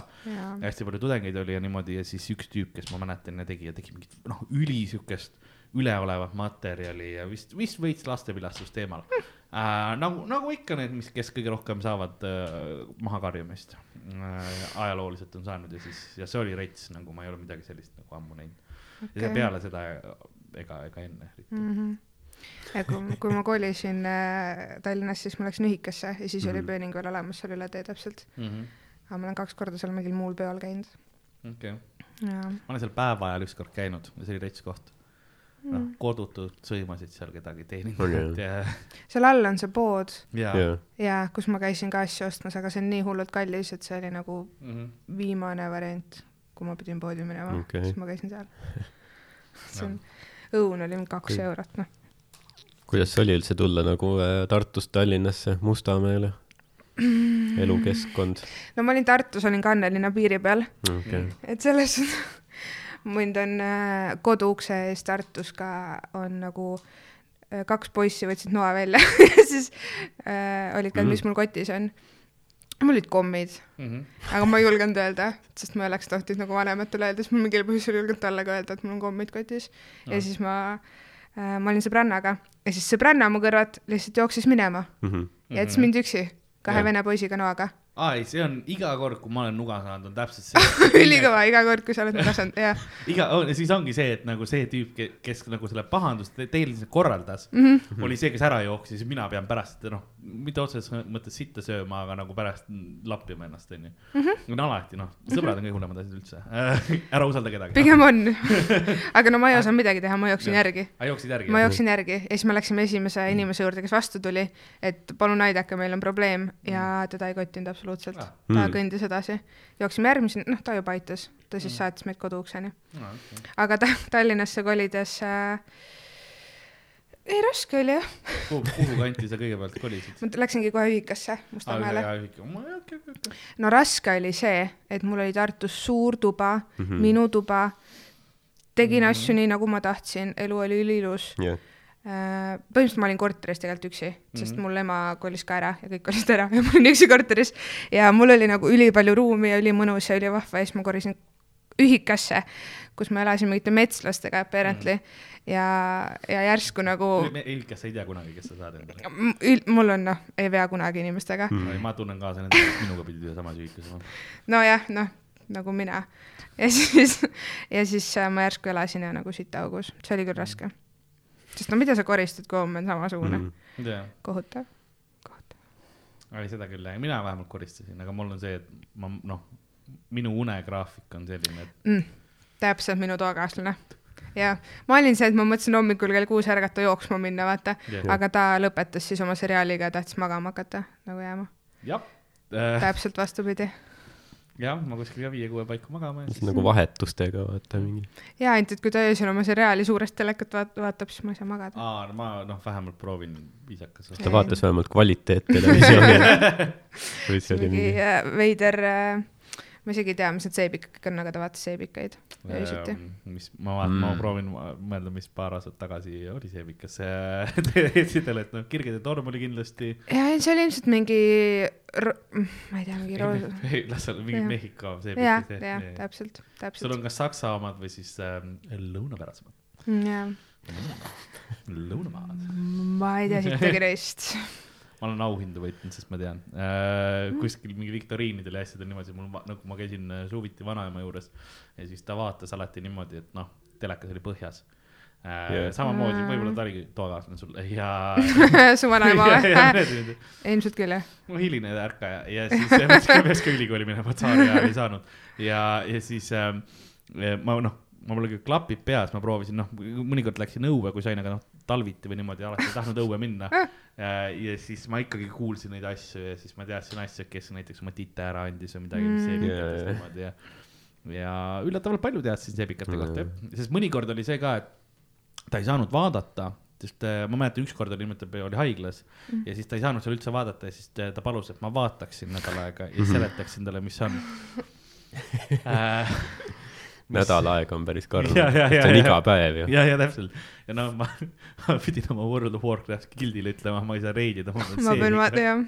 hästi palju tudengeid oli ja niimoodi ja siis üks tüüp, kes ma mäletan ja tegi ja tegi mingit noh, üli siukest üleolevat materjali ja vist, vist veits lastevilastusteemal äh,. nagu, nagu ikka need, mis, kes kõige rohkem saavad äh, mahakarjumist äh, ajalooliselt on saanud ja siis, ja see oli rets, nagu ma ei ole midagi sellist nagu ammu näinud okay.. ja peale seda ega, ega enne eriti mm. Mhm. ja kui, kui ma kolisin äh, Tallinnasse, siis ma läksin ühikasse ja siis oli Mhm. Pööning veel olemas seal üle tee täpselt. -hmm. aga ma olen kaks korda seal mingil muul peol käinud. okei okay., ma olen seal päeva ajal ükskord käinud ja see oli rets koht. Noh Mm., kodutud sõimasid seal kedagi teenindajat jah? ja, seal all on see pood ja, jaa, ja kus ma käisin ka asju ostmas, aga see on nii hullult kallis, et see oli nagu mm. -hmm. viimane variant, kui ma pidin poodi minema okay., siis ma käisin seal. see on, õun oli kaks Kui- eurot, noh. kuidas see oli üldse tulla nagu äh, Tartust Tallinnasse, Mustamäele? elukeskkond, no ma olin Tartus, olin Kannelinna piiri peal, okei, et selles suhtes mind on äh, koduukse ees Tartus ka on nagu äh, kaks poissi võtsid noa välja ja siis äh, olid ka, Mm. mis mul kotis on. mul olid kommid, Mm -hmm. aga ma ei julgenud öelda, sest ma ei oleks tohtinud nagu vanematele öelda, siis ma mingil põhjusel ei julgenud talle ka öelda, et mul on kommid kotis no.. ja siis ma äh,, ma olin sõbrannaga ja siis sõbranna mu kõrvalt lihtsalt jooksis minema Mhm. ja jättis mind üksi kahe Jah. vene poisiga noaga. Aa ei, see on iga kord, kui ma olen nuga saanud, on täpselt see. ülikõva iga kord, kui sa oled nuga saanud, jah iga, siis ongi see, et nagu see tüüp, kes nagu selle pahandust te- teil korraldas mm, mm. -hmm. oli see, kes ära jooksis ja mina pean pärast noh, mitte otseses mõttes sitta sööma, aga nagu pärast lappima ennast, onju. on alati noh, sõbrad on kõige hullemad asjad üldse. ära usalda kedagi. pigem on. aga no ma ei osanud midagi teha, ma jooksin järgi. aga jooksid järgi? ma jooksin järgi ja siis me läksime esimese inimese juurde, kes vastu tuli, et palun aidake, meil on probleem ja teda ei kottinud absoluutselt Ah. ta Mm. kõndis edasi. jooksime järgmiseni, noh, ta juba aitas, ta siis saatis meid koduukseni. aga ta Tallinnasse kolides äh,, ei raske oli jah, kuhu, kuhu kanti sa kõigepealt kolisid? ma läksingi kohe ühikasse Mustamäele. okei. no raske oli see, et mul oli Tartus suur tuba mm, -hmm. minu tuba, tegin mm -hmm. asju nii, nagu ma tahtsin, elu oli üliilus Äh, põhimõtteliselt ma olin korteris tegelikult üksi, sest Mhm. mul ema kolis ka ära ja kõik kolisid ära ja ma olin üksi korteris ja mul oli nagu ülipalju ruumi ja ülimõnus ja ülivahva ja siis ma korisin, ühikasse, kus me elasime mingite metslastega apparently ja, ja järsku nagu Ilk, sa ei tea kunagi, kes sa saad endale. mul on noh, ei vea kunagi inimestega mm.. ma tunnen kaasa nendele, kes minuga pidid ühesamas ühikas olema. nojah, noh nagu mina ja siis, ja siis äh, ma järsku elasin ja nagu sitaaugus, see oli küll raske. Sest no mida sa koristad, kui homme on samasugune mm., tea, kohutav, kohutav. ei seda küll, mina vähemalt koristasin, aga mul on see, et ma noh, minu unegraafik on selline, et mm,. täpselt minu toakaaslane. ja ma olin see, et ma mõtlesin hommikul kell kuus ärgata jooksma minna, vaata Jah. aga ta lõpetas siis oma seriaaliga ja tahtis magama hakata nagu jääma. jah äh,, täpselt vastupidi. jah, ma kuskil ka viie-kuue paiku magama siis nagu vahetustega vaata mingi. ja ainult, et kui ta öösel oma seriaali suurest telekat vaat- vaatab, siis ma ei saa magada. aa, no ma noh, vähemalt proovin viisakas olla. ta vaatas vähemalt kvaliteettelevisiooni. või see oli mingi äh, veider äh,, ma isegi ei tea, mis need seebikad on, aga ta vaatas seebikaid öösiti. mis ma vaatan mm., ma Mm. proovin mõelda, mis paar aastat tagasi oli see, kas see teesidel, et noh, Kirgede torm oli kindlasti. ja ei, see oli ilmselt mingi, ma ei tea, mingi roos-, las olla mingi. Mehhiko see. jah, jah, täpselt, sul täpselt. on kas Saksa omad või siis ähm, lõunapärasemad, jah, lõunamaad. ma ei tea sittagi neist. ma olen auhindu võitnud, sest ma tean äh,, kuskil mingi viktoriinidel ja asjadel niimoodi, mul nagu ma käisin äh, suviti vanaema juures ja siis ta vaatas alati niimoodi, et noh, telekas oli põhjas äh, yeah.. samamoodi, võib-olla ta oligi toakaaslane sul ja su vanaema või? ilmselt küll, jah. no hiline ärkaja ja siis ka, peaks ka ülikooli minema, tsaari ajal ei saanud ja, ja siis äh, ma noh, ma mul olid klapid peas, ma proovisin noh, mõnikord läksin õue, kui sain, aga noh, talviti või niimoodi alati ei tahtnud õue minna. ja siis ma ikkagi kuulsin neid asju ja siis ma teadsin asju, kes näiteks oma tite ära andis või midagi, mis Mm. seebikatest Jaa. niimoodi ja ja üllatavalt palju teadsin seebikate Mm. kohta jah, sest mõnikord oli see ka, et ta ei saanud vaadata sest äh, ma mäletan, ükskord oli niimoodi, et ta oli haiglas Mhm. ja siis ta ei saanud seal üldse vaadata ja siis ta ta palus, et ma vaataksin nädal aega ja Mhm. seletaksin talle, mis on äh,. Nädal aega on päris karm. See on iga päev ju. ja, ja täpselt ja noh, ma, ma pidin oma World of Warcraft gildile ütlema, ma ei saa reidida. ma pean vaata, jah,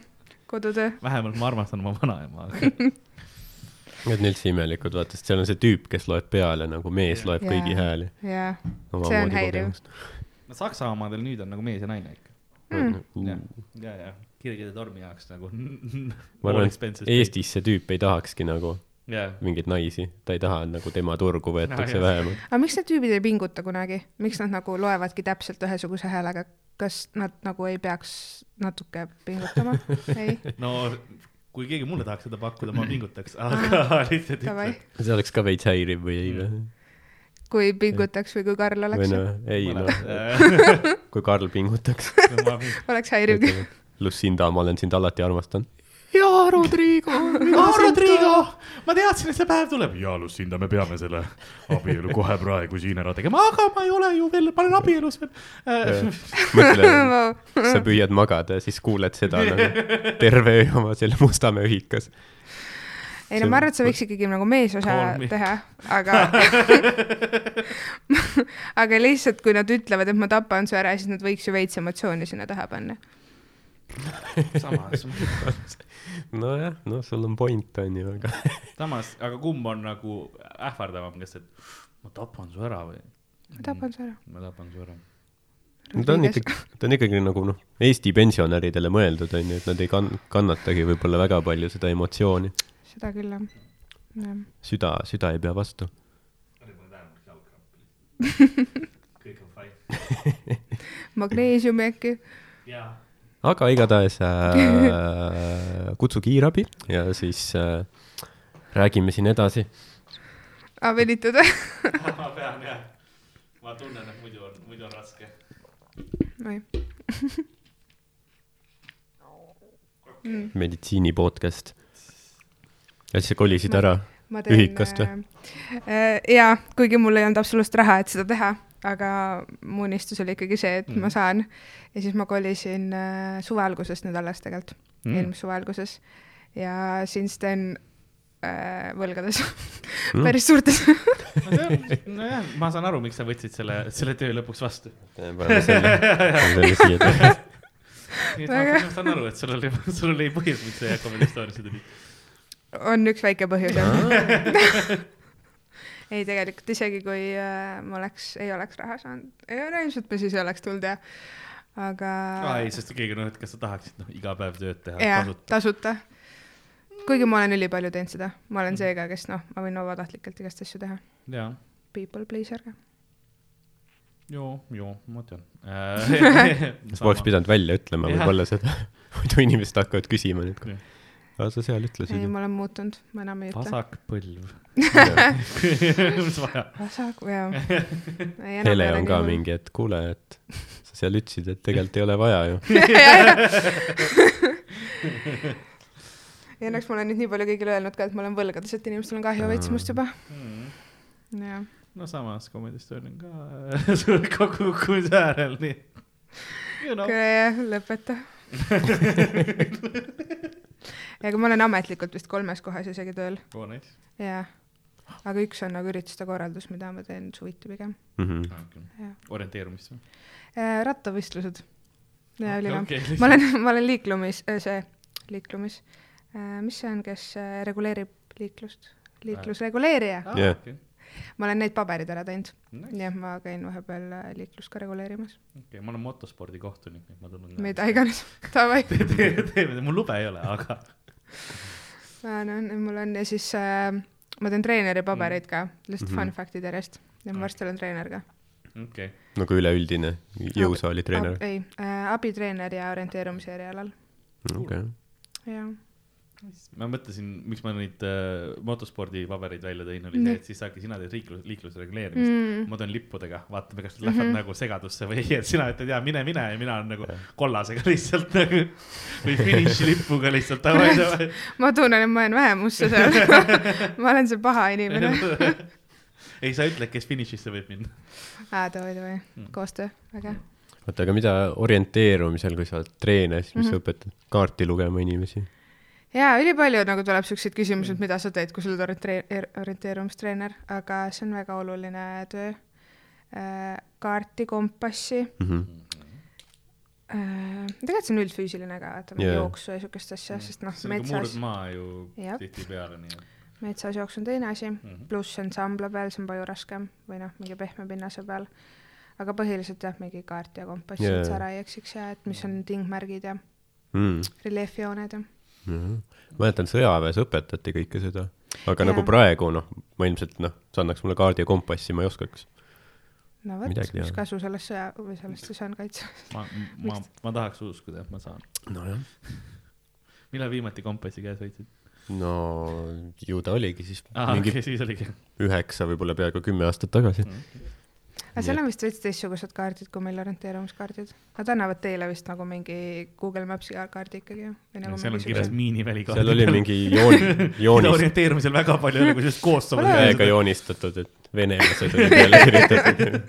kodutöö. vähemalt ma armastan oma vanaema, aga Need on üldse imelikud, vaata, sest seal on see tüüp, kes loeb peale nagu mees loeb Jaa. kõigi hääli. jah, See on häiriv. no Saksa omadel nüüd on nagu mees ja naine ikka. Mm. ja, ja, ja kirgide tormi jaoks nagu. ma arvan, et Eestis see tüüp ei tahakski nagu jah, mingeid naisi, ta ei taha, et nagu tema turgu võetakse jah. vähemalt. aga miks need tüübid ei pinguta kunagi, miks nad nagu loevadki täpselt ühesuguse häälega, kas nad nagu ei peaks natuke pingutama? ei, no kui keegi mulle tahaks seda pakkuda, ma pingutaks, aga lihtsalt davai ütle., see oleks ka veits häiriv või ei või? kui pingutaks või kui Karl oleks, noh, ei noh, noh. kui Karl pingutaks. oleks häiriv küll. Lucinda, ma olen sind alati armastanud. jaa, Rodrigo, jaa, Rodrigo, ma teadsin, et see päev tuleb. jaa, Lucinda, me peame selle abielu kohe praegu siin ära tegema, aga ma ei ole ju veel, ma olen abielus veel. mõtle, sa püüad magada ja siis kuuled seda nagu terve öö oma selle Mustamäe ühikas. ei no ma arvan, et sa võiks ikkagi nagu meesosa teha, aga aga lihtsalt, kui nad ütlevad, et ma tapan su ära, siis nad võiks ju veits emotsiooni sinna taha panna. samas, nojah, no sul on point on ju, aga samas, aga kumb on nagu ähvardavam, kas, et ma tapan su ära või? ma tapan su ära. ma tapan su ära. no ta on ikkagi, ta on ikkagi nagu noh, Eesti pensionäridele mõeldud on ju, et nad ei kann-, kannatagi võib-olla väga palju seda emotsiooni. seda küll jah. süda, süda ei pea vastu. kõik on fine. magneesiumi äkki. jaa. Aga igatahes äh, kutsu kiirabi ja siis äh, räägime siin edasi. aa, venitada. ma pean jah. ma tunnen, et muidu on, muidu on raske. oi. meditsiini podcast. ja siis sa kolisid ära. Ühikast või? äh,? jaa, kuigi mul ei olnud absoluutselt raha, et seda teha, aga mu unistus oli ikkagi see, et mm. ma saan. ja siis ma kolisin äh, suve alguses nüüd alles tegelikult mm., eelmise suve alguses ja since then äh, võlgades mm., päris suurtes nojah, ma saan aru, miks sa võtsid selle, selle töö lõpuks vastu. paneme selle, paneme siia taha. nii et ma Väga- ma saan aru, et sul oli, sul oli põhjus, miks sa Jakob Estoniasse tulid. on üks väike põhjus jah. ei, tegelikult isegi kui äh, ma oleks, ei oleks raha saanud, ilmselt ma siis ei oleks tulnud ja, aga aa ei, sest keegi noh, et kas sa tahaksid noh, iga päev tööd teha jah, tasuta. tasuta. kuigi ma olen ülipalju teinud seda, ma olen see ka, kes noh, ma võin vabatahtlikult igast asju teha. People pleaser ka. joo, joo, ma tean. sa poleks pidanud välja ütlema Jah. võib-olla seda, muidu inimesed hakkavad küsima nüüd Jah.. Aga sa seal ei, ütlesid ju. ma olen muutunud, ma enam ei ütle. vasak põlv. mis vaja? vasak, jaa. Hele on ka. mingi, et kuule, et sa seal ütlesid, et tegelikult ei ole vaja ju. ja õnneks ma olen nüüd nii palju kõigile öelnud ka, et ma olen võlgades, et inimestel on kahju veits must juba. jah, no samas Comedy Estonia on ka suure kokkukukkumise äärel, nii. Kuule jah, lõpeta. Ja aga ma olen ametlikult vist kolmes kohas isegi tööl, Oh, nice. jaa. aga üks on nagu ürituste korraldus, mida ma teen suviti pigem. Mhm. Ah, okay. Jah. orienteerumist või? rattavõistlused. ja ülilahe. okay, ma olen, ma olen liiklumis, see, liiklumis, mis see on, kes äh, reguleerib liiklust? liiklusreguleerija. Jah. okei, ma olen neid paberid ära teinud. nice. nii et ma käin vahepeal äh, liiklust ka reguleerimas. okay, ma olen motospordikohtunik, nii et ma tunnen. mida iganes, davai. teeme, mul lube ei ole, aga no mul on ja siis äh, ma teen treeneri pabereid ka, lihtsalt Mhm. fun fact'id järjest. ja ma varsti olen treener ka. okei okay.. nagu üleüldine jõusaali treener. ei äh,, abitreener ja orienteerumise erialal. okei. jah. Ma mõtlesin, miks ma neid äh, motospordipabereid välja tõin, oli Nii. see, et siis saabki sina teed liiklus, liikluse reguleerimist mm.. Mm. ma teen lippudega, vaatame, kas nad lähevad mm. -hmm. nagu segadusse või ei, et sina ütled ja mine, mine ja mina olen nagu kollasega lihtsalt nagu või finišilipuga lihtsalt davai, davai. ma tunnen, et ma jään vähemusse seal. ma olen see paha inimene. ei, sa ütled, kes finišisse võib minna. aa, davai, davai Mm., koostöö, väga. oota, aga mida orienteerumisel, kui sa oled treener, siis mis Mhm. sa õpetad kaarti lugema inimesi? jaa, ülipalju nagu tuleb siukseid küsimusi, et mida sa teed, kui sa oled orienteer-, orienteerumistreener, aga see on väga oluline töö. kaarti, kompassi, Mhm. tegelikult see on üldfüüsiline ka, vaata Jaa. jooksu ja siukest asja, sest noh, see on murd metsas, maa ju tihtipeale, nii et metsas jooks on teine asi, mm -hmm. pluss ansambla peal, see on palju raskem või noh, mingi pehme pinnase peal. aga põhiliselt jah, mingi kaart ja kompass yeah., et sa ära ei eksiks ja et mis on tingmärgid ja Mm. reljeefjooned ja. mäletan, sõjaväes õpetati kõike seda, aga Jaa. nagu praegu noh, ma ilmselt noh, sa annaks mulle kaardi ja kompassi, ma ei oskaks. no vot, mis kasu sellest sõja või sellest siis on kaitse. ma, ma, ma tahaks uskuda, et ma saan. nojah. millal viimati kompassi käes võitsid? no ju ta oligi siis aa, okei, siis oligi. üheksa, võib-olla peaaegu kümme aastat tagasi. Aga seal on vist veits teistsugused kaardid kui meil orienteerumiskaardid. Nad annavad teile vist nagu mingi Google Maps'i kaardi ikkagi ju. seal on kirjas miiniväli seal oli mingi joon, joonis, orienteerumisel väga palju oli kusjuures Kosovo täiega joonistatud, et venelased olid peale kirjutatud.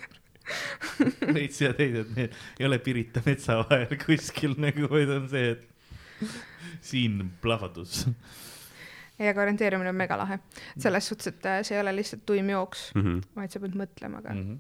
veits ja teised, need ei ole Pirita metsa vahel kuskil nagu, vaid on see, et siin plahvatus. ei, aga orienteerumine on megalahe. selles suhtes, et äh, see ei ole lihtsalt tuim jooks, Mhm. vaid sa pead mõtlema ka. Mhm.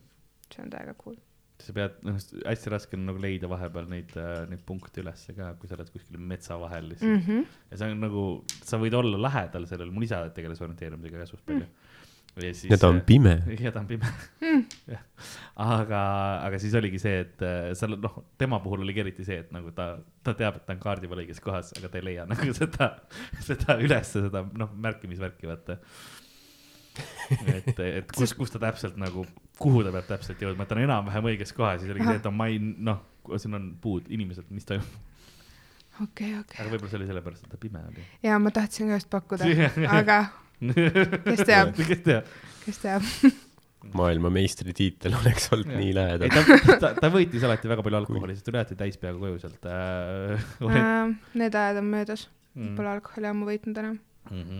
See on täiega cool. sa pead, noh, hästi raske on nagu leida vahepeal neid, neid punkte ülesse ka, kui sa oled kuskil metsa vahel lihtsalt mm.. Mhm. ja see on nagu, sa võid olla lähedal sellele, mul isa tegeles orienteerumisega ka suht palju mm.. ja siis. ja ta on pime. ja ta on pime Mm. aga, aga siis oligi see, et äh, seal noh, tema puhul oligi eriti see, et nagu ta, ta teab, et ta on kaardi peal õiges kohas, aga ta ei leia nagu seda, seda ülesse, seda noh, märkimisvärki vaata. et, et kus, kus ta täpselt nagu, kuhu ta peab täpselt jõudma, et ta on enam-vähem õiges kohas, siis oligi see, et on ma ei noh, siin on puud, inimesed, mis toimub, okei, okei. aga võib-olla see oli sellepärast, et ta pime oli. ja ma tahtsin ka just pakkuda, aga kes teab, kes teab, kes teab. maailmameistritiitel oleks olnud Jah. nii ei lähedal. ta, ta, ta võitis alati väga palju alkoholi, sest tuli alati täis peaga koju sealt äh,. Need ajad on möödas, Mm. pole alkoholi ammu võitnud enam. Mhm.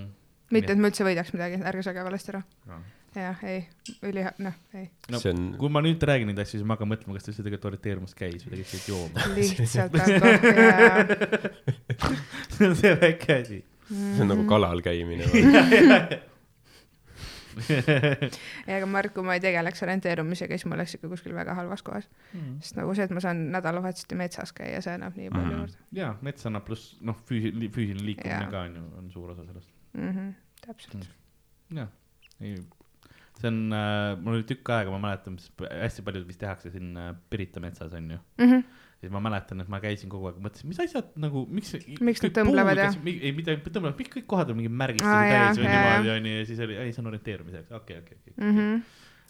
mitte, et ma üldse võidaks midagi, ärge saage valesti aru. No. jah, ei, üli, noh, ei, no see on, kui ma nüüd räägin neid asju, siis ma hakkan mõtlema, kas ta üldse tegelikult orienteerumas käis või ta käis lihtsalt jooma. lihtsalt alkohol ja see on see väike asi. see on nagu kalal käimine. ja aga Mart, kui ma ei tegeleks orienteerumisega, siis ma oleks ikka kuskil väga halvas kohas. sest nagu see, et ma saan nädalavahetuseti metsas käia, see annab nii palju Mhm. juurde ja mets annab pluss noh, füüsiline, füüsiline liikumine Jaa. ka on ju, on suur osa sellest. mm. -hmm, täpselt. jah, ei, see on äh,, mul oli tükk aega, ma mäletan, hästi palju vist tehakse siin äh, Pirita metsas onju. Mhm. siis ma mäletan, et ma käisin kogu aeg, mõtlesin, mis asjad nagu, miks. Miks nad tõmblevad, jah? ei, mitte ainult tõmblevad, miks kõik kohad on mingi märgistused jaa, täis või niimoodi onju ja siis oli, ei see on orienteerumiseks, okei, okei, okei. Mhm.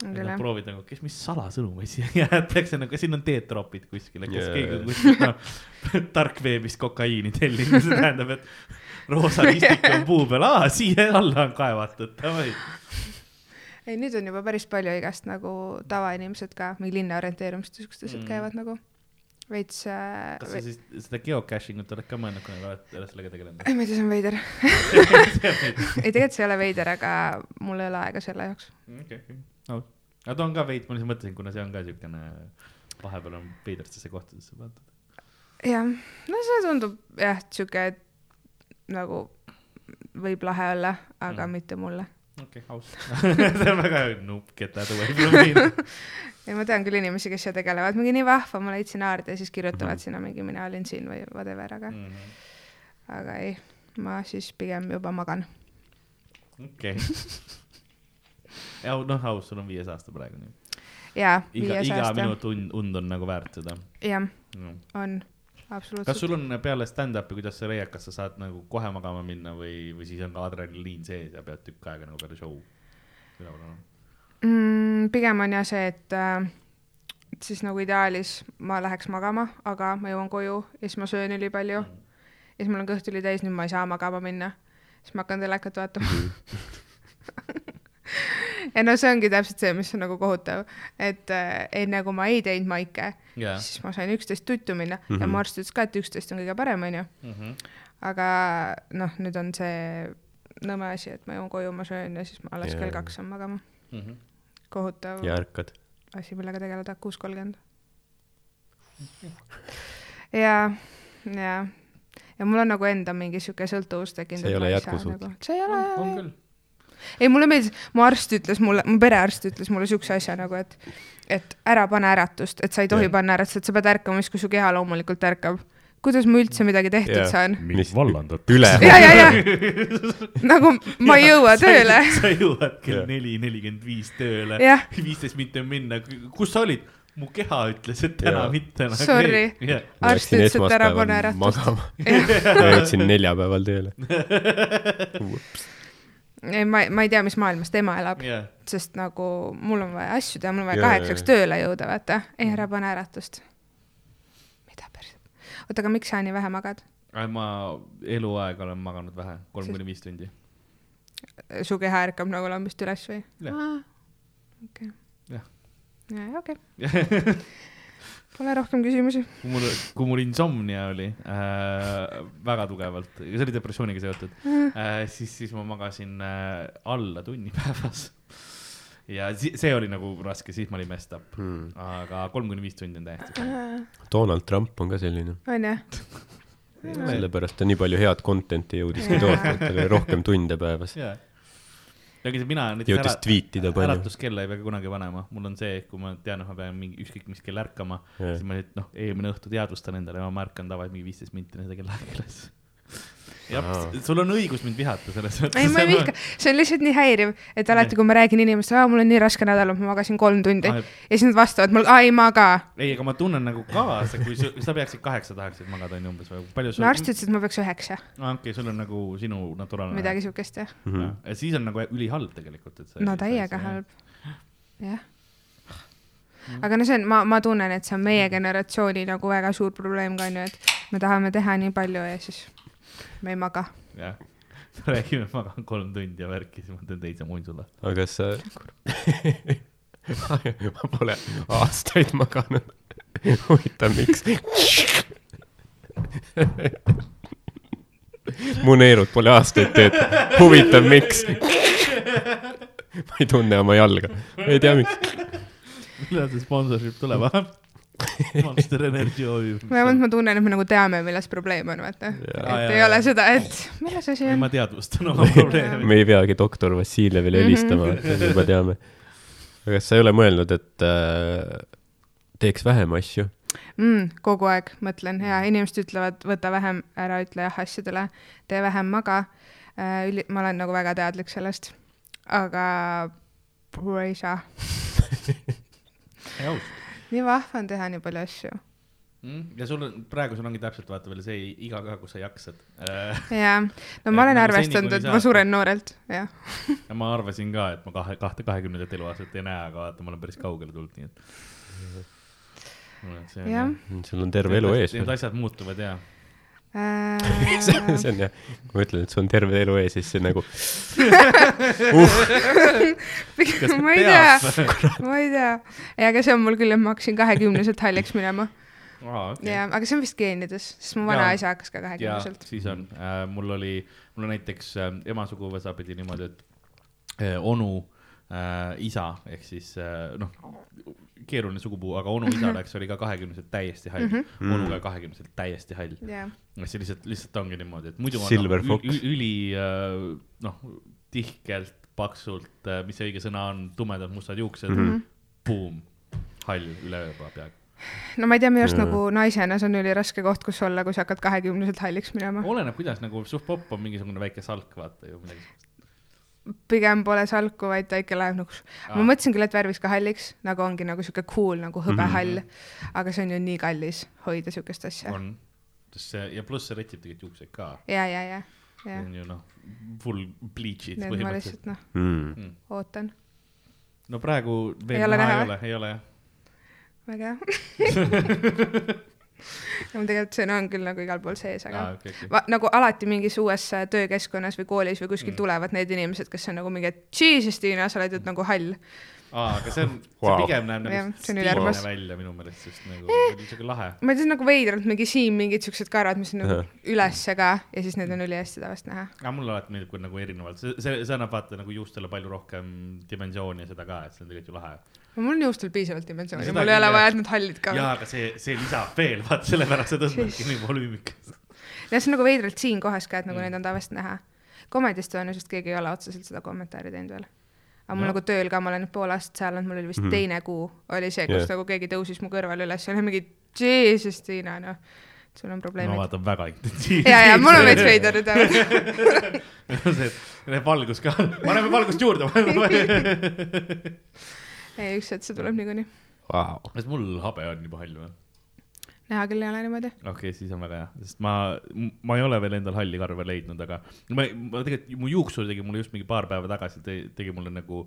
et nad proovid nagu, kes, mis salasõnumeid siia jäetakse, nagu siin on teetropid kuskil, kes Jaa. keegi on kuskil no, tarkveebist kokaiini tellinud, see tähendab, et roosa ristik on puu peal, aa, siia alla on kaevatud, davai. ei, nüüd on juba päris palju igast nagu tavainimesed ka, mingi linna orienteerumist ja siuksed asjad Mm. käivad nagu veits äh,. kas sa siis seda geocaching ut oled ka mõelnud, kui oled oled sellega tegelenud? ei, ma ei tea, see on veider. ei, tegelikult see ei ole veider, aga mul ei ole aega selle jaoks. okei, okei, aus. aga ta on ka veits, ma lihtsalt mõtlesin, kuna see on ka siukene, vahepeal on veidratesse kohtadesse pandud. jah, no see tundub jah, sihuke nagu võib lahe olla, aga Mm. mm. mitte mulle. Okei okay,, aus. see on väga nupp, get that away from me. ja ma tean küll inimesi, kes seal tegelevad, mingi nii vahva, ma leidsin aarde ja siis kirjutavad Mhm. sinna mingi mina olin siin või whatever, aga mm., Mhm. aga ei, ma siis pigem juba magan. okei. ja noh, aus, sul on viies aasta praegu nii. jaa, iga, viies iga aasta, minut und, und on nagu väärt seda jah, no.. on, kas sul on peale stand-up'i, kuidas sa leiad, kas sa saad nagu kohe magama minna või, või siis on ka adrenaliin sees ja pead tükk aega nagu peale show üleval olema? mm,? pigem on jah see, et äh, et siis nagu ideaalis ma läheks magama, aga ma jõuan koju ja siis ma söön ülipalju ja siis mul on kõht ülitäis, nüüd ma ei saa magama minna. siis ma hakkan telekat vaatama. ja no see ongi täpselt see, mis on nagu kohutav, et äh, enne kui ma ei teinud maike, jaa. siis ma sain üksteist tuttu minna mm -hmm. ja Mhm. mu arst ütles ka, et üksteist on kõige parem, onju. aga noh, nüüd on see nõme asi, et ma jõuan koju, ma söön ja siis ma alles Jaa. kell kaks saan magama. kohutav ja ärkad. asi, millega tegeleda, kuus kolmkümmend. ja, ja, ja mul on nagu enda mingi sihuke sõltuvus tekkinud. See ei ole jätkusuutlik. Nagu, see ei ole on küll. ei, mulle meeldis, mu arst ütles mulle, mu perearst ütles mulle siukse asja nagu, et, et ära pane äratust, et sa ei tohi Jah. panna äratust, et sa pead ärkama siis, kui su keha loomulikult ärkab. kuidas ma üldse midagi tehtud Jah. saan? Mis- vallandad? üle. ja, ja, ja nagu ma ei jõua tööle. sa jõuad kell neli, nelikümmend viis tööle, viisteist minti on minna, kus sa olid? mu keha ütles, et täna Jaa. mitte nagu. Sorry. arst ütles, et ära pane äratust. ma jõudsin neljapäeval tööle. ei ma, ma ei tea, mis maailmas tema elab, jah, sest nagu mul on vaja asju teha, mul on vaja Jaa, kaheksaks jaa. tööle jõuda, vaata. ei, ära pane äratust. mida päriselt? oota, aga miks sa nii vähe magad? ma eluaeg olen maganud vähe, kolm kuni viis tundi. su keha ärkab nagu lambist üles või? Jah. okei. Jah. okei. Pole rohkem küsimusi. kui mul, kui mul insomnia oli äh, väga tugevalt, see oli depressiooniga seotud äh,, siis, siis ma magasin äh, alla tunni päevas. ja si see oli nagu raske, siis ma olin messed up, Hmm. aga kolm kuni viis tundi on täiesti okei. Donald Trump on ka selline, on jah? sellepärast ta nii palju head content'i jõudiski toota, et tal oli rohkem tunde päevas. jaa. Aga mina näiteks jõudis tweetida palju. äratuskella ei pea kunagi panema, mul on see, kui ma tean, et ma pean mingi ükskõik mis kell ärkama, siis ma nüüd noh, eelmine õhtu teadvustan endale ja ma ärkan tavaliselt mingi viisteist minti enne seda kellaaega üles. Jah Aa., sul on õigus mind vihata selles mõttes. ei, ma ei vihka, see on lihtsalt nii häiriv, et alati, kui ma räägin inimestele, mul on nii raske nädal, ma magasin kolm tundi Aa, ja siis nad vastavad mulle, aa ei maga. ei, aga ma tunnen nagu kaasa, kui sa, sa peaksid kaheksa tahaksid magada, onju umbes või palju sul no arst ütles, et ma peaks üheksa, aa, okei okay,, sul on nagu sinu naturaalne. midagi siukest jah. Mhm. ja siis on nagu ülihalb tegelikult, et sa. no täiega. halb, jah. aga no see on, ma, ma tunnen, et see on meie generatsiooni nagu väga suur probleem ka onju, et me tahame teha nii palju ja siis me ei maga. jah, räägime, magan kolm tundi ja värki, siis ma teen teise muin sulle. aga kas sa ma pole aastaid maganud. huvitav, miks? mu neerud pole aastaid töötanud. huvitav, miks? ma ei tunne oma jalga, ma ei tea, miks. millal see sponsorship tuleb, ah? Monster Energy OÜ. vähemalt ma tunnen, et me nagu teame, milles probleem on, vaata. Et jaa, ei jaa. ole seda, et milles asi on ma. teadvustan oma probleemi. me ei peagi doktor Vassiljevile helistama, me juba teame. aga kas sa ei ole mõelnud, et äh, teeks vähem asju? mm,. kogu aeg mõtlen ja inimesed ütlevad, võta vähem, ära ütle jah asjadele, tee vähem, maga äh,. Üli-, ma olen nagu väga teadlik sellest, aga ei saa. ei aus nii vahva on teha nii palju asju. mm.. ja sul on, praegu sul ongi täpselt vaata veel see iga ka, kus sa jaksad äh,. jaa, no ma olen nagu arvestanud, et ma suren noorelt, jah. ja ma arvasin ka, et ma kahe, kahte, kahekümnendat eluaastat ei näe, aga vaata, ma olen päris kaugele tulnud, nii et. jah. sul on terve elu ees Need asjad muutuvad ja. See see on jah, kui ma ütlen, et sul on terve elu ees, siis see nagu pigem ma ei tea, ma ei tea. ei, aga see on mul küll, et ma hakkasin kahekümneselt halliks minema. aa, okei. jaa, aga see on vist geenides, sest mu vanaisa hakkas ka ja kahekümneselt. siis on äh,, mul oli, mul on näiteks äh, ema suguvõsa pidi niimoodi, et äh, onu äh, isa ehk siis äh, noh, keeruline sugupuu, aga onu isa läks, oli ka kahekümneselt täiesti hall mm, -hmm. onu ka kahekümneselt täiesti hall. jah, see lihtsalt, lihtsalt ongi niimoodi, et muidu on Silver noh, fox. ü- üli äh, noh, tihkelt, paksult, mis see õige sõna on, tumedad mustad juuksed mm. -hmm. buum, hall üleöö peaaegu. no ma ei tea, minu arust nagu naisena see on üliraske koht, kus olla, kui sa hakkad kahekümneselt halliks minema. oleneb, kuidas nagu suht popp on mingisugune väike salk, vaata ju midagi. Pigem pole salku, vaid ta ikka läheb nagu, ma Aa. mõtlesin küll, et värviks ka halliks, nagu ongi nagu sihuke cool nagu hõbehall, aga see on ju nii kallis hoida siukest asja. on, sest see ja pluss see rätib tegelikult juukseid ka. ja, ja, ja, see ja, on ju noh, full bleach'id nii et ma lihtsalt noh, mm.. ootan, no praegu veel Ei ole näha näha, ei ole, ei ole jah. väga hea. mul tegelikult see on küll nagu igal pool sees, aga aa, okei, okei. Va, nagu alati mingis uues äh, töökeskkonnas või koolis või kuskil Mm. tulevad need inimesed, kes on nagu mingi, et jesus Tiina, sa oled ju nagu hall. aa, aga see on, see Vau. pigem näeb nagu see on stiilne välja minu meelest, sest nagu siuke lahe. ma ei tea, nagu veidralt mingi siin mingid siuksed karvad, mis on nagu ülesse ka ja siis need on ülihästi tavaliselt näha. aga mulle alati meeldib, kui nagu erinevalt, see, see, see annab vaata nagu juustele palju rohkem dimensiooni ja seda ka, et see on tegelikult ju lahe. Mul on juustel piisavalt dimensiooni, mul ei ole vaja, jah. et need hallid ka. jaa, aga see, see lisab veel, vaata sellepärast see tõmbabki nii volüümikas. ja see on nagu veidralt siin kohas ka, et nagu Mm. need on tavaliselt näha. komedist tõenäoliselt keegi ei ole otseselt seda kommentaari teinud veel. aga mul No. nagu tööl ka, ma olen nüüd pool aastat seal olnud, mul oli vist mm. teine kuu oli see, kus Jah. yeah. nagu keegi tõusis mu kõrval üles ja oli mingi, jesus Tiina, noh, sul on ma probleemid. vaatan väga intensiivselt. ja, ja mul on veits veider nüüd jah. see, et valgus ka, paneme valgust juurde. ei, üks hetk see tuleb niikuinii. Wow. kas mul habe on juba hall või? näha küll ei ole niimoodi. okei okay,, siis on väga hea, sest ma, ma ei ole veel endal halli karva leidnud, aga ma, ma tegelikult, mu juuksur tegi mulle just mingi paar päeva tagasi, tegi mulle nagu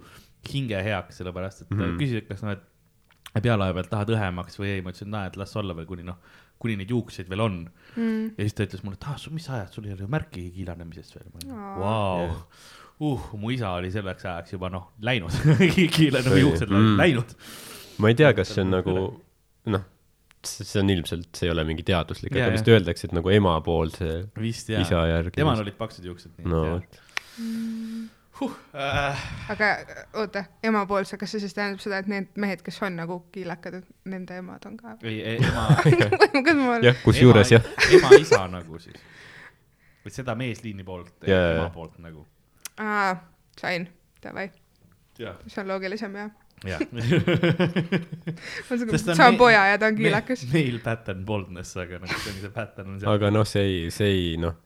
hinge heaks, sellepärast et mm. -hmm. küsis, et kas noh, et pealae pealt tahad õhemaks või ei, ma ütlesin, et näe, et las olla veel, kuni noh, kuni neid juukseid veel on Mm. ja siis ta ütles mulle, et ah, mis sa ajad, sul ei ole ju märkigi kiilanemisest veel. Aa. Uh, mu isa oli selleks ajaks juba noh, läinud kiile Või- juuksed mm. läinud. ma ei tea, kas see on nagu noh, see on ilmselt, see ei ole mingi teaduslik, aga vist öeldakse, et nagu ema pool see vist isa järgi. temal olid paksud juuksed. no no. vot, huh, äh, aga oota, emapoolse, kas see siis tähendab seda, et need mehed, kes on nagu kiilakad, et nende emad on ka? ei, ema, jah, kusjuures jah, ema isa nagu siis. või seda meesliini poolt, jaa, ema poolt nagu. aa, sain, davai, see on loogilisem jah. jah. ma saan poja ja ta on kiilakas. Male pattern boldness, aga nagu see on see pattern on seal. aga noh, see ei, see ei noh,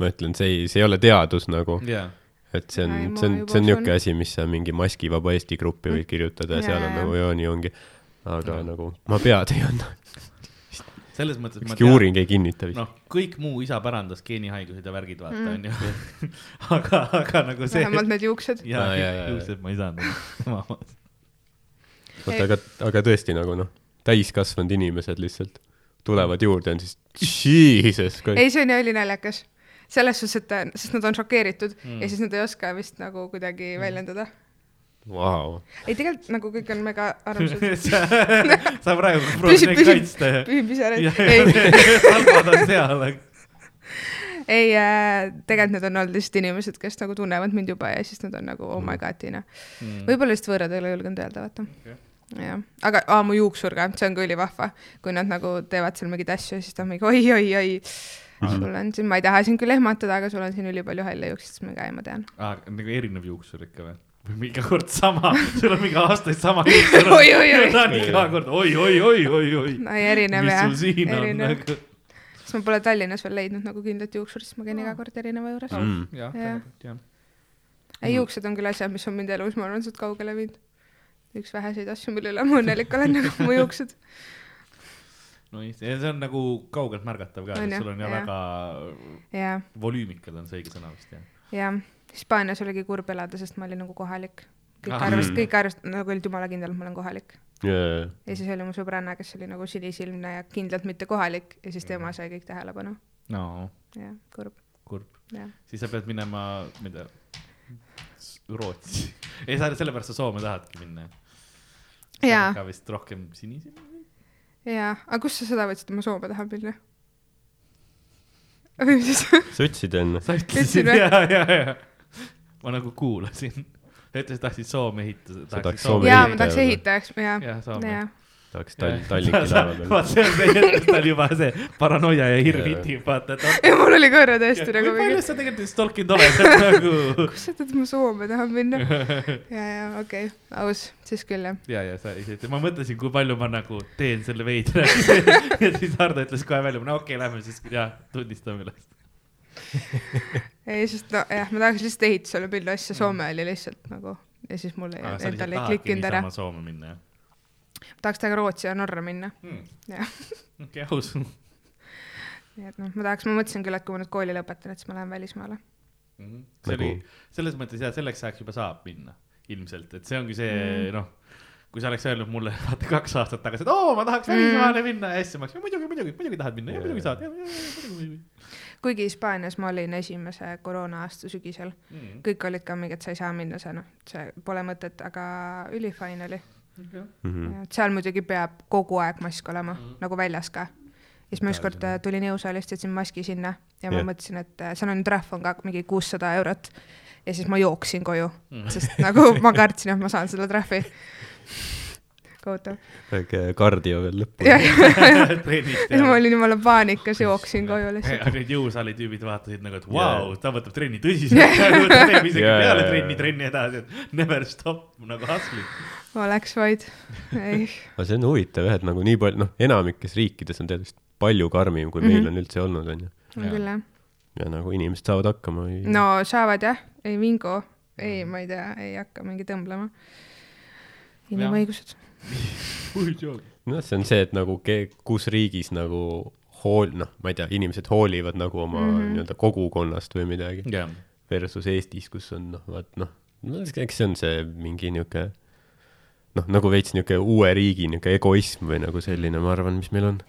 ma ütlen, see ei, see ei ole teadus nagu, jaa, et see on see on, see on niisugune asi, mis sa mingi maskivaba Eesti gruppi võid kirjutada ja Jaa, seal on nagu joo, nii ongi. aga Jaa. nagu ma pead ei anna, selles mõttes ma ükski uuring ei kinnita vist. noh, kõik muu isa pärandas geenihaigused ja värgid, vaata Mm. onju. aga, aga nagu see. vähemalt need juuksed. jaa Aa, jaa, jaa,, juuksed ma ei saanud. vot aga, aga tõesti nagu noh, täiskasvanud inimesed lihtsalt tulevad juurde ja on siis jesus, ei, see on ju ülinaljakas. selles suhtes, et, sest nad on šokeeritud Mm. mm. ja siis nad ei oska vist nagu kuidagi väljendada. vau, ei, tegelikult nagu kõik on mega armsad. sa sa praegu proovid neid kaitsta ja. pisaraid. ja, ei, salvad on seal. ei äh,, tegelikult need on olnud lihtsalt inimesed, kes nagu tunnevad mind juba ja siis nad on nagu oh my god, Tiina. võib-olla lihtsalt võõrad ei ole julgenud öelda, vaata Okei. jah, aga aa, mu juuksur ka, see on ka ülivahva, kui nad nagu teevad seal mingeid asju ja siis ta on mingi oi-oi-oi, sul on siin, ma ei taha sind küll ehmatada, aga sul on siin ülipalju halle juukseid, siis ma ka, ma tean. aa, nagu erinev juuksur ikka või? Iga kord sama, sul on mingi aastaid sama juuksur. Oi, oi, oi. ta on iga kord oi-oi-oi-oi-oi. no ei erinev mis jah sul, siin on erinev. nagu? sest ma pole Tallinnas veel leidnud nagu kindlat juuksuri, siis ma käin iga kord erineva juures. Mm. jah, Jah. jah. ei, juuksed on küll asjad, mis on mind elus, ma arvan, suht kaugele viinud. üks väheseid asju, mille üle ma õnnelik olen, nagu mu juuksed. no ja see on nagu kaugelt märgatav ka, On sul on ja jah. väga volüümikad on see õige sõna vist jah. jah. Hispaanias oligi kurb elada, sest ma olin nagu kohalik. kõik Ah. arvasid, kõik arvasid, nagu olid jumala kindlad, ma olen kohalik. jaa, ja siis oli mu sõbranna, kes oli nagu sinisilmne ja kindlalt mitte kohalik ja siis tema sai kõik tähelepanu. no jah, kurb, kurb, siis sa pead minema, tea, Rootsi. ei, sa sellepärast sa Soome tahadki minna. Jaa. ka vist rohkem sinisi. jaa, aga kust sa seda võtsid, et ma Soome tahan minna? või mis siis? sa ütlesid enne. sa ütlesid või? ja, ja, ja. Ma nagu kuulasin. ütlesid, tahtsid Soome ehitada. tahaks Soome jaa, ma ehitajaks tahaks ehitajaks, jaa. jah, Soome. jah, tahaks Tall-, Tallinki laeva peal. vaat see on see hetk, tal juba see paranoia ja hirm hitib, vaata, ja mul oli korra tõesti kui nagu mingi palju, sa tegelikult stalkinud oled, et nagu. kus sa tead, et ma Soome tahan minna? ja, ja okei okay., aus, siis küll jah. ja, ja sa ise, ma mõtlesin, kui palju ma nagu teen selle veidra ja siis Hardo ütles kohe välja, no okei okay,, lähme siis, jah, tunnistame üles. ei, sest no jah, ma tahaks lihtsalt ehitusele minna, asja Soome oli lihtsalt nagu ja siis mul ei, endal ei klikkinud ära. Soome minna, jah tahaks täiega Rootsi ja Norra minna, hmm.? jah. okei, aus. nii et noh, ma tahaks, ma mõtlesin küll, et kui ma nüüd kooli lõpetan, et siis ma lähen välismaale. see oli, selles mõttes jah, selleks ajaks juba saab minna ilmselt, et see ongi see mm. noh, kui sa oleks öelnud mulle vaata kaks aastat tagasi, et oo, ma tahaks välismaale mm. minna ja siis ma oleks muidugi, muidugi, muidugi tahad minna, muidugi saad, muidugi. Kuigi Hispaanias ma olin esimese koroona-aasta sügisel, Mm. kõik olid ka mingi, et sa ei saa minna, see noh, see pole mõtet, aga ülifine oli. Mhm. seal muidugi peab kogu aeg mask olema Mhm. nagu väljas ka. ja siis ma ükskord äh, tulin jõusaalist, jätsin maski sinna ja ma Jah. mõtlesin, et äh, seal on trahv on ka mingi kuussada eurot. ja siis ma jooksin koju, Mhm. sest nagu ma kartsin, et ma saan selle trahvi. kohutav. väike kardio veel lõppu. ma olin jumala paanikas, jooksin koju lihtsalt. Need jõusaali tüübid vaatasid nagu, et vau wow,, ta võtab trenni tõsiselt, ta teeb isegi peale trenni trenni edasi, et never stop nagu hustling. oleks vaid, ei, aga see on huvitav jah, et nagu nii palju, noh, enamikes riikides on teadvist palju karmim, kui mm -hmm. Mhm. meil on üldse olnud, onju. on küll jah. ja nagu inimesed saavad hakkama või no saavad jah, ei vingu, ei, ma ei tea, ei hakka mingi tõmblema. inimõigused. noh, see on see, et nagu ke-, kus riigis nagu hool-, noh, ma ei tea, inimesed hoolivad nagu oma mm. -hmm. nii-öelda kogukonnast või midagi. jah, versus Eestis, kus on noh, vaat noh, no eks see on see mingi niuke noh, nagu veits niuke uue riigi niuke egoism või nagu selline, ma arvan, mis meil on.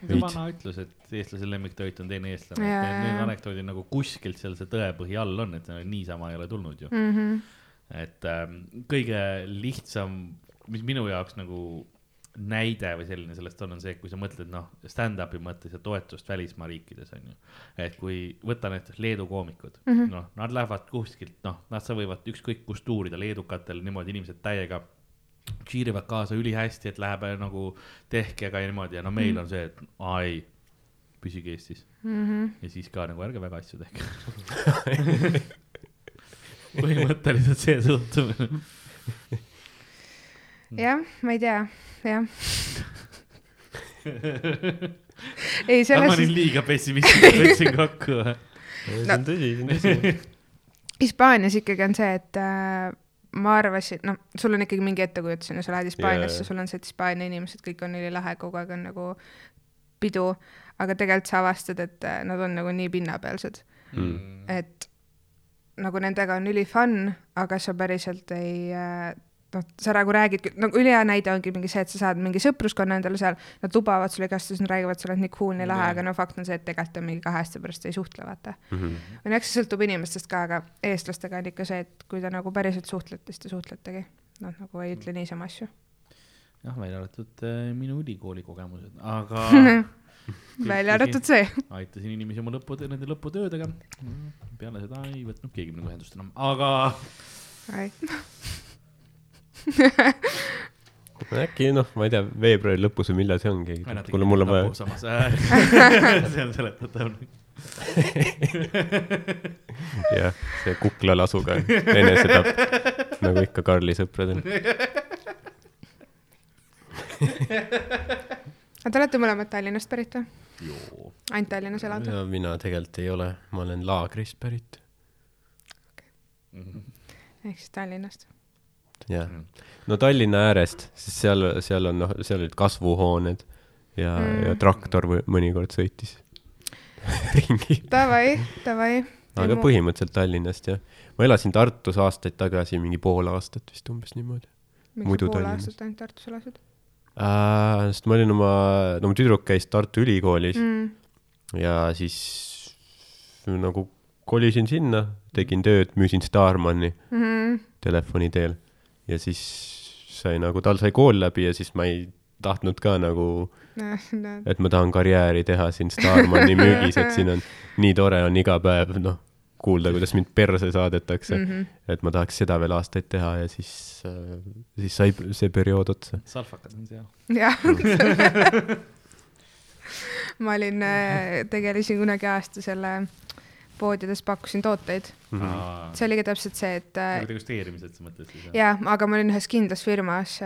see vana ütlus, et eestlase lemmiktoit on teine eestlane, Jaa, et need anekdoodid nagu kuskilt seal see tõepõhi all on, et niisama ei ole tulnud ju. Mhm. et ähm, kõige lihtsam, mis minu jaoks nagu näide või selline sellest on, on see, kui sa mõtled noh, stand-up'i mõttes ja toetust välismaa riikides on ju. et kui võtta näiteks Leedu koomikud mm. -hmm. noh, nad lähevad kuskilt, noh, nad sa võivad ükskõik kust tuurida leedukatel niimoodi inimesed täiega cheerivad kaasa ülihästi, et läheb äh, nagu tehke aga niimoodi ja no meil Mhm. on see, et ai, püsige Eestis Mhm. ja siis ka nagu ärge väga asju tehke. põhimõtteliselt see suhtumine. jah, ma ei tea, jah. ei, ma selles olin liiga pessimistlik, võtsin kokku. see on tõsi, see on tõsi. Hispaanias ikkagi on see, et äh, ma arvasin, noh, sul on ikkagi mingi ettekujutus, on ju, sa lähed Hispaaniasse jaa. sul on see, et Hispaania inimesed kõik on ülilahe, kogu aeg on nagu pidu, aga tegelikult sa avastad, et äh, nad on nagu nii pinnapealsed, Mm. et nagu nendega on üli fun, aga sa päriselt ei äh, noh, sa nagu räägid, nagu ülihea näide ongi mingi see, et sa saad mingi sõpruskonna endale seal, nad lubavad sulle igast asju, nad räägivad, sa oled nii cool, nii lahe, aga no fakt on see, et tegelikult on mingi kahe aasta pärast ei suhtle, vaata. Mhm. või noh, eks see sõltub inimestest ka, aga eestlastega on ikka see, et kui te nagu päriselt suhtlete, siis te suhtletegi. noh, nagu ei ütle niisama asju. jah, välja arvatud äh, minu ülikooli kogemused, aga välja arvatud see. aitasin inimesi oma lõputöö, nende lõputöödega. peale seda ei võtnud keegi minuga ühendust enam, aga äkki noh, ma ei tea, veebruari lõpus või millal see ongi, kuule mul on vaja. samas, see on seletatav. jah, see Kukla lasuga enesetapp, nagu ikka Karli sõpradel. aga te olete mõlemad Tallinnast pärit või? ainult Tallinnas elad? ja mina tegelikult ei ole, ma olen laagrist pärit. Mhm. ehk siis Tallinnast. jah, no Tallinna äärest, sest seal, seal on noh, seal olid kasvuhooned ja mm., Mm. ja traktor mõnikord sõitis ringi. Davai, davai. aga põhimõtteliselt Tallinnast jah. ma elasin Tartus aastaid tagasi, mingi pool aastat vist umbes niimoodi miks sa pool Tallinnas. aastat ainult Tartus elasid äh,. sest ma olin oma, no mu tüdruk käis Tartu Ülikoolis mm. mm.? ja siis nagu kolisin sinna, tegin tööd, müüsin Starmani Mm -hmm. telefoni teel ja siis sai nagu, tal sai kool läbi ja siis ma ei tahtnud ka nagu, et ma tahan karjääri teha siin Starmani müügis, et siin on nii tore on iga päev noh, kuulda, kuidas mind perse saadetakse mm. -hmm. et ma tahaks seda veel aastaid teha ja siis äh,, siis sai see periood otsa. salfakad on seal. jah. ma olin, tegelesin kunagi aasta selle poodides pakkusin tooteid. Mhm. see oligi täpselt see, et äh, nagu degusteerimised sa mõtled siis? jaa, aga ma olin ühes kindlas firmas,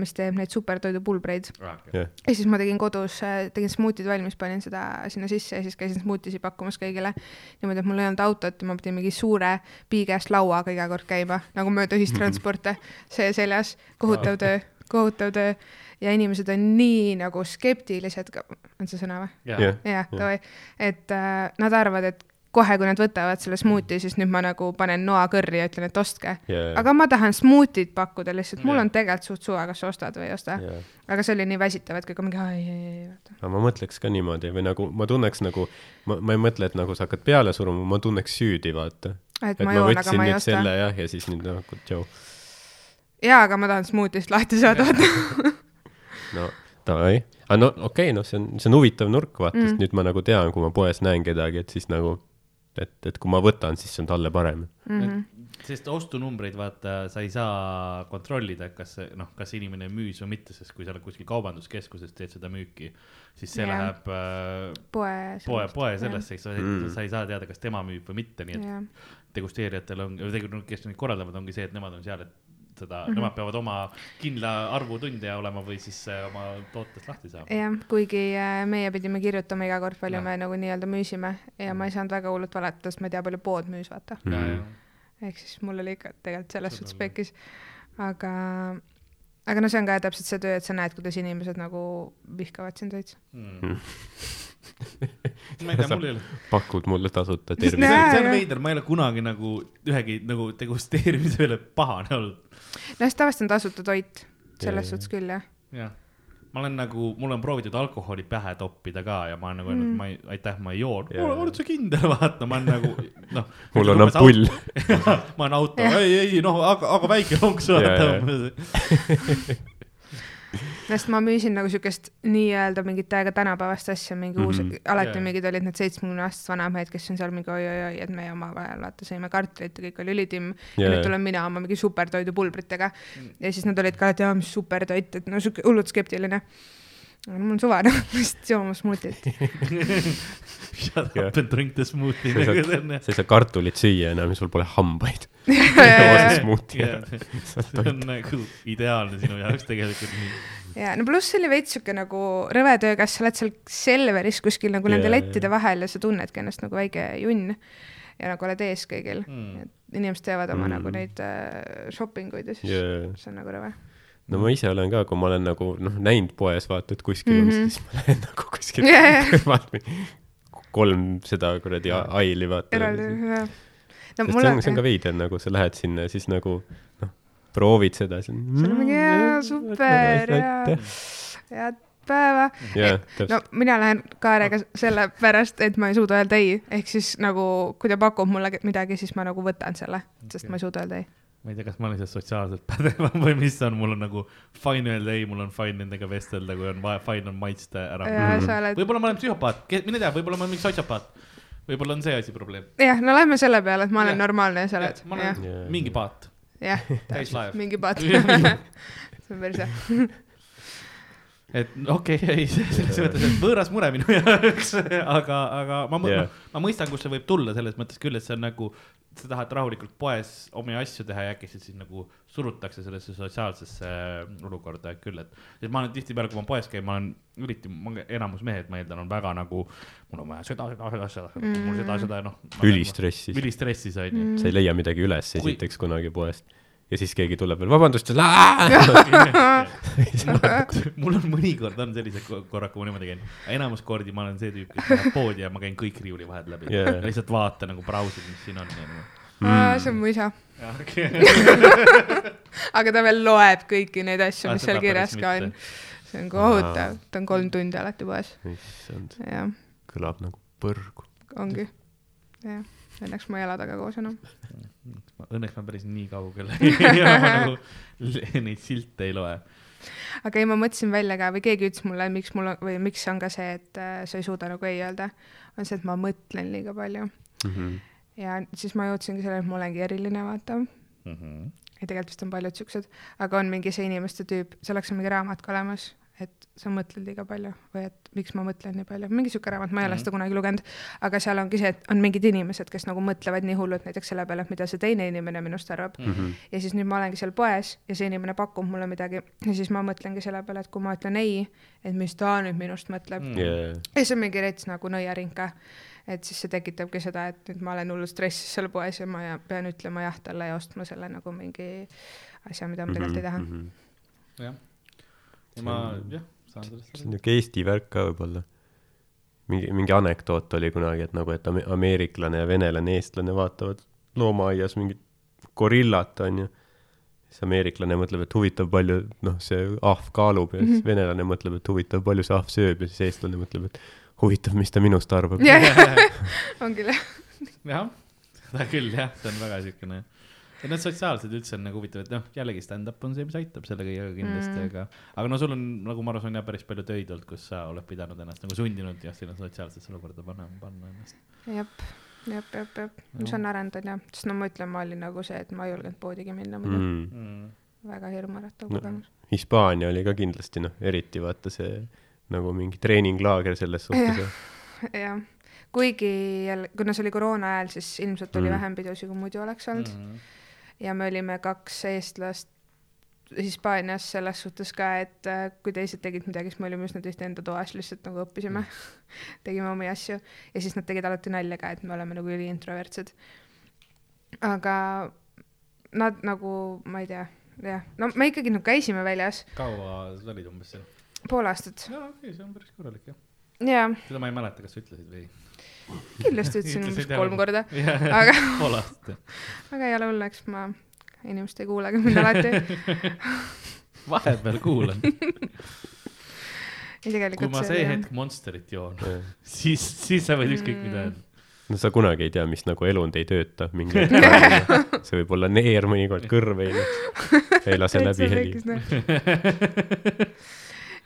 mis teeb neid supertoidupulbreid jah, ja siis ma tegin kodus, tegin smuutid valmis, panin seda sinna sisse ja siis käisin smuutisi pakkumas kõigile. niimoodi, et mul ei olnud autot ja ma pidin mingi suure piigest lauaga iga kord käima nagu mööda ühistransporte, see seljas, kohutav töö, kohutav töö ja inimesed on nii nagu skeptilised, on see sõna või? jah, jah, Jah. davai, et äh, nad arvavad, et kohe, kui nad võtavad selle smuuti, siis nüüd ma nagu panen noa kõrri ja ütlen, et ostke. ja, aga ma tahan smuutit pakkuda lihtsalt, mul Jah. on tegelikult suht suva, kas sa ostad või ei osta. ja aga see oli nii väsitav, et kõik on mingi ai, ai, ai, vaata. aga ma mõtleks ka niimoodi või nagu ma tunneks nagu, ma, ma ei mõtle, et nagu sa hakkad peale suruma, ma tunneks süüdi, vaata. et ma joon, aga ma ei osta selle. jah, ja siis nüüd nagu tšau. jaa, aga ma tahan smuutist lahti saada, vaata. no davai, aga no okei okay,, noh, see on, see on huvitav nurk, vaata Mm. sest nüüd ma nagu tean, kui ma poes näen kedagi, et siis nagu, et, et kui ma võtan, siis see on talle parem. Mhm. sest ostunumbreid vaata, sa ei saa kontrollida, kas see noh, kas inimene müüs või mitte, sest kui sa oled kuskil kaubanduskeskuses teed seda müüki, siis see yeah. läheb äh, poe. poe, poe sellesse, eks ole Mm. mm., sa ei saa teada, kas tema müüb või mitte, nii et jah, degusteerijatel on, või tegelikult, kes neid korraldavad, ongi see, et nemad on seal, et seda mm, Mhm. -hmm. nemad peavad oma kindla arvu tunde olema või siis äh, oma tootest lahti saama. jah, kuigi äh, meie pidime kirjutama iga kord, palju Jah. me nagu nii-öelda müüsime ja ma ei saanud väga hullult valetada, sest ma ei tea, palju pood müüs, vaata. Mhm. ehk siis mul oli ikka tegelikult selles suhtes pekkis. aga, aga no see on ka täpselt see töö, et sa näed, kuidas inimesed nagu vihkavad sind veits. Mm. ma ei tea, mul ei ole. pakud mulle tasuta tervist see on veider, ma ei ole kunagi nagu ühegi nagu degusteerimise üle pahane olnud. No sest tavaliselt on tasuta toit, selles suhtes küll jah. jah, ma olen nagu, mul on proovitud alkoholi pähe toppida ka ja ma olen nagu öelnud Mm. ma ei, aitäh, ma ei joo oled sa kindel, vaata, ma olen nagu noh. mul on ampull. ma olen auto, ei, ei noh, aga, aga väike lonks vaata. Sest ma müüsin nagu siukest nii-öelda mingit täiega tänapäevast asja, mingi mm -hmm. uus Mhm., alati Jaa. mingid olid need seitsmekümne aastased vanamehed, kes on seal mingi oi-oi-oi, et me omavahel vaata sõime kartulit ja kõik oli ülitimm ja Jaa, nüüd tulen mina oma mingi supertoidupulbritega ja siis nad olid ka, et jaa, mis supertoit, et no siuke hullult skeptiline. mul on suva noh, lihtsalt jooma smuutit. Shut up and drink the smoothie, Sa ei saa- nagu see on jah. sa ei saa kartulit süüa enam ja sul pole hambaid. ja, smuuti jah, see on nagu ideaalne sinu jaoks tegelikult nii. Ja no pluss see oli veits siuke nagu rõve töö, kas sa oled seal Selveris kuskil nagu nende Jaa, lettide vahel ja sa tunnedki ennast nagu väike junn ja nagu oled ees kõigil Mm. et inimesed teevad oma Mm. nagu neid äh, shopping uid ja siis Jaa. see on nagu rõve. no ma ise olen ka, kui ma olen nagu noh, näinud poes vaata, et kuskil mm. -hmm. on, siis ma lähen nagu kuskil jaa. kõrvalt kolm seda kuradi aili vaata. eraldi, jah. no sest mul see on, see on ka veider, nagu sa lähed sinna ja siis nagu proovid seda. sul on mingi jaa, super ja head päeva. jaa, no mina lähen kaarega sellepärast, et ma ei suuda öelda ei, ehk siis nagu kui ta pakub mulle midagi, siis ma nagu võtan selle, sest Okei. ma ei suuda öelda ei. ma ei tea, kas ma olen lihtsalt sotsiaalselt pädevam või mis on, mul on nagu fine öelda ei, mul on fine nendega vestelda, kui on vaja, fine on maitsta ära. ja sa oled, võib-olla ma olen psühhopaat, mine tea, võib-olla ma olen mingi sotsiopaat. võib-olla on see asi probleem. jah, no lähme selle peale, et ma olen Jah. normaalne ja sa oled, ma olen Jaa. mingi paat. jah, Täis laev. mingi paat. Jah. see on päris hea. et okei okay,, ei, selles mõttes, et võõras mure minu jaoks, aga, aga ma yeah., ma mõistan, kust see võib tulla selles mõttes küll, et see on nagu, sa tahad rahulikult poes omi asju teha ja äkki sind siis nagu surutakse sellesse sotsiaalsesse olukorda küll, et. et ma olen tihtipeale, kui ma poes käin, ma olen eriti, enamus mehed, ma eeldan, on väga nagu, mul on vaja seda, seda, seda, seda mm., mul seda, seda, noh. ülistressis, ülistressis on ju. sa ei leia midagi üles Kui- esiteks kunagi poest ja siis keegi tuleb veel, vabandust, mul on mõnikord on sellised ko- korrad, kui ma niimoodi käin, enamus kordi ma olen see tüüp, kes läheb poodi ja ma käin kõik riiuli vahed läbi yeah.. lihtsalt vaatan nagu brausid, mis siin on nagu. see on mu isa, Okay. aga ta veel loeb kõiki neid asju, Ah, mis seal kirjas ka on see on kohutav, ta on kolm tundi alati poes, issand, kõlab nagu põrgu. ongi, jah. Õnneks ma ei ela temaga koos enam. Õnneks ma päris nii kaugel ja ma nagu neid silte ei loe. aga ei, ma mõtlesin välja ka või keegi ütles mulle, miks mul on või miks on ka see, et äh, sa ei suuda nagu ei öelda, on see, et ma mõtlen liiga palju Mhm. ja siis ma jõudsingi selleni, et ma olengi eriline, vaata. Mhm. ja tegelikult vist on paljud siuksed, aga on mingi see inimeste tüüp, selleks on mingi raamat ka olemas, et sa mõtled liiga palju või et miks ma mõtlen nii palju, mingi siuke raamat, ma ei ole Mhm. seda kunagi lugenud, aga seal ongi see, et on mingid inimesed, kes nagu mõtlevad nii hullult näiteks selle peale, et mida see teine inimene minust arvab Mhm. ja siis nüüd ma olengi seal poes ja see inimene pakub mulle midagi ja siis ma mõtlengi selle peale, et kui ma ütlen ei, et mis ta nüüd minust mõtleb mm.. Yeah. ja see on mingi rets nagu nõiaring ka. et siis see tekitabki seda, et nüüd ma olen hullult stressis seal poes ja ma ja, pean ütlema jah talle ja ostma selle nagu mingi asja, mida ma tegelikult ei taha. Mhm. jah, ja ma jah, saan sellest see aru on. niuke Eesti värk ka võib-olla. mingi, mingi anekdoot oli kunagi, et nagu, et ame- ameeriklane ja venelane, eestlane vaatavad loomaaias mingit gorillat, onju. siis ameeriklane mõtleb, et huvitav, palju, noh, see ahv kaalub ja siis venelane mõtleb, et huvitav, palju see ahv sööb ja siis eestlane mõtleb, et huvitav, mis ta minust arvab. on küll jah. jah, seda küll jah, see on väga siukene. Ja need sotsiaalsed üldse on nagu huvitav, et noh, jällegi stand-up on see, mis aitab selle kõigega kindlasti mm., aga, aga no sul on nagu ma aru saan jah, päris palju töid olnud, kus sa oled pidanud ennast nagu sundinud jah, sinna sotsiaalsesse olukorda panna, panna ennast. jep, jep, jep, jep, mis on arenenud jah, sest no ma ütlen, ma olin nagu see, et ma ei julgenud poodigi minna muidu mm., Mm. väga hirmuäratav No. kogemus. Hispaania oli ka kindlasti noh, eriti vaata see nagu mingi treeninglaager selles suhtes. jah, kuigi jälle, kuna see oli koroona ajal, siis ilmselt oli Mm. mm. vähem pidusid, kui muidu oleks olnud mm.. Ja me olime kaks eestlast Hispaanias selles suhtes ka, et äh, kui teised tegid midagi, siis me olime üsna tihti enda toas lihtsalt nagu õppisime mm. tegime omi asju ja siis nad tegid alati nalja ka, et me oleme nagu üliintrovertsed. aga nad nagu, ma ei tea, jah, no me ikkagi nagu käisime väljas kaua sa olid umbes seal? pool aastat jaa, okei okay,, see on päris korralik jah. ja seda ma ei mäleta, kas sa ütlesid või? Kindlasti ütlesin umbes kolm korda, aga Aga-. aga ei ole hullu, eks ma, inimesed ei kuulagi mind alati vahepeal kuulan. ja kui tegelikult ma see jah. hetk Monsterit joon, siis, siis sa võid ükskõik mida öelda. no sa kunagi ei tea, mis nagu elund ei tööta mingi hetk see võib olla neer, mõnikord kõrv ei, ei lase läbi heli.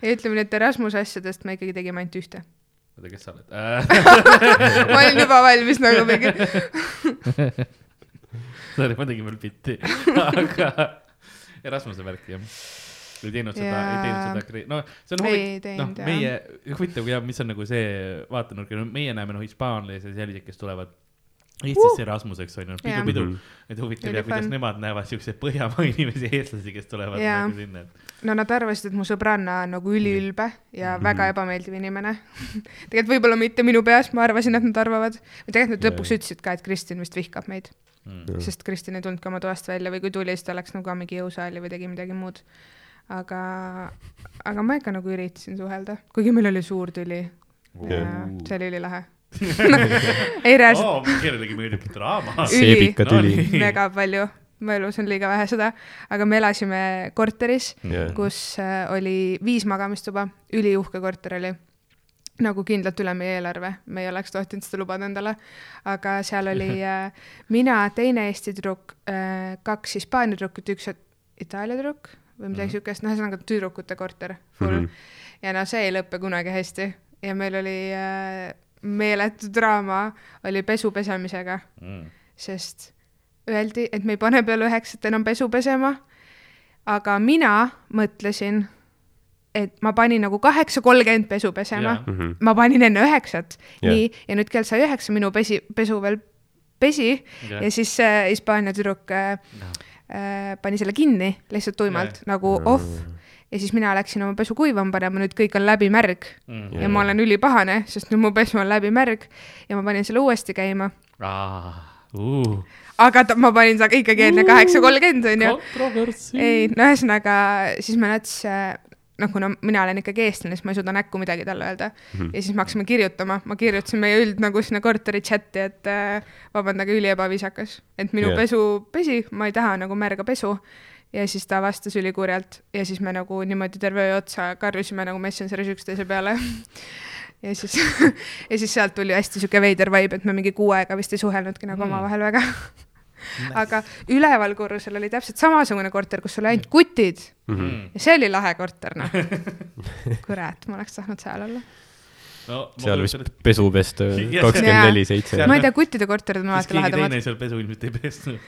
ütleme nii, et Erasmuse asjadest me ikkagi tegime ainult ühte. oota, kes sa oled? ma olin juba valmis nagu mingi, sorry, ma tegin veel bitti, aga Erasmuse värki jah. ei teinud seda, ei teinud seda no see on huvitav, noh jah. meie, huvitav ja mis on nagu see vaatenurk, meie näeme noh, hispaanlasi ja selliseid, kes tulevad Eestisse Erasmuseks on ju, pidu Jaa., pidu Mhm., et huvitav ja kuidas nemad näevad siukseid Põhjamaa inimesi, eestlasi, kes tulevad Jaa. nagu sinna, no nad arvasid, et mu sõbranna on nagu üliülbe ja Mhm. väga ebameeldiv inimene. tegelikult võib-olla mitte minu peas, ma arvasin, et nad arvavad. või tegelikult nad Jaa. lõpuks ütlesid ka, et Kristin vist vihkab meid, mm. sest Kristin ei tulnud ka oma toast välja või kui tuli, siis ta läks nagu mingi jõusaali või tegi midagi muud. aga, aga ma ikka nagu üritasin suhelda, kuigi meil oli suur tüli ja Jaa. see oli ülilahe. ei reaalselt oh, kellelegi meeldib draama. Üli- seebika No mega palju, mu elus on liiga vähe seda, aga me elasime korteris, Jah. kus äh, oli viis magamistuba, üliuhke korter oli. Nagu kindlalt üle meie eelarve, me ei oleks tohtinud seda lubada endale, aga seal oli äh, mina, teine Eesti tüdruk äh,, kaks Hispaania tüdrukut, üks Itaalia tüdruk või midagi Mhm. siukest, noh, ühesõnaga tüdrukute korter full. Mm. -hmm. ja no see ei lõppe kunagi hästi. Ja meil oli äh, meeletu draama oli pesu pesemisega Mm. sest öeldi, et me ei pane peale üheksat enam pesu pesema. aga mina mõtlesin, et ma panin nagu kaheksa kolmkümmend pesu pesema Jaa. Mhm. ma panin enne üheksat Jah. nii, ja nüüd kell sai üheksa, minu pesi, pesu veel pesi Jah. ja siis äh, Hispaania tüdruk äh, äh, pani selle kinni lihtsalt tuimalt Jah. nagu off ja siis mina läksin oma pesu kuivama panema, nüüd kõik on läbimärg Mm. ja ma olen ülipahane, sest nüüd mu pesu on läbimärg ja ma panin selle uuesti käima. Uh. aga ta, ma panin seda ikkagi enne kaheksa kolmkümmend onju. ei, no ühesõnaga siis me nats, noh, kuna mina olen ikkagi eestlane, siis ma ei suuda näkku midagi talle öelda mm. -hmm. ja siis me hakkasime kirjutama, ma kirjutasin meie üld nagu sinna korteri chati, et äh, vabandage, üliebaaviisakas, et minu yeah. pesu pesi, ma ei taha nagu märga pesu. Ja siis ta vastas ülikurjalt ja siis me nagu niimoodi terve öö otsa karjusime nagu Messengeris üksteise peale. ja siis, ja siis sealt tuli hästi sihuke veider vibe, et me mingi kuu aega vist ei suhelnudki nagu Mm. omavahel väga. aga üleval korrusel oli täpselt samasugune korter, kus oli ainult kutid Mm. ja see oli lahe korter, noh. kurat, ma oleks tahtnud seal olla. no, seal vist pesu pesta Jah. kakskümmend neli seitse ma ei tea, kuttide korterid on alati keegi lahedamad teine. seal pesu ilmselt ei pesnud.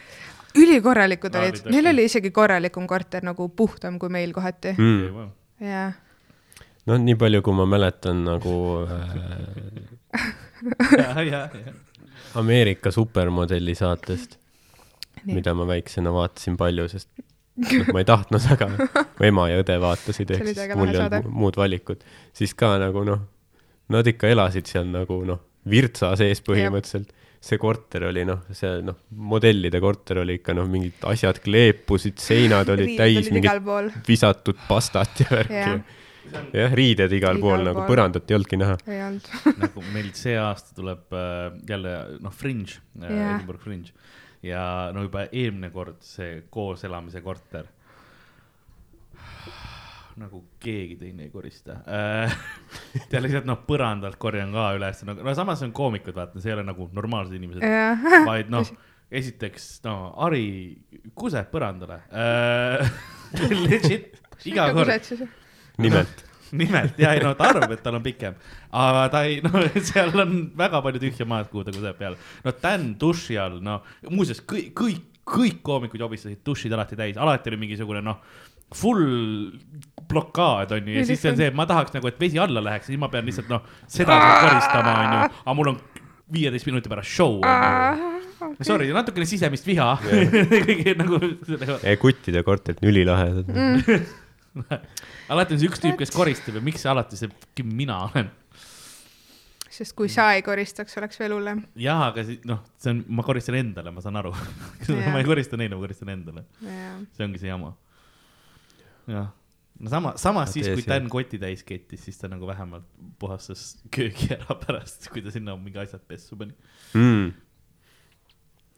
Ülikorralikud Aa, olid neil oli isegi korralikum korter nagu puhtam kui meil kohati. Mm. jaa. noh, nii palju, kui ma mäletan nagu äh, ja, ja, ja. Ameerika supermodelli saatest, mida ma väiksena vaatasin palju, sest noh, ma ei tahtnud, aga mu ema ja õde vaatasid, ehk siis mul ei olnud mu- muud valikut, siis ka nagu noh, nad ikka elasid seal nagu noh, virtsa sees põhimõtteliselt. See korter oli noh, see noh, modellide korter oli ikka noh, mingid asjad kleepusid, seinad olid täis mingit visatud pastat ja värki Jah.. jah, riided igal Igal pool nagu pool. põrandat ei olnudki näha. ei olnud. nagu meil see aasta tuleb äh, jälle noh, Fringe äh. Edinburgh Fringe ja no juba eelmine kord see koos elamise korter. Nagu keegi teine ei korista äh. ja lihtsalt noh, põrandalt korjan ka üles, no, no samas on koomikud, vaata, see ei ole nagu normaalsed inimesed, vaid noh, esiteks no Ari kuseb põrandale äh. Legit, iga kord, nimelt. nimelt ja ei no ta arvab, et tal on pikem, aga ta ei, no seal on väga palju tühja maad, kuhu ta kuseb peale. no Dan duši all, no muuseas kõik, kõik, kõik koomikud jobistasid dušid alati täis, alati oli mingisugune noh, full blokaad on ju ja Ja siis on see, et ma tahaks nagu, et vesi alla läheks, siis ma pean lihtsalt noh, seda koristama on ju, aga mul on viieteist minuti pärast show on ju. Sorry, natukene sisemist viha kõigi nagu sellega kuttide korterid on ülilahedad mm. alati on see üks tüüp, kes koristab ja miks see alati see mina olen. sest kui sa ei koristaks, oleks veel hullem. jaa, aga noh, see on, ma koristan endale, ma saan aru. ma ei korista neile, ma koristan endale, jah. see ongi see jama. jah, no sama, samas No siis, kui. Dan koti täis kettis, siis ta nagu vähemalt puhastas köögi ära pärast, kui ta sinna mingi asjad pessu pani. Mm.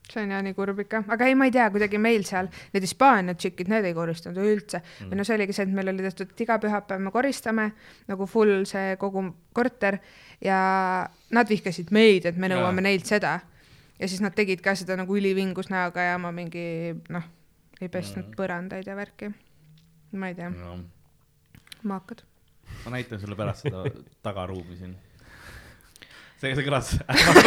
see on jah nii kurb ikka, aga ei, ma ei tea, kuidagi meil seal need Hispaania tšikid, need ei koristanud üldse mm.. või no see oligi see, et meil oli tehtud, et iga pühapäev me koristame nagu full see kogu korter ja nad vihkasid meid, et me nõuame neilt seda. ja siis nad tegid ka seda nagu ülivingus näoga ja ma mingi noh, ei pesnud Mhm. põrandaid ja värki. Ma ei tea, No, maakad. ma näitan sulle pärast seda tagaruumi siin. see, see kõlas,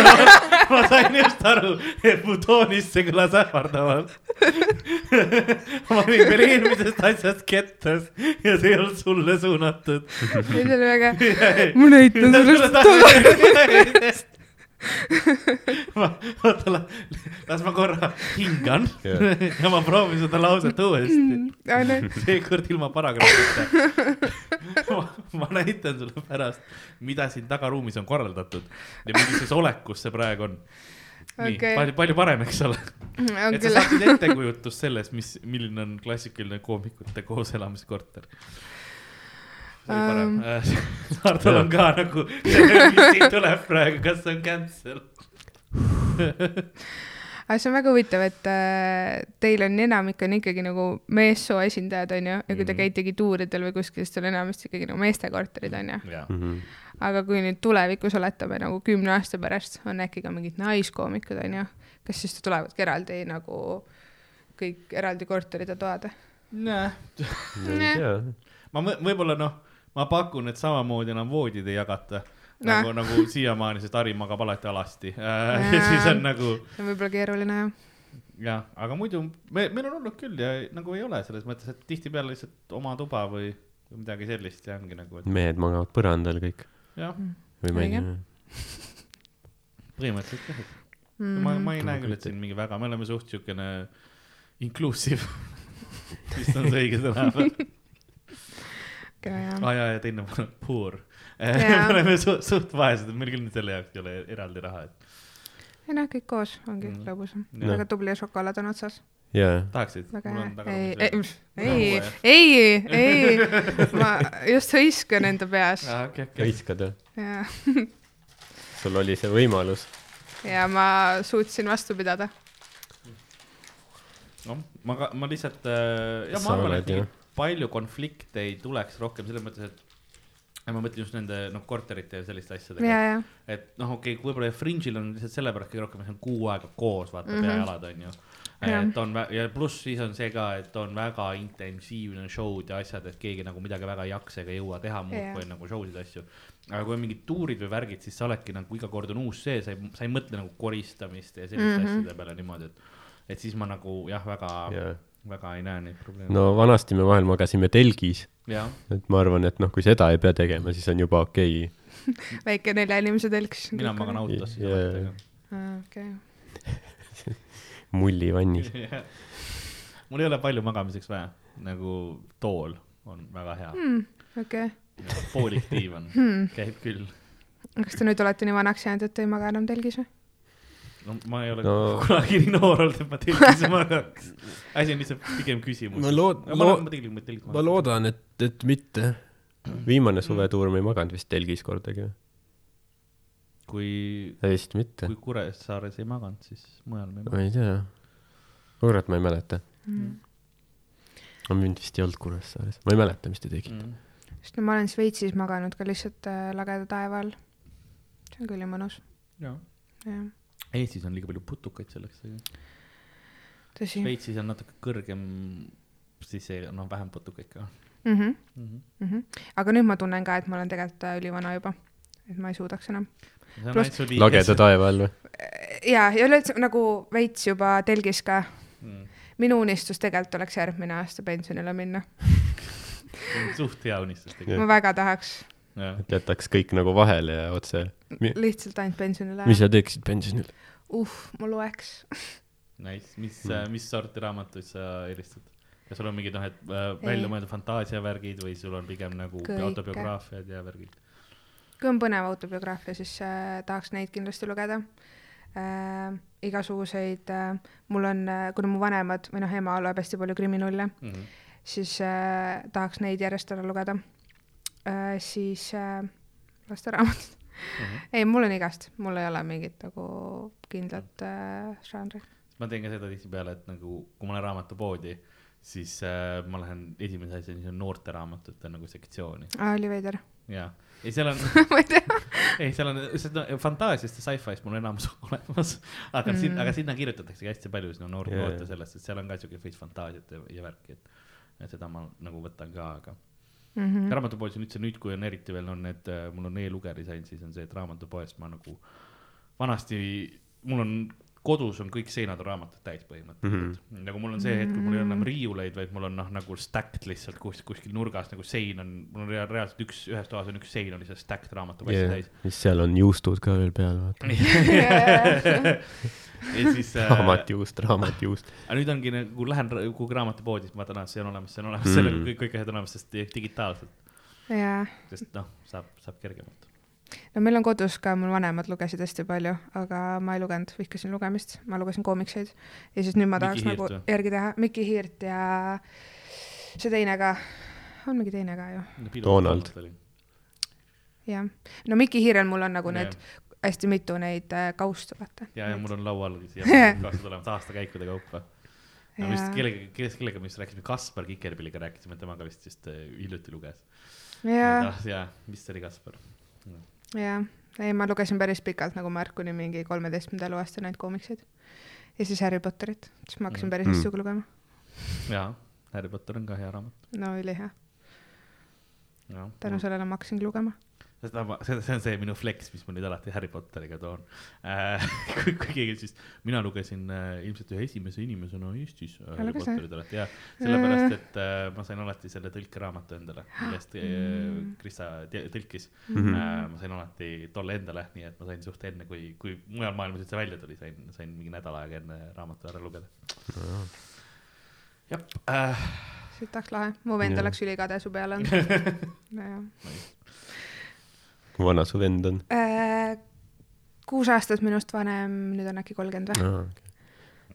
ma sain just aru, et mu toonist see kõlas ähvardavalt. ma olin veel eelmisest asjast kettas ja see ei olnud sulle suunatud. see oli väga, ma näitan sulle seda. ma, oota, las ma korra hingan ja ma proovin seda lauset uuesti. seekord ilma paragrahvita. ma näitan sulle pärast, mida siin tagaruumis on korraldatud ja millises olekus see praegu on. nii Okei. palju, palju parem, eks ole. on et sa küll, saaksid ettekujutust sellest, mis, milline on klassikaline koomikute kooselamiskorter. see oli parem Ähm.. Hardol on ka nagu, mis siit tuleb praegu, kas see on cancel? aga see on väga huvitav, et äh, teil on enamik on ikkagi nagu meessoo esindajad, onju, ja kui te Mhm. käitegi tuuridel või kuskil, siis teil on enamasti ikkagi nagu meeste korterid, onju. -hmm. aga kui nüüd tulevikus oletame nagu kümne aasta pärast on äkki ka mingid naiskoomikud, onju, kas siis tulevadki eraldi nagu kõik eraldi korterid ja toad? Tea. ma võib-olla noh, ma pakun, et samamoodi enam voodid ei jagata. Näh. nagu, nagu siiamaani, sest Harri magab alati alasti. ja Jaa. siis on nagu see on võib-olla keeruline jah. jah, aga muidu me, meil on olnud küll ja nagu ei ole selles mõttes, et tihtipeale lihtsalt oma tuba või või midagi sellist ja ongi nagu, et mehed magavad põrandal kõik jah, või ma ei tea. põhimõtteliselt jah, et Mm. ma, ma ei näe küll, et siin mingi väga, me oleme suht siukene inclusive, vist on see õige sõna või? jah, aa jaa, ja teine on poor. Me oleme suht, suht vaesed, meil küll nüüd selle jaoks ei ole eraldi raha, et ei noh, kõik koos ongi Mm. lõbusam. Jah. väga tubli ja šokolaad on otsas. jaa, tahaksid? ei, ei ei, ei, ei, ma just hõiskan enda peas aa, okei, okei. hõiskad või? ja, sul oli see võimalus. ja ma suutsin vastu pidada. noh, ma ka, ma lihtsalt äh,, ja Sa oled, jah. Palju konflikte ei tuleks rohkem selles mõttes, et ja ma mõtlen just nende noh, korterite ja selliste asjadega ja, ja, et noh, okei okay,, võib-olla Fringe'il on lihtsalt sellepärast kõige rohkem, et see on kuu aega koos, vaata mm -hmm. Pea-jalad onju. Jah. et on ja pluss siis on see ka, et on väga intensiivne show'd ja asjad, et keegi nagu midagi väga ei jaksa ega ei jõua teha muud Jah. kui nagu show sid ja asju. aga kui on mingid tuurid või värgid, siis sa oledki nagu iga kord on uus see, sa ei, sa ei mõtle nagu koristamist ja selliste mm. -hmm. asjade peale niimoodi, et, et siis ma nagu jah, väga, jaa. Väga ei näe neid probleeme. no vanasti me vahel magasime telgis, et ma arvan, et noh, kui seda ei pea tegema, siis on juba okei okay. väike nelja inimese telks. mina magan autos siis alati, okei, mullivannis. aga. mul ei ole palju magamiseks vaja, nagu tool on väga hea Hmm. okei. poolik diivan käib küll. kas te nüüd olete nii vanaks jäänud, et ei maga enam telgis või? No ma ei ole No. kunagi nii noor olnud, et ma telgis magaks. asi on lihtsalt pigem küsimus. ma lood- ma, ma tegelikult telgis ma. loodan, et, et mitte. viimane suvetuur me ei maganud vist telgis kordagi. kui, vist mitte kui. Kuressaares ei maganud, siis mujal me ei ma maganud. ei tea. kurat, ma ei mäleta. Mm. ma mind vist ei olnud Kuressaares, ma ei mäleta, mis te tegite. Mm. sest no ma olen Šveitsis maganud ka lihtsalt äh, lageda taeva all. see on küll ju mõnus, jah. jah. Eestis on liiga palju putukaid selleks. Šveitsis on natuke kõrgem, siis ei, noh, vähem putukaid ka Mm -hmm. mm. -hmm. Mm -hmm. aga nüüd ma tunnen ka, et ma olen tegelikult äh, ülivana juba. et ma ei suudaks enam. Pluss- lageda taeva all või? ja, ja üleüldse nagu veits juba telgis ka. mm.. minu unistus tegelikult oleks järgmine aasta pensionile minna. suht hea unistus ma tegelikult. väga tahaks et jätaks kõik nagu vahele ja otse. Lihtsalt ainult pensionile mis. sa teeksid pensionil? uh, ma loeks. nice, mis Mm. mm., mis sorti raamatuid sa eelistad? kas sul on mingid noh, et äh, välja mõeldud fantaasiavärgid või sul on pigem nagu Kõike. autobiograafiad ja värgid? kui on põnev autobiograafia, siis äh, tahaks neid kindlasti lugeda äh,. igasuguseid äh,, mul on äh,, kuna mu vanemad või noh, ema loeb hästi palju kriminulle, Mm -hmm. siis äh, tahaks neid järjest ära lugeda äh,. siis äh, lasteraamatut. Mhm. ei, mul on igast, mul ei ole mingit nagu kindlat äh, žanri. ma teen ka seda tihtipeale, et nagu kui ma lähen raamatupoodi, siis äh, ma lähen esimese asjana noorteraamatute nagu sektsiooni aa, oli veider. ja, ja seal on, ma ei tea. ei, seal on seda fantaasiast ja sci-fi'st mul enamus olemas, aga mm. Sinna, aga sinna kirjutatakse hästi palju sinna noor- Jaa, noorte jaa. sellest, et seal on ka siuke veits fantaasiat ja, ja värki, et, et seda ma nagu võtan ka, aga Mm. raamatupoes on üldse nüüd, kui on eriti veel on need, mul on e-lugeri sain, siis on see, et raamatupoest ma nagu vanasti, mul on kodus on kõik seinad on raamatud täis põhimõtteliselt mm. -hmm. nagu mul on see hetk, kui mul ei ole enam riiuleid, vaid mul on noh, nagu stacked lihtsalt kus, kuskil nurgas nagu sein on, mul on rea- reaalselt üks, ühes toas on üks sein on lihtsalt stacked raamatuposti yeah. täis. siis seal on juustud ka veel peal, vaata. ja siis äh,, raamatjuust, raamatjuust. aga nüüd ongi nagu lähen kuhugi raamatupoodi, siis ma vaatan, et see on olemas, see on olemas Mm. mm., selle kõik, kõik asjad on olemas, sest digitaalselt, jaa, sest noh, saab, saab kergemalt. No meil on kodus ka, mul vanemad lugesid hästi palju, aga ma ei lugenud, vihkasin lugemist, ma lugesin koomikseid ja siis nüüd ma tahaks Hiirt nagu järgi teha, Mikki Hiirt ja see teine ka, on mingi teine ka ju, Donald.. jah. no Mikki Hiirel mul on nagu Jah. need hästi mitu neid äh, kaustu, vaata. ja, ja mul on laual siia kaasa tulemas aastakäikude kaupa. no vist Jaa. kellega, kes, kellega me just rääkisime, Kaspar Kikerpilliga rääkisime, temaga vist just äh, hiljuti luges. jaa, jaa, vist oli Kaspar. jaa, ei ma lugesin päris pikalt nagu Mark kuni mingi kolmeteistkümnenda eluaasta neid koomikseid. ja siis Harry Potterit, siis ma hakkasin Mhm. päris Mm. asju lugema. jaa, Harry Potter on ka hea raamat. no ülihea, tänu sellele ma hakkasingi lugema. Seda ma, see, see on see minu flex, mis ma nüüd alati Harry Potteriga toon äh. kui, kui keegi siis, mina lugesin äh, ilmselt ühe esimese inimesena Eestis äh, Harry? Potterit alati ja sellepärast, et äh, ma sain alati selle tõlkeraamatu endale, millest äh, Krista te- tõlkis mm. -hmm. Äh, ma sain alati tolle endale, nii et ma sain suht enne, kui, kui mujal maailmas üldse välja tuli, sain, sain mingi nädal aega enne raamatu ära lugeda. jah äh,, sitaks lahe, mu vend oleks ülikade su peale olnud. nojah. Kui vana su vend on? Äh, kuus aastat minust vanem, nüüd on äkki kolmkümmend või?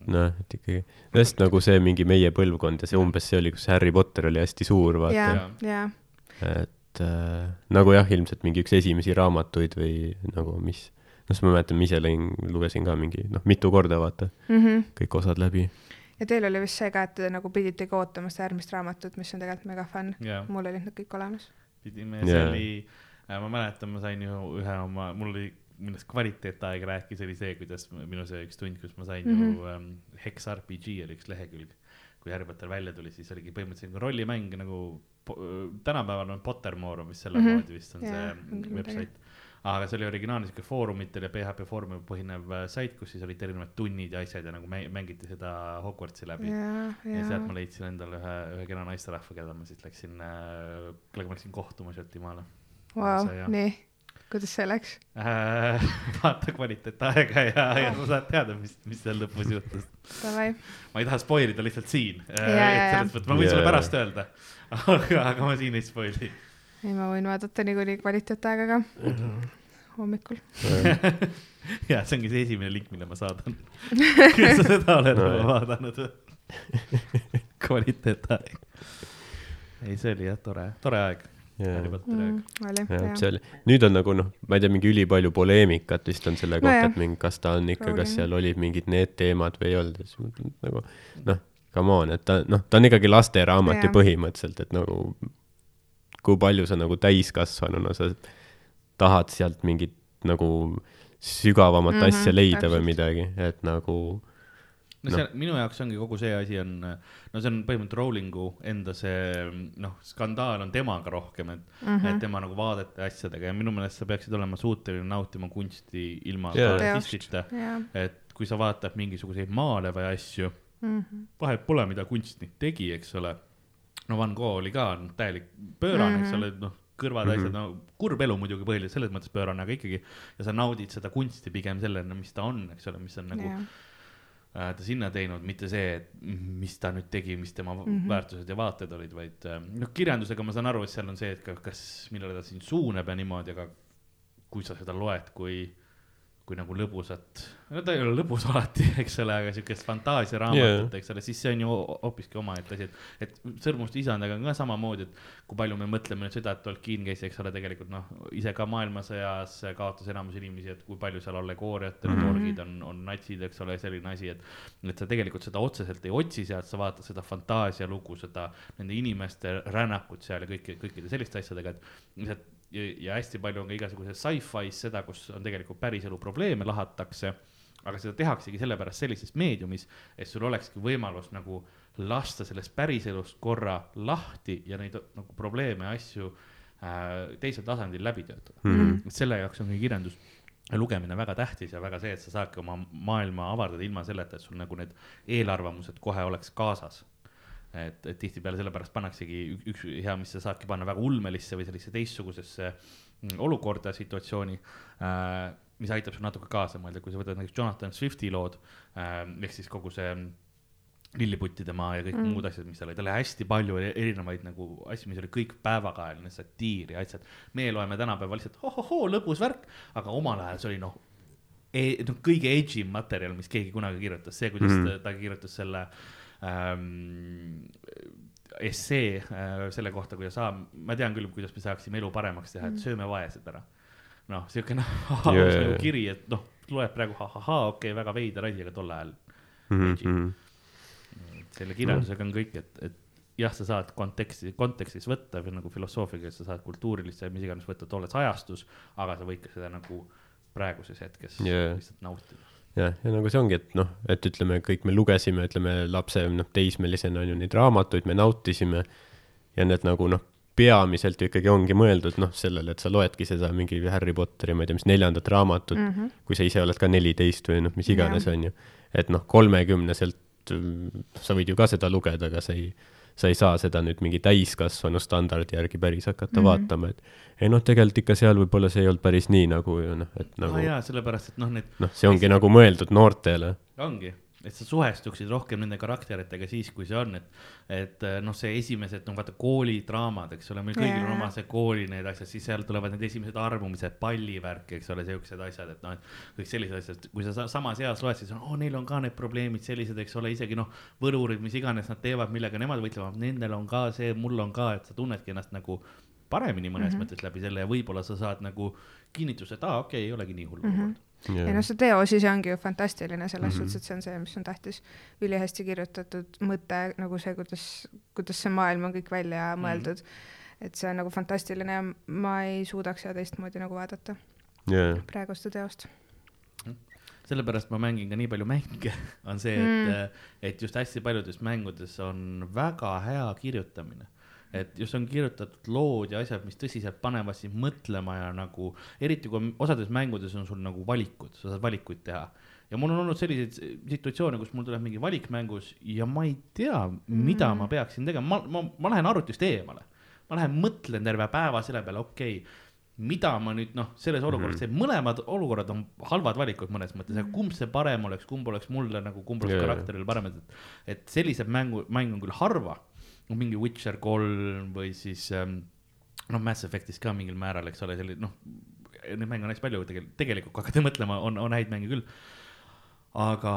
noh, et ikkagi, just nagu see mingi meie põlvkond ja see umbes see oli, kus Harry Potter oli hästi suur, vaata ja, ja, et äh, nagu jah, ilmselt mingi üks esimesi raamatuid või nagu mis, noh, siis ma mäletan, ma ise lõin, lugesin ka mingi noh, mitu korda vaata Mhm. kõik osad läbi. ja teil oli vist see ka, et te nagu piditegi ootama seda järgmist raamatut, mis on tegelikult mega fun. Jaa. mul olid need kõik olemas. pidime, see Jaa. oli, ma mäletan, ma sain ju ühe oma, mul oli, millest kvaliteetaeg rääkis, oli see, kuidas minu see üks tund, kus ma sain mm -hmm. ju ähm, Hex RPG oli üks lehekülg. kui Harry Potter välja tuli, siis oligi põhimõtteliselt nagu rollimäng nagu tänapäeval on Pottermore vist selle Mhm. moodi vist on Jaa, see website. aga see oli originaalne siuke foorumitel ja PHP foorumil põhinev äh, sait, kus siis olid erinevad tunnid ja asjad ja nagu mä- mängiti seda Hogwartsi läbi. ja, ja sealt ma, leidsin endale ühe, ühe kena naisterahva, keda ma siis läksin äh,, kellega ma läksin kohtuma Šoti jah. nii, kuidas see läks? äh. vaata kvaliteetaega ja, ja sa saad teada, mis, mis seal lõpus juhtus. Ma ei taha spoil ida lihtsalt siin äh,. Ja, ja, ja. selles mõttes, ma võin sulle Jaa. pärast öelda, aga, aga ma siin ei spoil'i. ei ma võin vaadata niikuinii kvaliteetaega ka hommikul. ja see ongi see esimene link, mille ma saadan. kas sa seda oled No, vaadanud või? kvaliteetaeg. ei, see oli jah tore, tore aeg. Mm, oli, jah, jah. see oli, nüüd on nagu noh, ma ei tea, mingi ülipalju poleemikat vist on selle kohta Nojah. et mingi, kas ta on ikka, kas seal olid mingid need teemad või ei olnud, siis ma mõtlen, nagu noh, come on, et ta noh, ta on ikkagi lasteraamat ju Jah. põhimõtteliselt, et nagu kui palju sa nagu täiskasvanuna sa tahad sealt mingit nagu sügavamat mm -hmm, asja leida täpselt. või midagi, et nagu no see, minu jaoks ongi kogu see asi on, no see on põhimõtteliselt Rowlingu enda see noh, skandaal on temaga rohkem, et mm, Mhm. -hmm. et tema nagu vaadete ja asjadega ja minu meelest sa peaksid olema suuteline nautima kunsti ilma Jaa. artistita. jah, et kui sa vaatad mingisuguseid maale või asju, Mhm. vahet pole, mida kunstnik tegi, eks ole. no Van Gogh oli ka noh, täielik pöörane mm, -hmm. eks Mhm. ole, noh, kõrvad mm, -hmm. asjad, no kurb elu muidugi põhiliselt selles mõttes pöörane, aga ikkagi. ja sa naudid seda kunsti pigem sellena, mis ta on, eks ole, mis on nagu äh, ta sinna teinud, mitte see, et mis ta nüüd tegi, mis tema mm. -hmm. väärtused ja vaated olid, vaid äh, noh, kirjandusega ma saan aru, et seal on see, et ka, kas, millele ta sind suunab ja niimoodi, aga kui sa seda loed, kui, kui nagu lõbusat, no ta ei ole lõbus alati, eks ole, aga siukest fantaasiaraamatut yeah., eks ole, siis see on ju ho- hoopiski omaette asi, et, et Sõrmuste isandaga on ka samamoodi, et kui palju me mõtleme nüüd seda, et Tolkien käis, eks ole, tegelikult noh, ise ka maailmasõjas kaotas enamus inimesi, et kui palju seal allegooriat ja Mhm. mm -hmm. orgid on, on natsid, eks ole, selline asi, et et sa tegelikult seda otseselt ei otsi sealt, sa vaatad seda fantaasialugu, seda nende inimeste rännakut seal ja kõike, kõikide selliste asjadega, et lihtsalt ja, ja hästi palju on ka igasuguses sci-fi's seda, kus on tegelikult päriselu probleeme lahatakse, aga seda tehaksegi sellepärast sellises meediumis, et sul olekski võimalus nagu lasta sellest päriselust korra lahti ja neid nagu probleeme ja asju äh, teisel tasandil läbi töötada. -hmm. selle jaoks ongi kirjandus ja lugemine väga tähtis ja väga see, et sa saadki oma maailma avardada ilma selleta, et sul nagu need eelarvamused kohe oleks kaasas. et, et tihtipeale sellepärast pannaksegi ük- üks hea, mis sa saadki panna väga ulmelisse või sellisesse teistsugusesse mm, olukorda, situatsiooni äh,, mis aitab sul natuke kaasa mõelda, kui sa võtad näiteks Jonathan Swifti lood äh,, ehk siis kogu see lilliputtide maa ja kõik mm. Muud asjad, mis seal olid, tal oli hästi palju erinevaid nagu asju, mis oli kõik päevakajaline satiir ja asjad. meie loeme tänapäeval lihtsalt hohohoo, lõbus värk, aga omal ajal see oli noh e, noh kõige edgy materjal, mis keegi kunagi kirjutas, see, kuidas mm ta, ta kirjutas selle ähm, essee äh, selle kohta, kuidas, ma tean küll, kuidas me saaksime elu paremaks teha, et sööme vaesed ära. noh, siuke Jaa, jaa, nagu kiri, et noh, loed praegu ahahaa, okei okay,, väga veider asi, aga tol ajal Mm -hmm. selle kirjandusega on kõik, et, et jah, sa saad konteksti, kontekstis võtta või nagu filosoofiaga, sa saad kultuurilist ja mis iganes võtta tolles ajastus, aga sa võid ka seda nagu praeguses hetkes Jaa. lihtsalt nautida. jah, ja nagu see ongi, et noh, et ütleme, kõik me lugesime, ütleme lapse, noh, teismelisena on ju neid raamatuid, me nautisime ja need nagu noh, peamiselt ju ikkagi ongi mõeldud noh, sellele, et sa loedki seda mingi Harry Potteri, ma ei tea, mis neljandat raamatut mm, -hmm. kui sa ise oled ka neliteist või noh, mis iganes on ju. et noh, kolmekümneselt mm, sa võid ju ka seda lugeda, aga sa ei, sa ei saa seda nüüd mingi täiskasvanu standardi järgi päris hakata mm -hmm. vaatama, et ei noh, tegelikult ikka seal võib-olla see ei olnud päris nii nagu ju noh, et aa nagu jaa, sellepärast, et noh, need noh, see ongi nagu mõeldud noortele. ongi, et sa suhestuksid rohkem nende karakteritega siis, kui see on, et, et eh, noh, see esimesed, no vaata koolidraamad, eks ole, meil kõigil on Jaa. oma see kooli need asjad, siis seal tulevad need esimesed armumised, pallivärk, eks ole, siuksed asjad, et noh, et kõik sellised asjad, kui sa sa samas eas loed, siis on, oo, neil on ka need probleemid sellised, eks ole, isegi noh, võlurid, mis iganes nad teevad, millega nemad võitlevad, nendel on ka see, mul on ka, et sa tunnedki ennast nagu paremini mõnes mm -hmm. mõttes läbi selle ja võib-olla sa saad nagu kinnitust, et aa, okei okay,, ei olegi nii hull olukord mm. -hmm ja noh, see teos ise ongi ju fantastiline selles Mhm. mm -hmm. suhtes, et see on see, mis on tähtis. ülihästi kirjutatud mõte nagu see, kuidas, kuidas see maailm on kõik välja mõeldud. et see on nagu fantastiline ja ma ei suudaks seda teistmoodi nagu vaadata, jaa, praegust teost. sellepärast ma mängin ka nii palju mänge, on see, et mm., et just hästi paljudes mängudes on väga hea kirjutamine. Et just on kirjutatud lood ja asjad, mis tõsiselt panevad sind mõtlema ja nagu, eriti kui osades mängudes on sul nagu valikud, sa saad valikuid teha. ja mul on olnud selliseid situatsioone, kus mul tuleb mingi valik mängus ja ma ei tea, mida mm. ma peaksin tegema, ma, ma, ma lähen arvutist eemale. ma lähen mõtlen terve päeva selle peale, okei okay, mida ma nüüd noh, selles olukorras teen, mõlemad olukorrad on halvad valikud mõnes mõttes, aga kumb see parem oleks, kumb oleks mulle nagu, kumb oleks jaa. karakterile parem, et. et sellised mängu, mäng on küll harva, mingi Witcher kolm või siis ähm, noh, Mass Effectis ka mingil määral, eks ole, selline noh, neid mänge on hästi palju tegelikult, tegelikult kui hakata mõtlema, on, on häid mänge küll. aga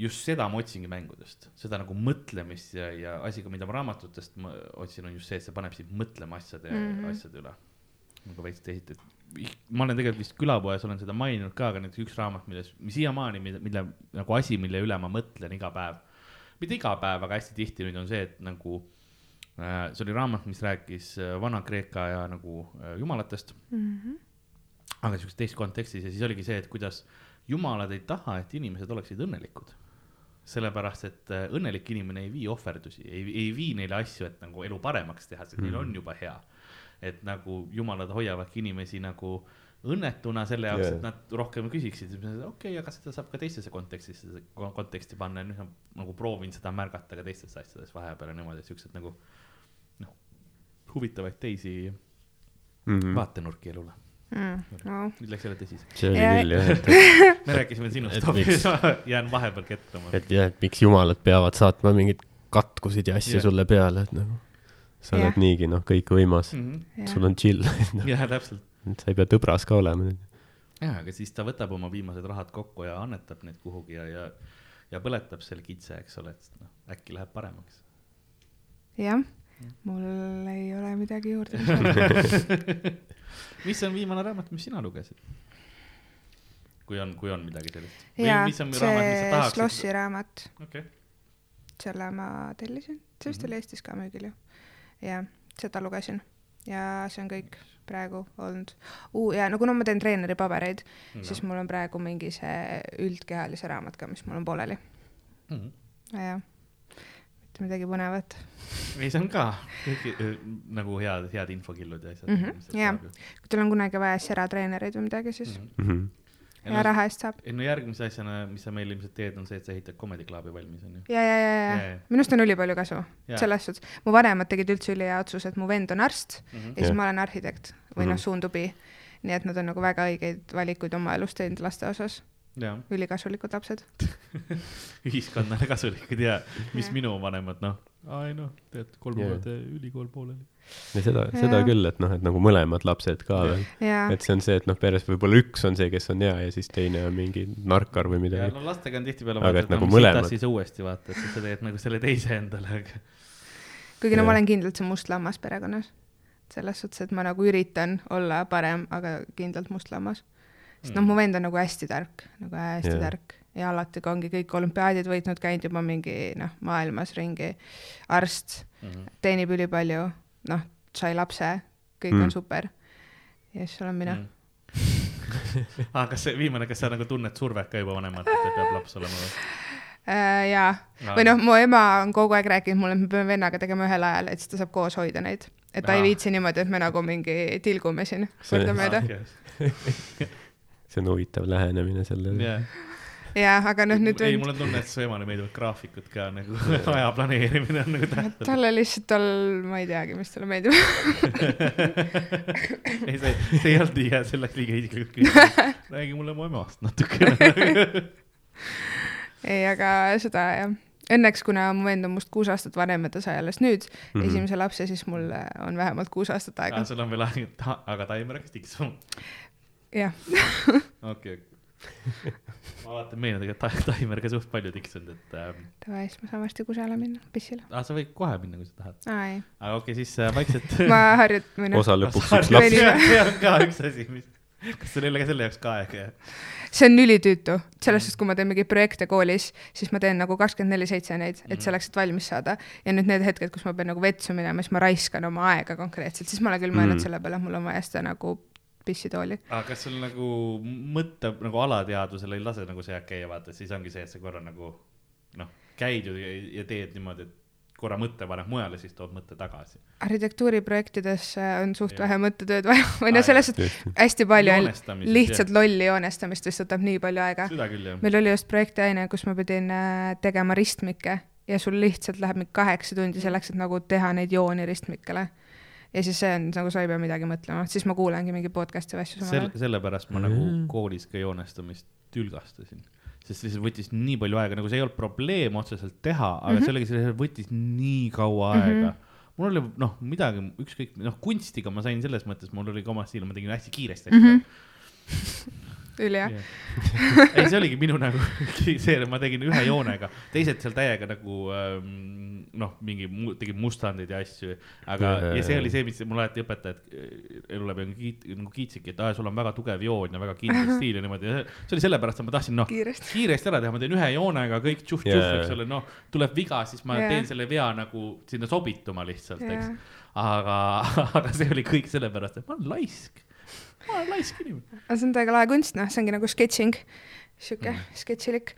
just seda ma otsingi mängudest, seda nagu mõtlemist ja, ja asi, mida ma raamatutest ma otsin, on just see, et see paneb sind mõtlema asjade mm. -hmm. asjade üle nagu veits teisiti, et ma olen tegelikult vist külapoes olen seda maininud ka, aga näiteks üks raamat, milles, mis siiamaani, mille, mille nagu asi, mille üle ma mõtlen iga päev. Mitte iga päev, aga hästi tihti nüüd on see, et nagu äh, see oli raamat, mis rääkis äh, Vana-Kreeka ja nagu äh, jumalatest, Mhm. aga siukses teises kontekstis ja siis oligi see, et kuidas jumalad ei taha, et inimesed oleksid õnnelikud. sellepärast, et äh, õnnelik inimene ei vii ohverdusi, ei, ei vii neile asju, et nagu elu paremaks teha, sest neil on juba hea. et nagu jumalad hoiavadki inimesi nagu õnnetuna selle jaoks yeah., et nad rohkem küsiksid, okei okay,, aga seda saab ka teistesse kontekstisse, konteksti panna ja nüüd ma nagu proovin seda märgata ka teistes asjades vahepeal ja niimoodi, et siuksed nagu noh, huvitavaid teisi Mhm. vaatenurki elule. Mm, no. nüüd läks jälle tõsiseks. see oli Ja- küll jah, et, me rääkisime sinust hoopis, jään vahepeal kettama. et jah, et miks jumalad peavad saatma mingeid katkusid ja asju Jah. sulle peale, et nagu sa Jah. oled niigi noh, kõikvõimas, jah, sul on chill, täpselt. Sa ei pea tõbras ka olema. ja, aga siis ta võtab oma viimased rahad kokku ja annetab need kuhugi ja, ja, ja põletab selle kitse, eks ole, et noh, äkki läheb paremaks. jah, mul ei ole midagi juurde lisada. mis on viimane raamat, mis sina lugesid? kui on, kui on midagi sellist. jaa, mis on raamat, mis sa see? Slossi raamat, okei, selle ma tellisin, see vist Mhm. oli Eestis ka müügil ju. jah, seda lugesin ja see on kõik praegu olnud uh,. ja no kuna ma teen treeneri pabereid no., siis mul on praegu mingi see üldkehalise raamat ka, mis mul on pooleli. Mhm. jah, mitte midagi põnevat. ei, see on ka kõik äh, nagu head, head infokillud ja asjad Mhm, jah. kui teil on kunagi vaja seratreenereid või midagi, siis Mhm. mm -hmm. Hea raha eest saab. ei no järgmise asjana, mis sa meil ilmselt teed, on see, et sa ehitad Comedy Clubi valmis, onju. ja, ja, ja, ja jaa. minust on ülipalju kasu selles suhtes. mu vanemad tegid üldse ülihea otsuse, et mu vend on arst Mhm. ja siis Jah. ma olen arhitekt või noh, Mhm. suundubi. nii et nad on nagu väga õigeid valikuid oma elus teinud laste osas, ülikasulikud lapsed. ühiskonnale kasulikud ja mis Jah. minu vanemad, noh, ai noh, tead, kolm aastat ülikool pooleli. Ja seda, seda Jaa. küll, et noh, et nagu mõlemad lapsed ka veel. et see on see, et noh, peres võib-olla üks on see, kes on hea ja siis teine on mingi narkar või ja midagi. no lastega on tihtipeale vaata, et et no nagu mõlemad- siis uuesti vaata, et siis sa teed nagu selle teise endale, aga kuigi no Jah. ma olen kindlalt see must lammas perekonnas. selles suhtes, et ma nagu üritan olla parem, aga kindlalt must lammas. sest noh, mu vend on nagu hästi tark, nagu hästi yeah. tark ja alati, kui ongi kõik olümpiaadid võitnud, käinud juba mingi noh, maailmas ringi, arst, Mhm. teenib ülipalju, noh, sai lapse, kõik Mm. on super. ja siis olen mina mm. Ah, kas see viimane, kas sa nagu tunned survet ka juba vanemalt, et peab laps olema või? Äh, jaa, või noh, mu ema on kogu aeg rääkinud mulle, et me peame vennaga tegema ühel ajal, et siis ta saab koos hoida neid. et ta ei Aa. viitsi niimoodi, et me nagu mingi tilgume siin See- kordamööda. see on huvitav lähenemine sellele. jah, aga noh, nüüd ei, mul on tunne, et su emale meeldivad graafikud ka nagu aja planeerimine on nagu tähtis. talle lihtsalt, tal, ma ei teagi, mis talle meeldib. ei, see, see ei olnud liiga, see läks liiga isiklikult küsimuseks. räägi mulle mu emast natukene. ei, aga seda jah. Õnneks, kuna mu vend on must kuus aastat vanem ja ta sai alles nüüd mm. -hmm. esimese lapse, siis mul on vähemalt kuus aastat aega. sul on veel aega, aga taimer hakkas tiksuma. jah, okei, okei. Ma vaatan meelde, et ta- taimer ka suht palju tiksunud, et ähm,. davai, siis ma saan varsti kusagile minna, pissile. ah, sa võid kohe minna, kui sa tahad. aa ei, aga okei okay,, siis äh, vaikselt. ma harjut-, või noh, osa lõpuks üks laps. See on ka üks asi, mis, kas sul ei ole ka selle jaoks ka aega jah? see on ülitüütu, selles suhtes, kui ma teen mingeid projekte koolis, siis ma teen nagu kakskümmend neli seitse neid, et selleks, et valmis saada. ja nüüd need hetked, kus ma pean nagu vetsu minema, siis ma raiskan oma aega konkreetselt, siis ma olen küll mõelnud mm. selle peale, et mul on vaja seda nagu pissitooli. aga kas sul nagu mõtte nagu alateadvusel ei lase nagu see käia, vaata, siis ongi see, et sa korra nagu noh, käid ju ja, ja teed niimoodi, et korra mõtte paned mujale, siis tood mõtte tagasi. arhitektuuriprojektides äh, on suht Jah. vähe mõttetööd vaja, või noh, selles suhtes hästi palju on lihtsalt lolli joonestamist, mis võtab nii palju aega. jah. meil oli just projektiaine, kus ma pidin äh, tegema ristmikke ja sul lihtsalt läheb mingi kaheksa tundi selleks, et nagu teha neid jooni ristmikele. Ja siis see on nagu sa ei pea midagi mõtlema, siis ma kuulangi mingi podcast'i või asju samal sel- ajal., sellepärast ma nagu koolis ka joonestamist tülgastasin, sest lihtsalt võttis nii palju aega, nagu see ei olnud probleem otseselt teha, aga mm. -hmm. sellega see võttis nii kaua Mhm. aega. mul oli noh, midagi ükskõik, noh kunstiga ma sain selles mõttes, mul oli ka oma stiil, ma tegin hästi kiiresti asju Mhm. ülihea. ei, see oligi minu nagu see, ma tegin ühe joonega, teised seal täiega nagu ähm, noh, mingi mu, tegid mustandid ja asju, aga Jaa. ja see oli see, mis mul alati õpetajad äh, elu läbi nagu kiit-, nagu kiitsidki, et aa, sul on väga tugev joon ja väga kindel stiil ja niimoodi, see oli sellepärast, et ma tahtsin noh, kiiresti. ära teha, ma teen ühe joonega kõik tšuh-tšuh yeah., eks ole, noh, tuleb viga, siis ma yeah. teen selle vea nagu sinna sobituma lihtsalt, eks Jaa. aga, aga see oli kõik sellepärast, et ma olen laisk, ma olen laisk inimene. aga see on täiega lahe kunst, noh, see ongi nagu sketšing, sihuke mm. sketšilik.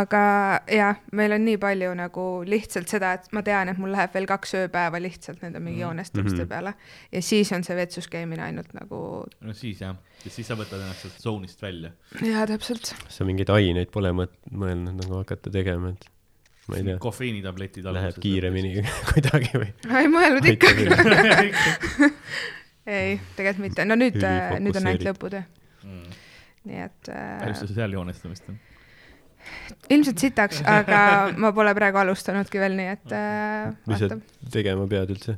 aga jaa, meil on nii palju nagu lihtsalt seda, et ma tean, et mul läheb veel kaks ööpäeva lihtsalt nende mingi Mhm. joonestamiste Mhm. peale ja siis on see vetsus käimine ainult nagu, no siis jah, ja siis sa võtad ennast sealt tsoonist välja. jaa, täpselt. sa mingeid aineid pole mõt-, mõelnud nagu hakata tegema, et ma ei tea, kofeiinitabletid läheb kiiremini kuidagi või? ei mõelnud ikka. Ei, tegelikult mitte, no nüüd, nüüd on ainult lõputöö, mm.. nii et äh, sul seal joonestamist on? ilmselt sitaks, aga ma pole praegu alustanudki veel, nii et äh, mis sa tegema pead üldse?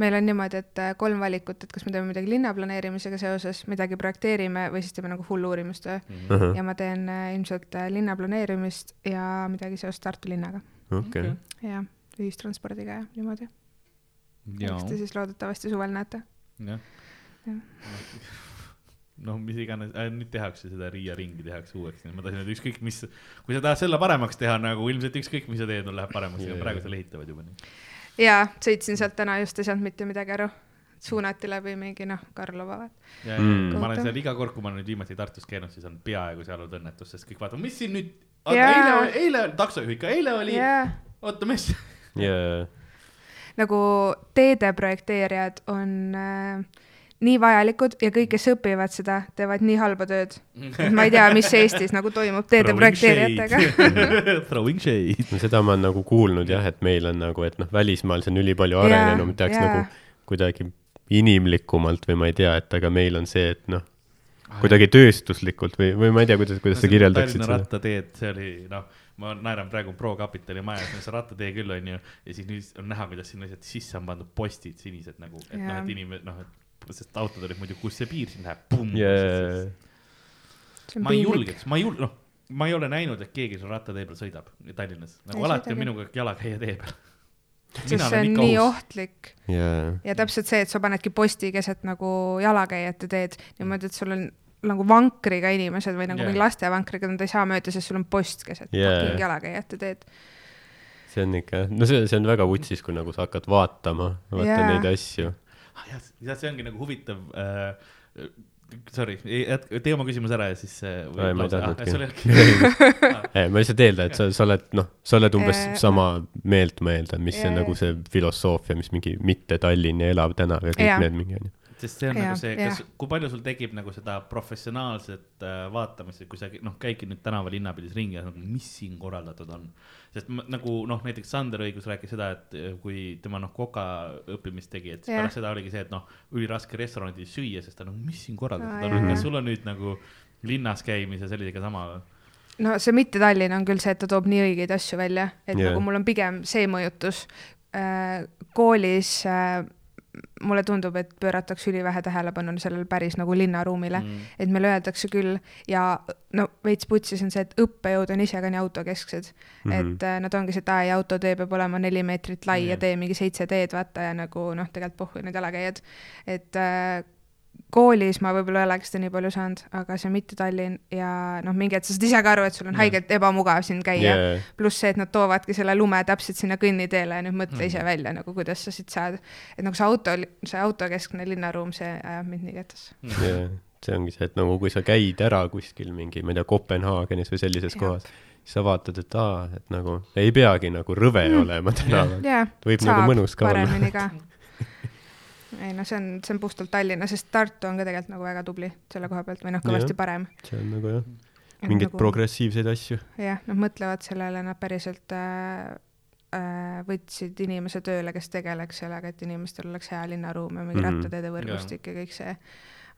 meil on niimoodi, et äh, kolm valikut, et kas me teeme midagi linnaplaneerimisega seoses, midagi projekteerime või siis teeme nagu full uurimustöö okei ja ma teen äh, ilmselt äh, linnaplaneerimist ja midagi seost Tartu linnaga okay., ja ühistranspordiga ja niimoodi. jaa eks, te siis loodetavasti suvel näete. Jah Jah.. noh, mis iganes äh,, nüüd tehakse seda Riia ringi tehakse uueks, nii et ma tahtsin, et ükskõik mis, kui sa tahad selle paremaks teha nagu ilmselt ükskõik, mis sa teed, no läheb paremaks Jaa, yeah., jaa. praegu seal ehitavad juba nii. ja sõitsin sealt täna just ei saanud mitte midagi aru. suunati läbi mingi noh, Karlova ja Mm. ma olen seal iga kord, kui ma olen nüüd viimati Tartus käinud, siis on peaaegu seal olnud õnnetus, sest kõik vaatavad, mis siin nüüd, Jaa. eile, eile, taksojuht ka, eile oli yeah., jaa, oota, mis ja nagu teede projekteerijad on äh, nii vajalikud ja kõik, kes õpivad seda, teevad nii halba tööd. ma ei tea, mis Eestis nagu toimub teede projekteerijatega. Throwing shade. no seda ma olen nagu kuulnud jah, et meil on nagu, et noh, välismaal see on ülipalju arenenud, tehakse jaa. nagu kuidagi inimlikumalt või ma ei tea, et aga meil on see, et noh, kuidagi tööstuslikult või, või ma ei tea, kuidas, kuidas sa kirjeldaksid Tallinna seda. rattateed, see oli noh, ma naeran praegu Pro Capitali majas, see rattatee küll onju, ja siis nüüd on näha, kuidas sinna lihtsalt sisse on pandud postid sinised nagu, et noh, Jaa. et inimesed noh, et sest autod olid muidu, kus see piir siin läheb, pumm. Yeah. ma ei julgeks, ma ei julge, noh, ma ei ole näinud, et keegi seal rattatee peal sõidab Tallinnas, nagu Ei alati on sõidagi. minuga jalakäija tee peal. sest see on nii ohtlik jaa, ja täpselt see, et sa panedki posti keset nagu jalakäijate teed niimoodi, et sul on nagu vankriga inimesed või nagu yeah. mingi lastevankriga, nad ei saa mööda, sest sul on post keset Jaa. fucking jalakäijate teed. see on ikka, no see, see on väga vutsis, kui nagu sa hakkad vaatama, vaata Jaa. neid asju. Ah, jah, ja see ongi nagu huvitav äh, sorry, tee oma küsimus ära ja siis. Ei, ma ei tahtnudki. sul ei ma lihtsalt eeldan, et sa, sa oled, noh, sa oled umbes Äh, sama meelt, ma eeldan, mis see jaa, nagu see filosoofia, mis mingi mitte Tallinn ja elav tänav ja kõik Jaa. need mingi onju. Sest see on Jah, nagu see, kas, kui palju sul tekib nagu seda professionaalset äh, vaatamist, et kui sa noh, käidki nüüd tänava linnapildis ringi ja nagu, mis siin korraldatud on. sest ma, nagu noh, näiteks Sander Õigus rääkis seda, et äh, kui tema noh, koka õppimist tegi, et siis pärast seda oligi see, et noh, üliraske restoranides süüa, sest ta nagu, mis siin korraldatud Aa, on kas sul on nüüd nagu linnas käimise sellisega sama või? no see mitte Tallinn on küll see, et ta toob nii õigeid asju välja, et yeah. nagu mul on pigem see mõjutus äh,. koolis äh, mulle tundub, et pööratakse ülivähe tähelepanu sellele päris nagu linnaruumile mm., et meile öeldakse küll ja no veits putsis on see, et õppejõud on ise ka nii autokesksed mm. -hmm. et äh, nad ongi see, et aa ja autotee peab olema neli meetrit lai Jah. ja tee mingi seitse teed, vaata ja nagu noh, tegelikult pohhu need jalakäijad, et äh, koolis ma võib-olla ei oleks seda nii palju saanud, aga see mitte Tallinn ja noh, mingi hetk sa saad ise ka aru, et sul on haigelt ebamugav siin käia yeah.. pluss see, et nad toovadki selle lume täpselt sinna kõnniteele ja nüüd mõtle Mhm. ise välja nagu, kuidas sa siit saad. et nagu see auto, see autokeskne linnaruum, see ajab mind nii kettasse. jaa, see ongi see, et nagu kui sa käid ära kuskil mingi, ma ei tea, Kopenhaagenis või sellises Jah. kohas, siis sa vaatad, et aa, et nagu ei peagi nagu rõve Mm. olema tänaval. jaa, võib nagu mõnus ka olla. ei no see on, see on puhtalt Tallinna, sest Tartu on ka tegelikult nagu väga tubli selle koha pealt või noh, kõvasti parem. see on nagu jah, mingeid nagu.... progressiivseid asju. jah, nad mõtlevad sellele, nad päriselt äh, äh, võtsid inimese tööle, kes tegeleks sellega, et inimestel oleks hea linnaruum ja mingi mm. -hmm. rattateede võrgustik ja kõik see.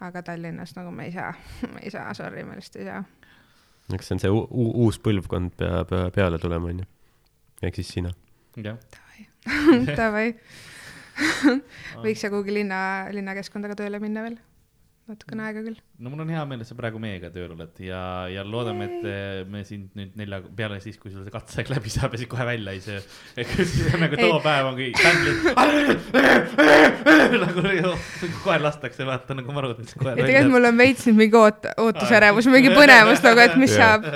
aga Tallinnas nagu me ei saa, me ei saa, sorry, me lihtsalt ei saa. eks see on see uus põlvkond peab peale tulema, onju. ehk siis sina. jah. Davai, võiks ja kuhugi linna, linnakeskkonda ka tööle minna veel, natukene aega küll. no mul on hea meel, et sa praegu meiega tööl oled ja, ja loodame, et eh, me sind nüüd nelja peale siis, kui sul see katseaeg läbi saab ja siis kohe välja ei söö. et nagu too Ei. päev on kõik nagu ju- koer lastakse, vaata nagu marud. ja tegelikult mul on veits nüüd mingi oot-, ootusärevus, mingi põnevus nagu, et mis saab.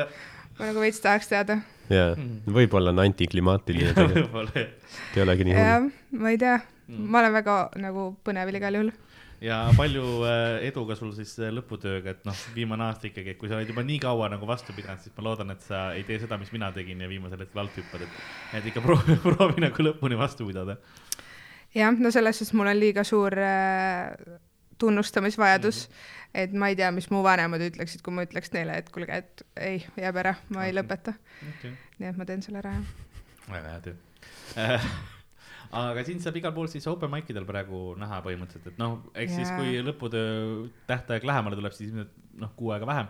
ma nagu veits tahaks teada. jaa, võib-olla on antiklimaatiline võib-olla ei olegi nii hull. jah, ma ei tea, Mm. ma olen väga nagu põnevil igal juhul. ja palju äh, edu ka sul siis äh, lõputööga, et noh, viimane aasta ikkagi, et kui sa oled juba nii kaua nagu vastu pidanud, siis ma loodan, et sa ei tee seda, mis mina tegin ja viimasel hetkel alt hüppad, et, et ikka proovi, proovi nagu lõpuni vastu pidada. jah, no selles suhtes mul on liiga suur äh, tunnustamisvajadus, Mhm. et ma ei tea, mis mu vanemad ütleksid, kui ma ütleks neile, et kuulge, et ei, jääb ära, ma ei Okei. lõpeta. okei, nii et ma teen selle ära, jah. väga hea töö aga sind saab igal pool siis open mic idel praegu näha põhimõtteliselt, et noh, eks siis Jaa. kui lõputöö tähtaeg lähemale tuleb, siis noh, kuu aega vähem.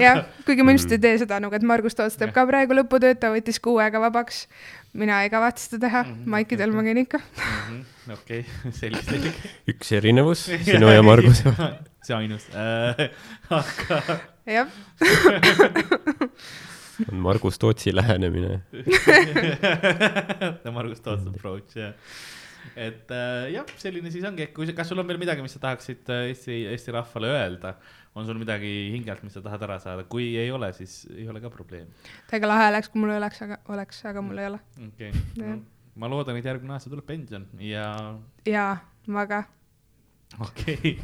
jah, kuigi ma ilmselt ei tee seda nagu, et Margus Toots teeb ka praegu lõputööd, ta võttis kuu aega vabaks. mina ei kavatse seda teha Mhm,, maikidel ma käin ikka. okei, selge, selge. üks erinevus sinu ja Marguse vahel. see ainus äh,, aga jah, on Margus Tootsi lähenemine. Margus Toots approach jah. et äh, jah, selline siis ongi, kui, kas sul on veel midagi, mis sa tahaksid äh, Eesti, Eesti rahvale öelda? on sul midagi hingelt, mis sa tahad ära saada, kui ei ole, siis ei ole ka probleemi. täiega lahe oleks, kui mul oleks, aga oleks, aga mul ei ole. okei okay., ma loodan, et järgmine aasta tuleb pension ja jaa, ma ka. okei okay.,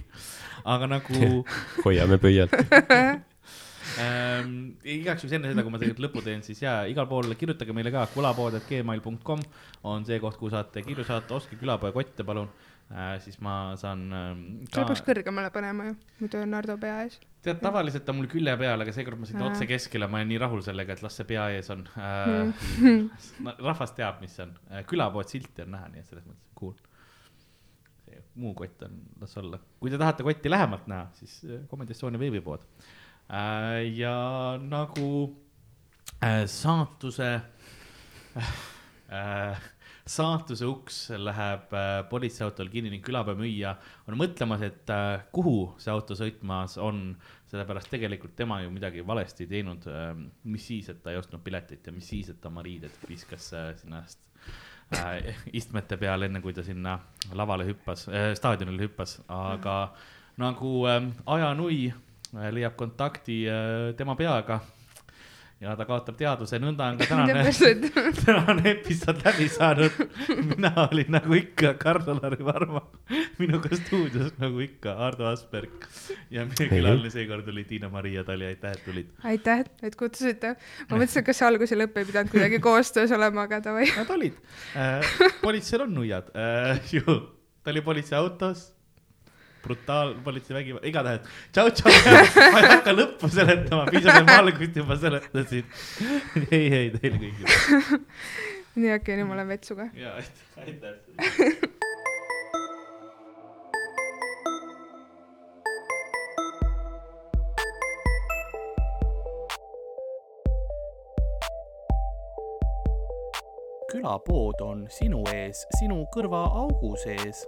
aga nagu hoiame pöialt. ähm, igaks juhuks enne seda, kui ma tegelikult lõpu teen, siis jaa, igal pool kirjutage meile ka, kulapood.gmail.com on see koht, kuhu saate kirju saata, ostke külapoe kotte, palun äh,. siis ma saan ähm, selle peaks kõrgemale panema ju, muidu on Nardo pea ees. tead, tavaliselt on mul külje peal, aga seekord ma sõidan otse keskele, ma olen nii rahul sellega, et las see pea ees on äh, Mm. rahvas teab, mis see on äh,, külapood silti on näha, nii et selles mõttes cool. muu kott on, las olla, kui te tahate kotti lähemalt näha, siis äh, Comedy Estonia veebipood äh,. Ja nagu äh, saatuse äh, saatuse uks läheb äh, politseiautol kinni ning külapäeva müüja on mõtlemas, et äh, kuhu see auto sõitmas on, sellepärast tegelikult tema ju midagi valesti ei teinud äh,. mis siis, et ta ei ostnud piletit ja mis siis, et ta oma riided viskas äh, sinna äh, istmete peale, enne kui ta sinna lavale hüppas äh,, staadionile hüppas, aga nagu äh, ajanui äh, leiab kontakti äh, tema peaga. Ja ta kaotab teadvuse, nõnda on ka tänane, tänane episood läbi saanud. mina olin nagu ikka Karl-Alari Varma, minuga stuudios nagu ikka Ardo Asperg. Ja meie külaline seekord oli Tiina-Maria Tali, aitäh, et tulid. aitäh, et kutsusite. ma mõtlesin, et kas see algus ja lõpp ei pidanud kuidagi koostöös olema, aga davai. Nad olid. Äh,, politseil on nuiad. Äh, ju, ta oli politseiautos brutaal politsei vägivald, igatahes tšau, tšau, ma ei hakka lõppu seletama, piisab, et ma algust juba seletasin. ei, ei teile kõigile nii, okei, nüüd ma olen vetsuga. ja aitäh, külapood on sinu ees, sinu kõrvaaugu sees